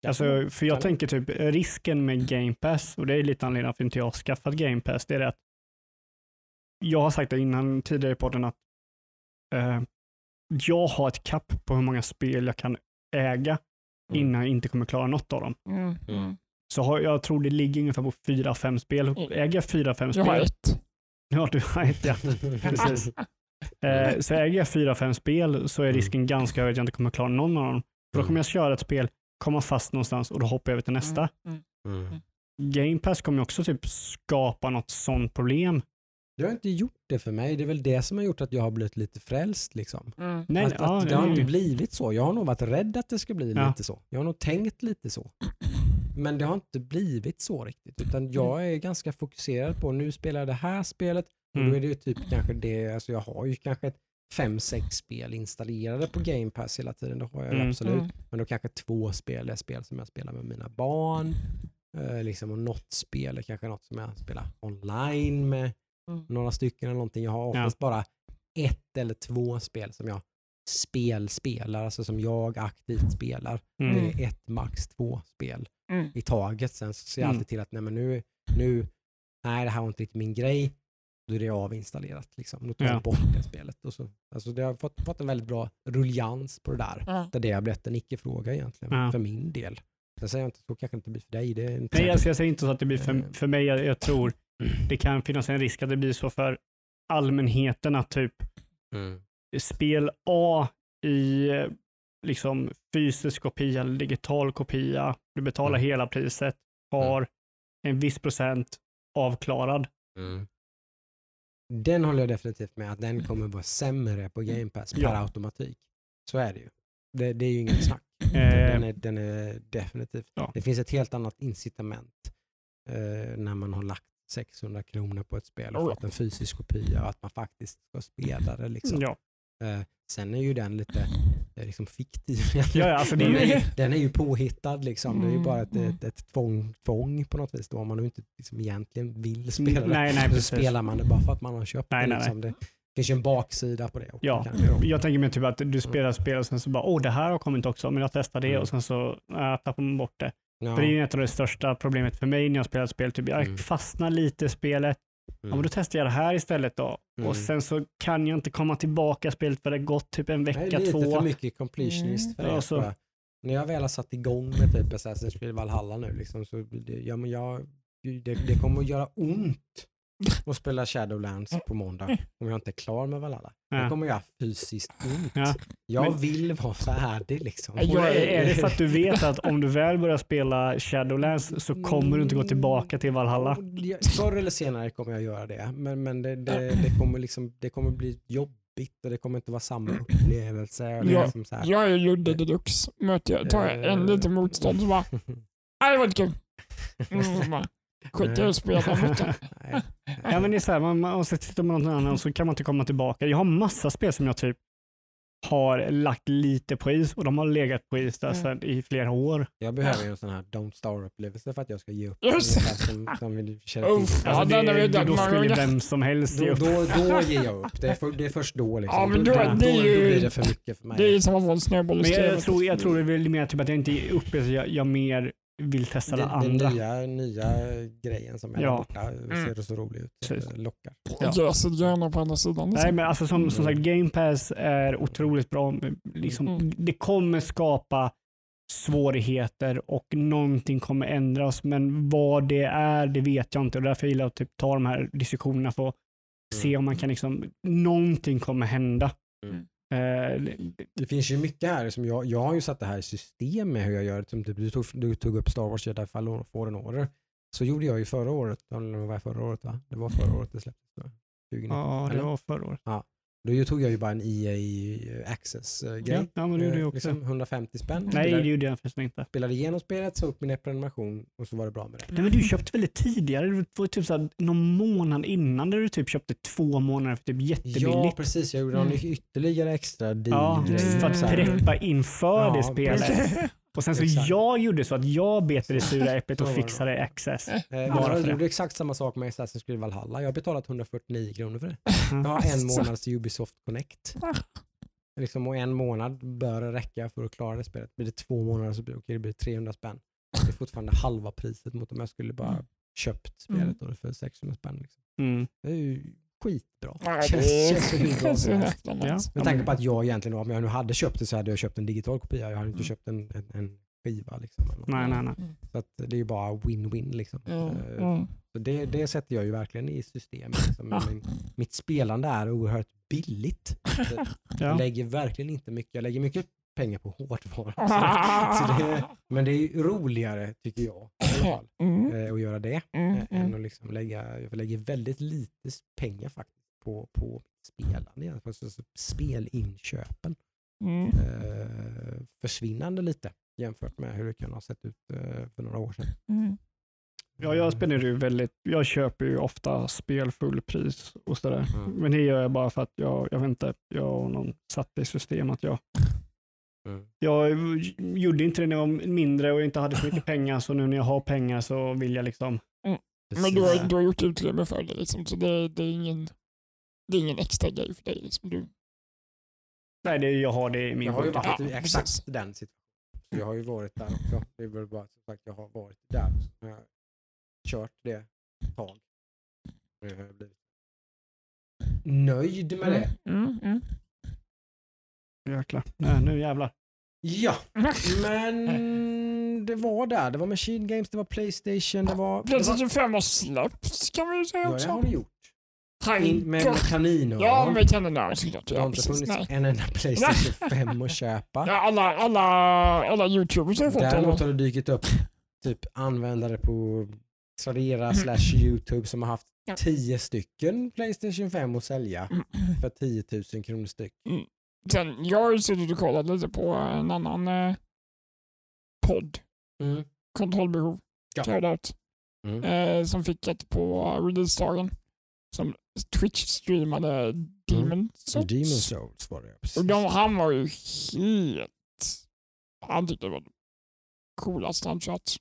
Alltså, för jag tänker typ risken med Game Pass, och det är lite anledningen till att inte jag har skaffat Game Pass, det är det att jag har sagt det innan tidigare i podden att eh, jag har ett kapp på hur många spel jag kan äga
Mm.
innan jag inte kommer klara något av dem.
Mm, mm.
Så har, jag tror det ligger ungefär på fyra, fem spel.
Mm.
Äger jag fyra, fem
Jag har
spel,
ett.
ja du har ett ja. Precis. Eh, så äger jag fyra, fem spel så är
Mm.
risken ganska hög att jag inte kommer klara någon av dem. För då kommer jag köra ett spel, komma fast någonstans och då hoppar jag över till nästa.
Mm,
Mm.
Game Pass kommer ju också typ skapa något sånt problem.
Det har inte gjort det för mig. Det är väl det som har gjort att jag har blivit lite frälst. Liksom.
mm.
Nej,
att,
ja,
att det har inte blivit så. Jag har nog varit rädd att det ska bli
Ja.
lite så. Jag har nog tänkt lite så. Men det har inte blivit så riktigt. Utan jag är ganska fokuserad på nu spelar jag det här spelet och
Mm.
då är det ju typ kanske det, alltså jag har ju kanske ett fem, sex spel installerade på Game Pass hela tiden. Det har jag
Mm.
absolut.
Mm.
Men då kanske två spel är spel som jag spelar med mina barn. Eh, liksom, och något spel är kanske något som jag spelar online med
Mm.
några stycken eller någonting. Jag har oftast bara ett eller två spel som jag spelspelar, alltså som jag aktivt spelar.
Mm.
Det är ett, max två spel
Mm.
i taget. Sen så ser jag
Mm.
alltid till att nej, men nu, nu, nej det här var inte riktigt min grej. Då är det avinstallerat. Liksom. Då tar
Ja.
jag bort det spelet. Och så, alltså det har fått, fått en väldigt bra rullians på det där.
Ja.
Där det har blivit en icke-fråga egentligen,
Ja.
för min del. Sen säger jag inte så kanske inte blir för dig. Det är inte
Nej, alltså jag säger inte så att det blir
Eh.
för, för mig. Jag, jag tror det kan finnas en risk att det blir så för allmänheten att typ
Mm.
spel A i liksom fysisk kopia eller digital kopia, du betalar
Mm.
hela priset, har en viss procent avklarad.
Mm. Den håller jag definitivt med att den kommer vara sämre på Game Pass per
Ja.
automatik. Så är det ju. Det, det är ju inget snack.
Eh,
Den är, den är definitivt.
Ja.
Det finns ett helt annat incitament eh, när man har lagt 600 kronor på ett spel och fått en fysisk kopia och att man faktiskt ska spela det. Liksom.
ja.
Eh, sen är ju den lite eh, liksom fiktiv.
Ja, ja, alltså det är
den,
ju,
är, den är ju påhittad liksom. Det är ju bara ett,
Mm.
ett, ett tvång, tvång på något vis då, om man inte liksom egentligen vill spela det.
nej, nej,
Så
precis.
spelar man det bara för att man har köpt
Nej,
det.
nej,
Liksom. Det finns ju en baksida på det också.
Ja,
då.
jag tänker mig typ att du spelar spel och sen så bara, åh det här har kommit också, men jag testar det
Mm.
och sen så äh, tappar man bort det.
Ja.
Det är ju ett av det största problemet för mig när jag spelar spel. Typ, jag
Mm.
fastnar lite i spelet, ja, men då testar jag det här istället då.
Mm.
Och sen så kan jag inte komma tillbaka spelet för det har gått typ en vecka,
lite
två.
för mycket completionist för
Mm.
det.
Ja, så-.
När jag väl har satt igång med typ Assassin's Creed Valhalla nu, liksom, så det, ja, men jag, det, det kommer att göra ont att spela Shadowlands på måndag om jag inte är klar med Valhalla. Det
Ja.
kommer göra fysiskt ont.
Ja.
Jag
Men-
vill vara färdig liksom.
Jag
Och är, det för att du vet att om du väl börjar spela Shadowlands så kommer du inte gå tillbaka till Valhalla?
Ja, Förr eller senare kommer jag göra det, men, men det, det, det, kommer liksom, det kommer bli jobbigt och det kommer inte vara samma upplevelse. och
Ja,
liksom så här.
Jag är Ludde deluxe. Möter jag, tar jag en
Eh.
liten motstånd så bara, det var inte kul. Mm, bara, Skit i att spela mycket.
Ja, men det är så här, man, man måste titta på något annat och så kan man inte komma tillbaka. Jag har massa spel som jag typ har lagt lite på is och de har legat på is där
Mm.
sedan i flera år.
Jag behöver ju en sån här Don't Star-upplevelse för att jag ska ge upp. Som, som
Uff,
Alltså, det, då skulle vem som helst ge
Då,
upp.
då, då ger jag upp. Det är, för, det är först då. Liksom.
Ja, men då-
då,
det är
då,
ju-
då blir det för mycket för mig.
Det är som att få en snöboll
jag, jag, tror, jag tror det är väl mer typ att jag inte uppe, så jag, jag mer vill testa det,
det,
andra.
den nya, nya grejen som är
Ja.
där borta
Mm.
ser så rolig ut.
Precis.
Det Lockar.
Ja.
Jäser gärna på andra sidan.
Nej,
Liksom.
men alltså som, som sagt, Game Pass är otroligt bra. Liksom,
Mm.
Det kommer skapa svårigheter och någonting kommer ändras, men vad det är, det vet jag inte. Och därför gillar jag att typ ta de här diskussionerna för att se om man kan, liksom, någonting kommer hända.
Mm.
Eh,
Det finns ju mycket här som jag, jag har ju satt det här i system med hur jag gör det. Som typ, du, tog, du tog upp Star Wars Jedi Fallen Order. Så gjorde jag ju förra året. Eller var förra året va? Det var förra året det släpptes. va? 2019.
ja, det
Eller?
var förra året.
Då tog jag ju bara en EA Access-grej.
Ja, ja, men det gjorde jag också.
Liksom 150 spänn.
Nej, det gjorde jag förresten inte.
spelade igenom spelet, sa upp min prenumeration och så var det bra med det.
Nej, men du köpte väldigt tidigare. Det var typ så här, någon månad innan där du typ köpte två månader för typ jättebilligt.
Ja, precis. Jag gjorde någon
Mm.
ytterligare extra deal
Ja, för att preppa inför
Ja,
det spelet. Och sen så
Exakt.
jag gjorde så att jag bet i det sura äpplet och fixade access.
Eh,
Bara
jag gjorde exakt samma sak med Assassin's Creed Valhalla. Jag har betalat 149 kronor för det.
Mm.
Jag har en månads Ubisoft Connect. Liksom, och en månad bör räcka för att klara det spelet. Blir det två månader så blir det, okej, det blir 300 spänn. Det är fortfarande halva priset mot om jag skulle bara köpt spelet då för 600 spänn. Liksom.
Mm.
Det är ju skitbra.
Ja,
Känns,
det
känns så hur bra
känns
som
ju
helst.
nästan
Ja.
Med tanke på att jag egentligen, om jag nu hade köpt det så hade jag köpt en digital kopia. Jag hade inte
Mm.
köpt en, en, en skiva. Liksom.
Nej, nej, nej.
Så att det är ju bara win-win. Liksom.
Mm,
Eh,
mm.
Så det, det sätter jag ju verkligen i systemet. Liksom.
Ja.
Mitt spelande är oerhört billigt. Jag
Ja.
lägger verkligen inte mycket. Jag lägger mycket pengar på hårdvara. Så, så det, men det är ju roligare tycker jag i alla fall,
Mm,
eh, att göra det.
mm,
eh, Än
mm.
att liksom lägga, jag lägger väldigt lite pengar faktiskt på, på spelande. Alltså, så spelinköpen.
Mm.
Eh, försvinnande lite jämfört med hur det kan ha sett ut eh, för några år sedan.
Mm.
Ja, jag spenderar ju väldigt, jag köper ju ofta spel fullpris och sådär.
Mm.
Men det gör jag bara för att jag, jag vet inte, jag har någon satt i system att jag,
Mm.
jag gjorde inte det när jag var mindre och inte hade så mycket pengar så nu när jag har pengar så vill jag liksom,
Men du har, du har gjort utrymme för det liksom, så det, det, är ingen, det är ingen extra grej för dig. Liksom. Du,
nej det, jag har det i min
Jag har ju varit
Ja,
i exakt
precis.
den situationen. Så jag har ju varit där också. Det är väl bara som sagt, jag har varit där. Jag har kört det ett tag. Jag har blivit nöjd med det.
Mm, mm.
Jäklar. Nej, nu jävlar.
Ja, men det var där. Det var Machine Games, det var Playstation, det var...
Playstation 5 har släppts kan vi ju säga
ja, det
också.
har det gjort. In, med, kaninöron.
Ja, med såklart.
det har inte funnits
Nej.
en enda Playstation 5 att köpa.
Ja, alla, alla, alla youtubers har fått
Däremot
det.
har det dykt upp typ användare på Tradera
Mm.
slash Youtube som har haft. 10 stycken Playstation 5 att sälja
Mm.
för 10 000 kronor styck.
Sen, jag har suttit och kollat lite på en annan eh, podd,
Mm.
Kontrollbehov,
Ja.
shoutout,
Mm.
eh, som fick ett på releasedagen. Som Twitch-streamade Demon Souls.
Demon Souls var det precis.
Och de, han var ju helt... Han tyckte det var det coolaste han kört.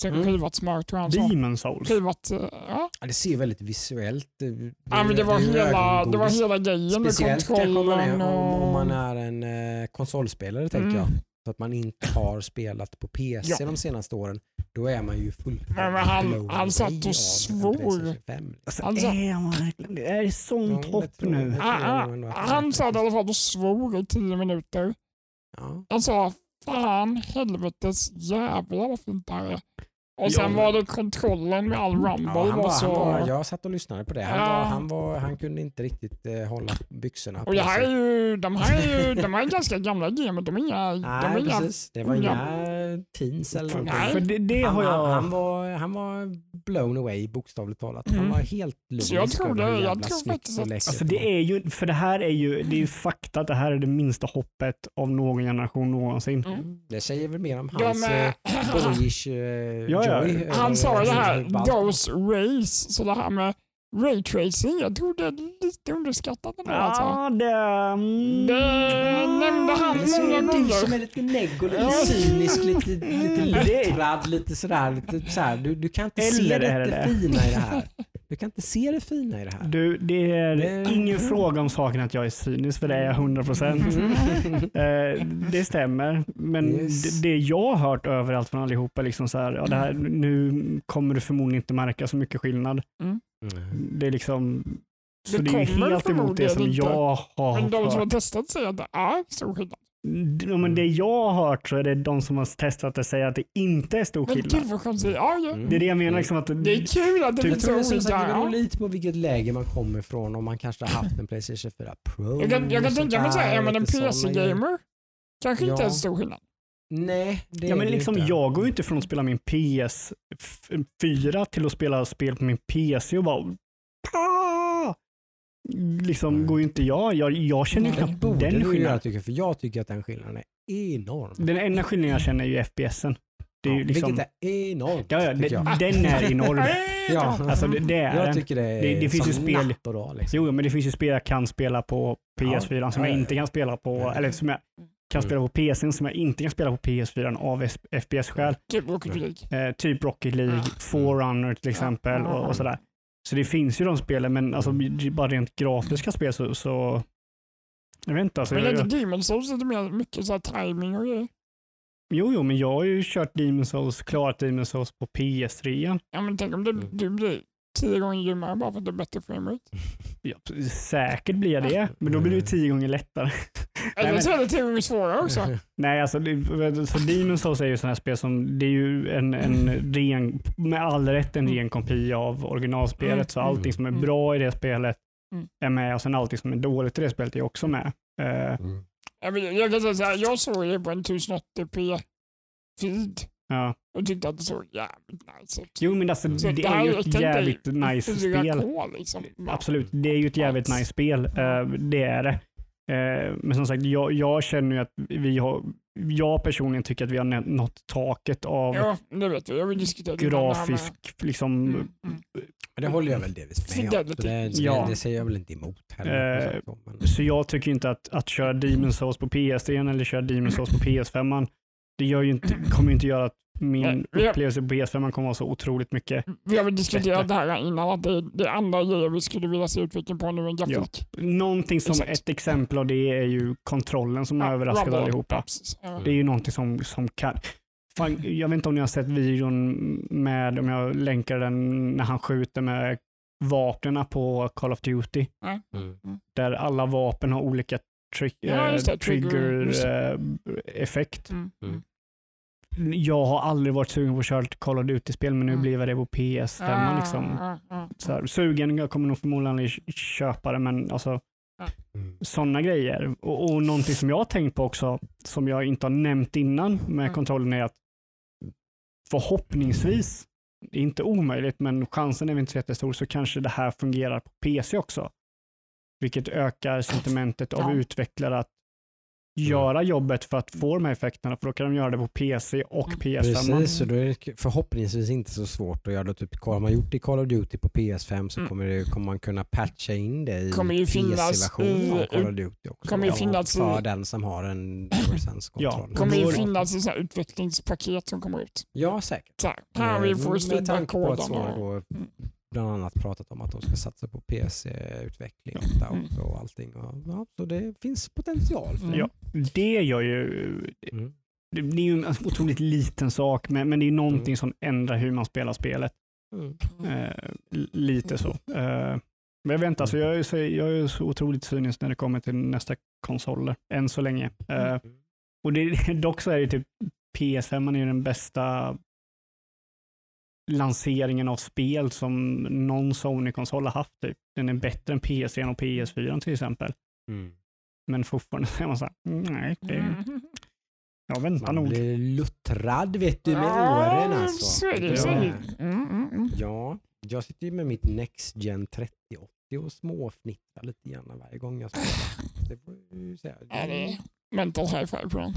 Säkert
Mm.
skivat smör tror jag han.
Demon Souls.
Skivat, eh, ja.
Ja, det ser väldigt visuellt eh, det,
ja men det var,
är
hela, det var hela grejen med
Speciellt kanske om man, är,
kontrollen
om, om man
och...
är en eh, konsolspelare tänker
Mm.
jag. Så att man inte har spelat på PC
Ja.
de senaste åren. Då är man ju full
Men- men han-
blown
han satt och svor.
PlayStation 5.
Alltså, är man verkligen det? är sånt
Ja,
hopp nu.
Ah, ah, han
är
sa det i alla fall och svor i tio minuter.
Ja.
Han sa fan helvetes jävlar vad fint det här är. Och sen
Ja.
var det kontrollen med all rumble
Ja, han
var så...
han var, jag satt och lyssnade på det. Han,
Ja.
var, han, var, han kunde inte riktigt eh, hålla byxorna
Och
på
det här är
sig.
ju, de här är ju, de här är ganska gamla gamer. De är inga... de är
Nej,
inga
precis. Det var inga teens eller någonting.
Nej.
För det, det
han,
har
han,
jag...
han, var, han var blown away bokstavligt talat. Han
Mm.
var helt lyrisk
Så jag tror det, jag tror faktiskt att-
Alltså det är ju, för det här är ju, det är ju fakta att det här är det minsta hoppet av någon generation någonsin.
Mm.
Det säger väl mer om
De
hans
är-
eh, boyish eh,
Ja, ja.
Joy.
Han
över-
sa ju det här, Ghost Race, så det här med raytracing, jag tror det är lite underskattat ändå alltså.
Ja, det... Mm,
Det nämnde han
så
många
det du
gånger.
som är lite negg och lite
Ja.
cynisk, lite, lite
Det-
luttrad, lite sådär. Lite så här. Du, du kan inte se
Eller
det,
är det det?
fina i det här. Du kan inte se det fina i det här.
Du, det är
Det-
ingen fråga om saken att jag är cynisk, för det är jag 100 procent. Eh, det stämmer, men
Yes.
det, det jag har hört överallt från allihopa, liksom så här, ja, det här, nu kommer du förmodligen inte märka så mycket skillnad.
Mm.
Det är liksom, så
Det
det, är ju helt emot det som
förmodligen inte.
jag har
Men de som har testat säger att det är stor skillnad.
Ja, men det jag har hört så är det de som har testat det säger att det inte är stor
Men
skillnad.
gud vad konstigt. Ja, ja.
Mm.
Det är det jag menar. Liksom att,
Det är kul att det
Typ-
blir
det,
så
sagt, det
olika.
beror lite på vilket läge man kommer ifrån. Om man kanske har haft en Playstation 4 Pro.
Jag kan, jag kan tänka mig såhär, är man en. PC-gamer kanske inte
Ja.
är så stor skillnad.
Nej, det
ja,
är
men
det ju
liksom,
inte.
jag går ju inte från att spela min PS4 till att spela spel på min PC och bara! Liksom
Nej.
går ju inte jag. Jag, jag känner ju
Det
knappt
borde
den skillnaden.
tycker jag, för jag tycker att den skillnaden är enorm.
Den enda skillnaden jag känner är ju FPSen. Det är ju
Ja,
liksom,
Vilket är enormt,
ja, ja,
tycker jag.
det, den är enorm.
Ja.
Alltså det, det är
Jag
den.
tycker det är
Det- det finns ju
som
spel-
dag. Liksom.
Jo, men det finns ju spel jag kan spela på PS4 som
Ja,
jag
ja,
inte kan spela på,
Ja.
eller som jag kan
Mm.
spela på PCn som jag inte kan spela på PS4 av FPS-skäl.
Typ Rocket League.
Eh, typ Rocket League,
Ja.
Forerunner till exempel
Ja.
och, och sådär. Så det finns ju de spelen, men alltså, bara rent grafiska spel så, så jag vet inte. Alltså,
Men
jag,
är
jag,
Demon Souls lite mer mycket såhär timing och grejer?
jo, jo, men jag har ju kört Demon Souls, klarat Demon Souls på PS3.
Ja men tänk om du,
Mm.
du blir tio gånger grymmare bara för att du har bättre framerate.
Ja, säkert blir jag det, men då blir det ju tio gånger lättare.
Eller
men-
så är det tio gånger svårare också.
Nej, alltså det, så Demon Souls är ju sådana här spel som, det är ju en, en ren, med all rätt en ren kopia av originalspelet.
Mm.
Så allting som är
Mm.
bra i det spelet
Mm.
är med och sen allting som är dåligt i det spelet är också med.
Mm.
Jag, vet- jag kan säga såhär, jag såg det på en 1080p feed
ja.
och tyckte att det såg jävligt nice ut.
Jo, men alltså,
Så
det
här
är ju
jag
ett jävligt nice
4K
spel.
liksom.
Absolut, det är ju ett jävligt
Nice.
spel. Eh, det är det. Eh, men som sagt, jag, jag känner ju att vi har, jag personligen tycker att vi har nått taket av
Ja, det vet vi. Jag vill diskutera det här med-
grafisk, liksom,
Mm, mm.
Men det håller jag väl delvis med om. Det, det,
Ja.
det säger jag väl inte emot heller.
Eh,
Så, men-
Så jag tycker inte att, att köra Demon Souls på PS3 eller köra Demon Souls på PS5, det gör ju inte, kommer ju inte göra att min
Nej,
upplevelse på PS5 kommer vara så otroligt mycket.
Vi har väl diskuterat det här innan, att det, det är andra grejer vi skulle vilja se utveckling på nu än grafik.
Någonting som
Exakt.
ett exempel av det är ju kontrollen som har överraskat
Rumble.
allihopa.
Ja. Ja.
Det är ju någonting som, som kan... Fan, jag vet inte om ni har sett videon med, om jag länkar den, när han skjuter med vapnen på Call of Duty.
Mm.
Där alla vapen har olika tri-
Ja, det,
trigger-effekt.
Mm.
Mm.
jag har aldrig varit sugen på att köra Call of Duty-spel, men nu
Mm.
blev jag det på PS5. Liksom.
Ah, ah,
Så här, sugen, jag kommer nog förmodligen aldrig köpa det, men alltså
Mm.
sådana grejer. Och, och någonting som jag har tänkt på också, som jag inte har nämnt innan med
Mm.
kontrollen är att förhoppningsvis, det är inte omöjligt, men chansen är väl inte så jättestor, så kanske det här fungerar på PC också. Vilket ökar sentimentet av
Ja.
utvecklare att göra jobbet för att få de här effekterna, för då kan de göra det på PC och
Mm.
PS5.
Precis, så då är det förhoppningsvis inte så svårt att göra det. Typ, har man gjort det i Call of Duty på PS5 så
Mm.
kommer, det, kommer man kunna patcha in det i PC-versionen av
i-
Call of Duty också.
kommer
Ja,
finnas i-
för den som har en DualSense-kontroll.
Ja,
kommer ju
Då-
finnas i så här utvecklingspaket som kommer ut.
Ja, säkert.
Så här, här har vi
Eh,
får
Med tanke bland annat pratat om att de ska satsa på PC-utveckling
Ja.
och,
Mm.
och allting. Och, ja, så det finns potential för det.
Ja, det gör ju
Mm.
det det är ju en otroligt liten sak, men, men det är någonting
Mm.
som ändrar hur man spelar spelet.
Mm.
Eh, lite så. Eh, men jag väntar, så jag är, så, jag är så otroligt cynisk när det kommer till nästa konsoler, än så länge. Eh,
Mm.
och det, dock så är det typ PS5 är ju den bästa lanseringen av spel som någon Sony-konsol har haft. Typ. Den är bättre än PS3 och PS4 till exempel.
Mm.
Men fortfarande är man så här, nej, det,
Mm.
jag väntar
Man
nog.
blir luttrad vet du med
Ja,
åren alltså.
Så är det. Så är det. Mm, mm, mm.
Ja, jag sitter ju med mitt Next Gen 3080 och småfnittrar lite grann varje gång jag spelar. Det får jag ju säga.
Ja, det är mental high five på den.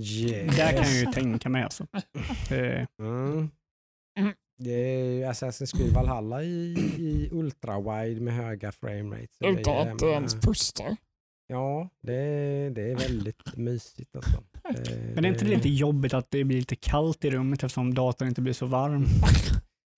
Yes.
Där kan jag ju tänka mig alltså. Eh,
Mm.
Mm.
Det är ju Assassin's Creed Valhalla i, i ultrawide med höga framerates.
Utan att det
med-
ens pustar.
Ja, det, är- det är väldigt mysigt alltså. Det,
Men är inte det lite jobbigt att det blir lite kallt i rummet eftersom datorn inte blir så varm?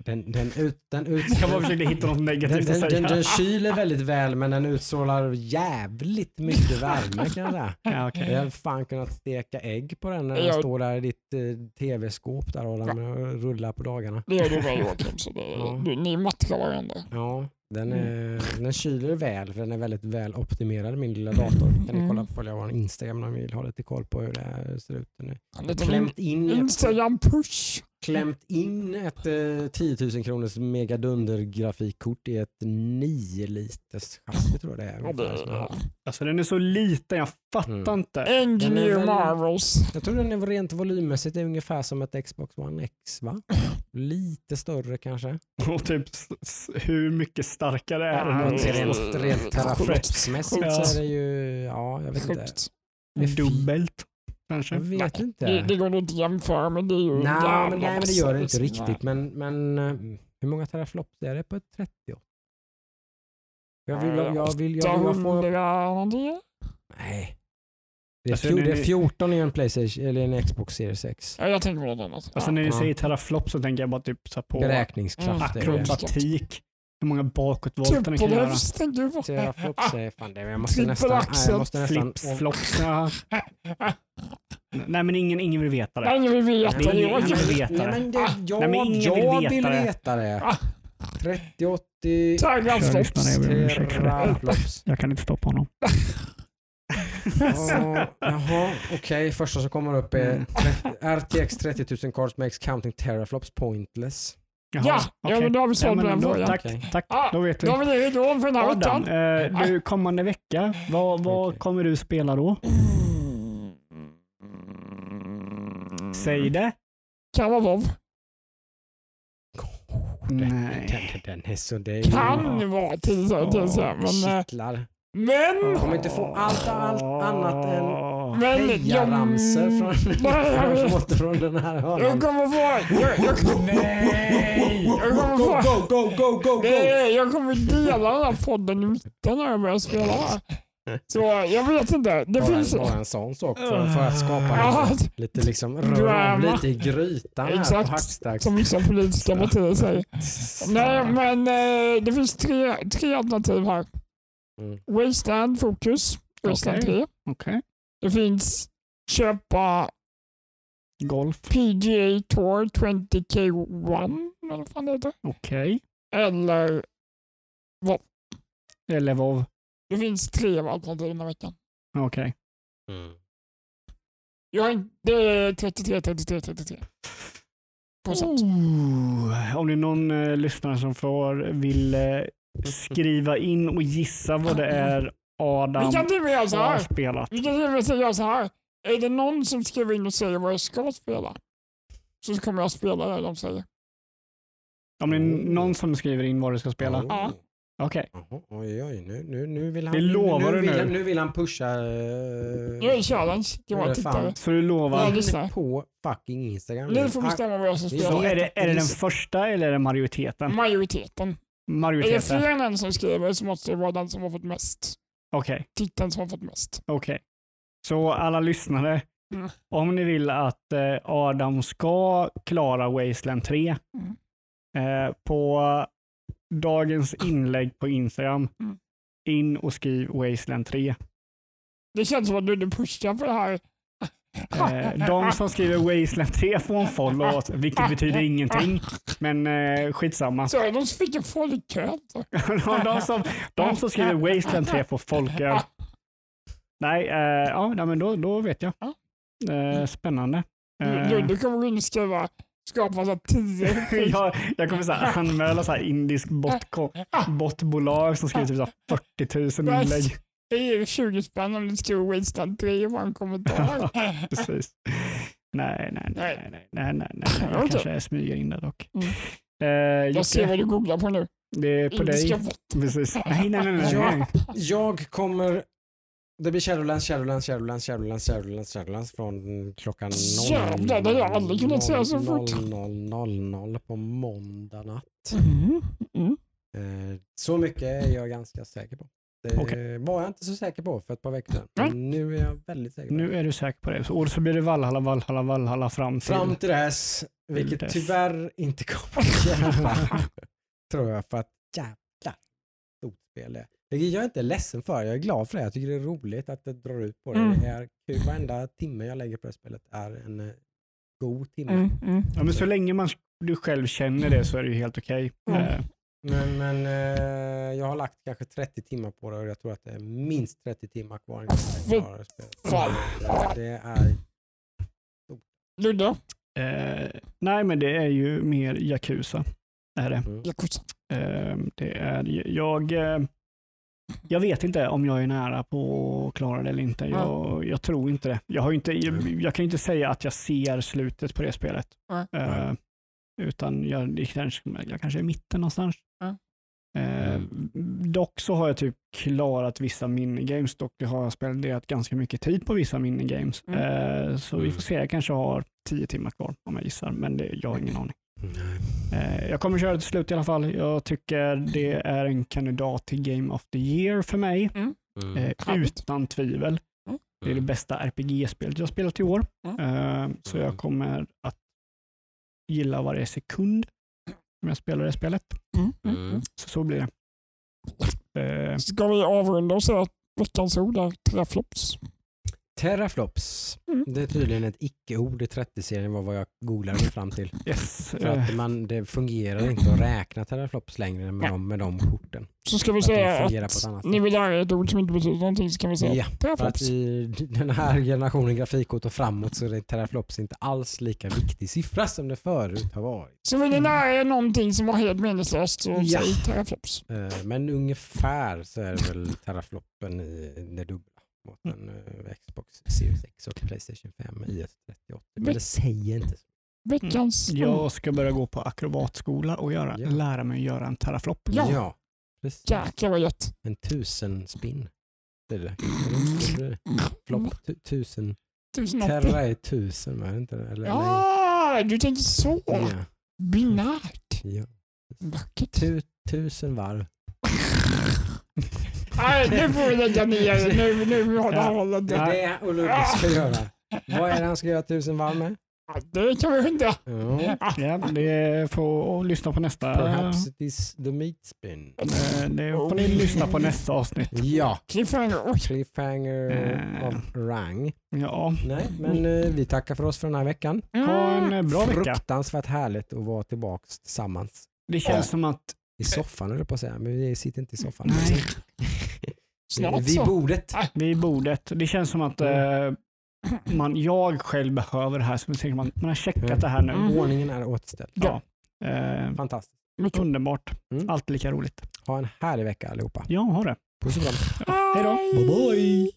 Den, den, ut, den, ut,
Jag bara försökte hitta något
den,
negativt
den,
att
den,
säga.
den kyler väldigt väl men den utstrålar jävligt mycket värme kan jag säga.
Ja.
Jag hade fan kunnat steka ägg på den när den
Ja.
står där i ditt eh, tv-skåp där och den rullar på dagarna.
Det gör du väl Joakim, så det,
Ja.
du, ni matchar varandra.
Ja, den,
Mm.
är, den kyler väl för den är väldigt väl optimerad min lilla dator. Kan ni
Mm.
kolla på följa vår Instagram om ni vill ha lite koll på hur det ser ut. Den är klämt in
Instagram push.
Klämt in ett eh, 10 000 kronors megadunder grafikkort i ett 9 liters chassi tror jag det är.
Ja, det,
ungefär.
Alltså den är så liten, jag fattar
Mm.
inte.
Engineer
väl-
Marvels.
Jag tror den är rent volymmässigt är ungefär som ett Xbox One X va? Lite större kanske.
Och typ hur mycket starkare är
Ja,
den?
Är
rent, rent teraflopsmässigt
Ja.
så är det ju, ja jag vet inte.
Sjukt.
Fi-
Dubbelt kanske?
Jag vet inte.
Det, det går inte att jämföra men det är ju
nej, men, nej men det gör det inte riktigt. Men, men eh, hur många teraflops är det på ett 30? Jag vill, jag, jag vill, jag vill, jag får,
800 någonting.
nej. Det är,
Alltså,
fjol,
det är-
är 14 i en Playstation eller en Xbox Series X.
Ja, jag tänker på något annat.
Alltså när ni
Ja.
säger teraflop så tänker jag bara typ så på
Beräkningskraft det.
akrobatik. Hur många bakåtvolter ni kan göra.
Teraflops är fan det. Jag måste
Trippel
nästan... nej,
axel,
Jag måste nästan
Flips. Nej men ingen, ingen vill veta det.
Nej, ingen vill veta
Nej,
det.
ingen- vill veta
Nej,
det.
men det, jag,
Nej, men ingen
jag
vill
vill
veta det.
veta det.
Ah.
30, 80
Teraflops.
Det.
teraflops.
Jag kan inte stoppa honom.
Ja, Jaha, okej. Första som kommer upp är
Mm.
30, RTX 30 000 cards makes counting teraflops pointless.
Ja, ja,
okej.
men då har vi svarat
Ja,
på den
då-
frågan.
Tack, tack.
Ah,
Då vet vi.
Då har vi det redo för den här
Adam,
veckan.
eh, du, kommande vecka, vad, vad
Okej.
kommer du spela då? Säg det.
Kan vara WoW.
Nej.
Den, den är så... Det är ju...
Kan vara till så till så här, men... eh,
Kittlar.
Men...
Kommer inte få allt, allt annat än
Men
hejaramsor från, från, från den här
jag
hörnan.
kommer få... Jag, jag,
Nej!
jag kommer
Go,
få...
go, go, go, go, go!
Nej, jag kommer dela den här podden i mitten när jag börjar spela. Så jag vet inte. Det
Bara,
finns...
bara en sån sak för, för att skapa
Ja,
lite, lite liksom röra lite i grytan här
Exakt.
på Hackstacks.
som vissa politiska partier säger. Nej, men eh, det finns tre, tre alternativ här.
Mm.
Wasteland Focus, Wasteland
Okej.
3.
Okej.
Det finns köpa
Golf.
PGA Tour 20K1, eller vad fan det heter.
Okej.
Eller
Eller WoW.
det finns tre alternativ den här veckan.
Okej.
Mm.
Jag, är- det är 33, 33, 33 procent.
Oh, om det är någon eh, lyssnare som får, vill eh, skriva in och gissa vad det är Adam har
här.
spelat.
Vi kan till och med säga så här. Är det någon som skriver in och säger vad jag ska spela så kommer jag spela det de säger.
Om det är någon som skriver in vad du ska spela.
Oh.
Ja.
Okej.
Jaha, oj, oj, nu, nu, nu vill han,
Det lovar
nu,
du
vill
nu.
Nu vill han pusha
Nu är
uh,
det challenge till våra tittare.
Så du lovar?
Ja, lyssna.
på fucking Instagram.
Ni får bestämma vad jag ska
Så
Så
spela.
är det, är det den första eller är det majoriteten?
Majoriteten. Är det
Majoriteten?
fler än en som skriver så måste det vara den som har fått mest.
Okej,
Titeln som har fått mest.
okej. Så alla lyssnare,
Mm.
om ni vill att eh, Adam ska klara Wasteland 3
Mm.
eh, på dagens inlägg på Instagram,
Mm.
in och skriv Wasteland 3.
Det känns som att du pushar på det här.
Eh, de som skriver Wasteland 3 får en follow, vilket betyder ingenting. Men eh, skitsamma.
Så de som fick en folkkö.
de, som, de som skriver Wasteland 3 får folköl. Nej, eh, ja, nej, men då, då vet jag. Eh, spännande. Eh,
Du, kommer gå in och skriva skapa så tio.
jag, jag kommer så här anmäla så här indisk botko, botbolag som skriver typ så här 40 000 inlägg.
Det är 20 spänn om du skriver Wasteland 3 och bara en kommentar.
Precis. Nej, nej, nej, nej, nej, nej, nej. Jag kanske smyger in det dock.
Mm.
Eh,
Jag ser vad du googlar på nu.
det är på dig. Precis. Nej, nej, nej. nej,
Ja.
nej.
Jag kommer... Det blir Shadowlands, Shadowlands, Shadowlands, Shadowlands, Shadowlands, Shadowlands från klockan 0,
Jävlar, det har jag aldrig kunnat säga så fort.
00.00 på måndag natt.
Mm. Mm.
Eh, Så mycket är jag ganska säker på. Det
Okej.
var jag inte så säker på för ett par veckor sedan. Men nu är jag väldigt säker på
Nu
det.
är du säker på det. Så, och så blir det Valhalla, Valhalla, Valhalla fram till...
Fram till dess, vilket
dess.
tyvärr inte kommer att hjälpa. tror jag, för att jävla stort spel det är. Jag inte är ledsen för, jag är glad för det. Jag tycker det är roligt att det drar ut på det.
Mm.
Det är kul. Varenda timme jag lägger på det spelet är en eh, god timme.
Mm. Mm.
Ja, men så länge man, du själv känner det så är det ju helt okej.
Mm.
Men, men eh, jag har lagt kanske 30 timmar på det och jag tror att det är minst 30 timmar kvar innan jag klarar det spelet. Det är
Ludde?
eh, nej, men det är ju mer Yakuza. Är det.
mm.
Yakuza.
Eh, det är, jag, eh, jag vet inte om jag är nära på att klara det eller inte. Jag, jag tror inte det. Jag, har inte, jag, jag kan inte säga att jag ser slutet på det spelet.
Nej.
Eh, utan jag, jag kanske är i mitten någonstans.
Ja.
Eh, dock så har jag typ klarat vissa minigames. Dock har jag spenderat ganska mycket tid på vissa minigames.
Mm.
Eh, så vi får se, jag kanske har tio timmar kvar om jag gissar. Men det, jag har ingen aning. Eh, jag kommer köra det till slut i alla fall. Jag tycker det är en kandidat till Game of the Year för mig.
Mm.
Eh,
Härligt.
utan tvivel.
Mm.
Det är det bästa RPG-spelet jag spelat i år.
Mm.
Eh, så jag
Mm.
kommer att gilla varje sekund som jag spelar det spelet.
Mm. Mm.
Mm.
Så så blir det. Eh,
Ska vi avrunda och säga att veckans ord är teraflops?
Teraflops.
Mm.
Det är tydligen ett icke-ord i 30-serien var vad jag googlade mig fram till.
yes.
För att man, det fungerar inte att räkna teraflops längre med, de, med de korten.
Så ska vi
Att det
säga
fungerar på ett
att
annat
ni vill er ett ord som inte betyder någonting så kan vi säga
Ja, för
teraflops.
att i den här generationen grafikkort och framåt så är teraflops inte alls lika viktig siffra som det förut har varit.
Så vill ni lära er någonting som var helt meningslöst så
Ja.
säg teraflops.
Eh, Men ungefär så är det väl terafloppen i det dubbla mot en eh, Xbox Series X och Playstation 5 i ett 38. Men det säger inte så.
Veckans ord.
jag ska börja gå på akrobatskola och göra,
Ja.
lära mig att göra en teraflop.
Ja.
precis.
Jäklar vad gött.
En tusen spinn. Det är det. Flopp tu- tusen.
Tusen.
Terra är tusen, är det inte det? Eller,
Ja, du tänker så.
Ja.
Binärt.
Ja.
Vackert.
Tu, tusen varv.
Nej, nu får vi lägga ner. Nu, nu har det
Ja.
hållit.
Det är det Ulrika ska göra. Vad är det han ska göra tusen varv med?
Det kan vi undra.
Ja.
Ja, det får lyssna på nästa.
Perhaps it is the meat spin.
Eh, Det får ni lyssna på nästa avsnitt.
Ja,
Cliffhanger.
Cliffhanger
Eh.
of rang.
Ja,
Nej, men eh, vi tackar för oss för den här veckan.
ha en bra vecka.
Fruktansvärt härligt att vara tillbaka tillsammans.
Det känns som att
I soffan höll jag på att säga, men vi sitter inte i soffan.
Nej.
Snart
Vid
så.
bordet.
vid bordet, det känns som att eh, man, jag själv behöver det här. Så tänker man, man har checkat det här nu.
Mm.
Ordningen är återställd.
Ja. Eh,
Fantastiskt.
Mycket.
underbart.
Mm.
Alltid lika roligt.
Ha en härlig vecka allihopa.
Ja, ha det.
Puss och kram.
Hej då.
Bye bye.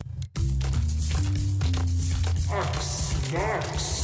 Axnärt.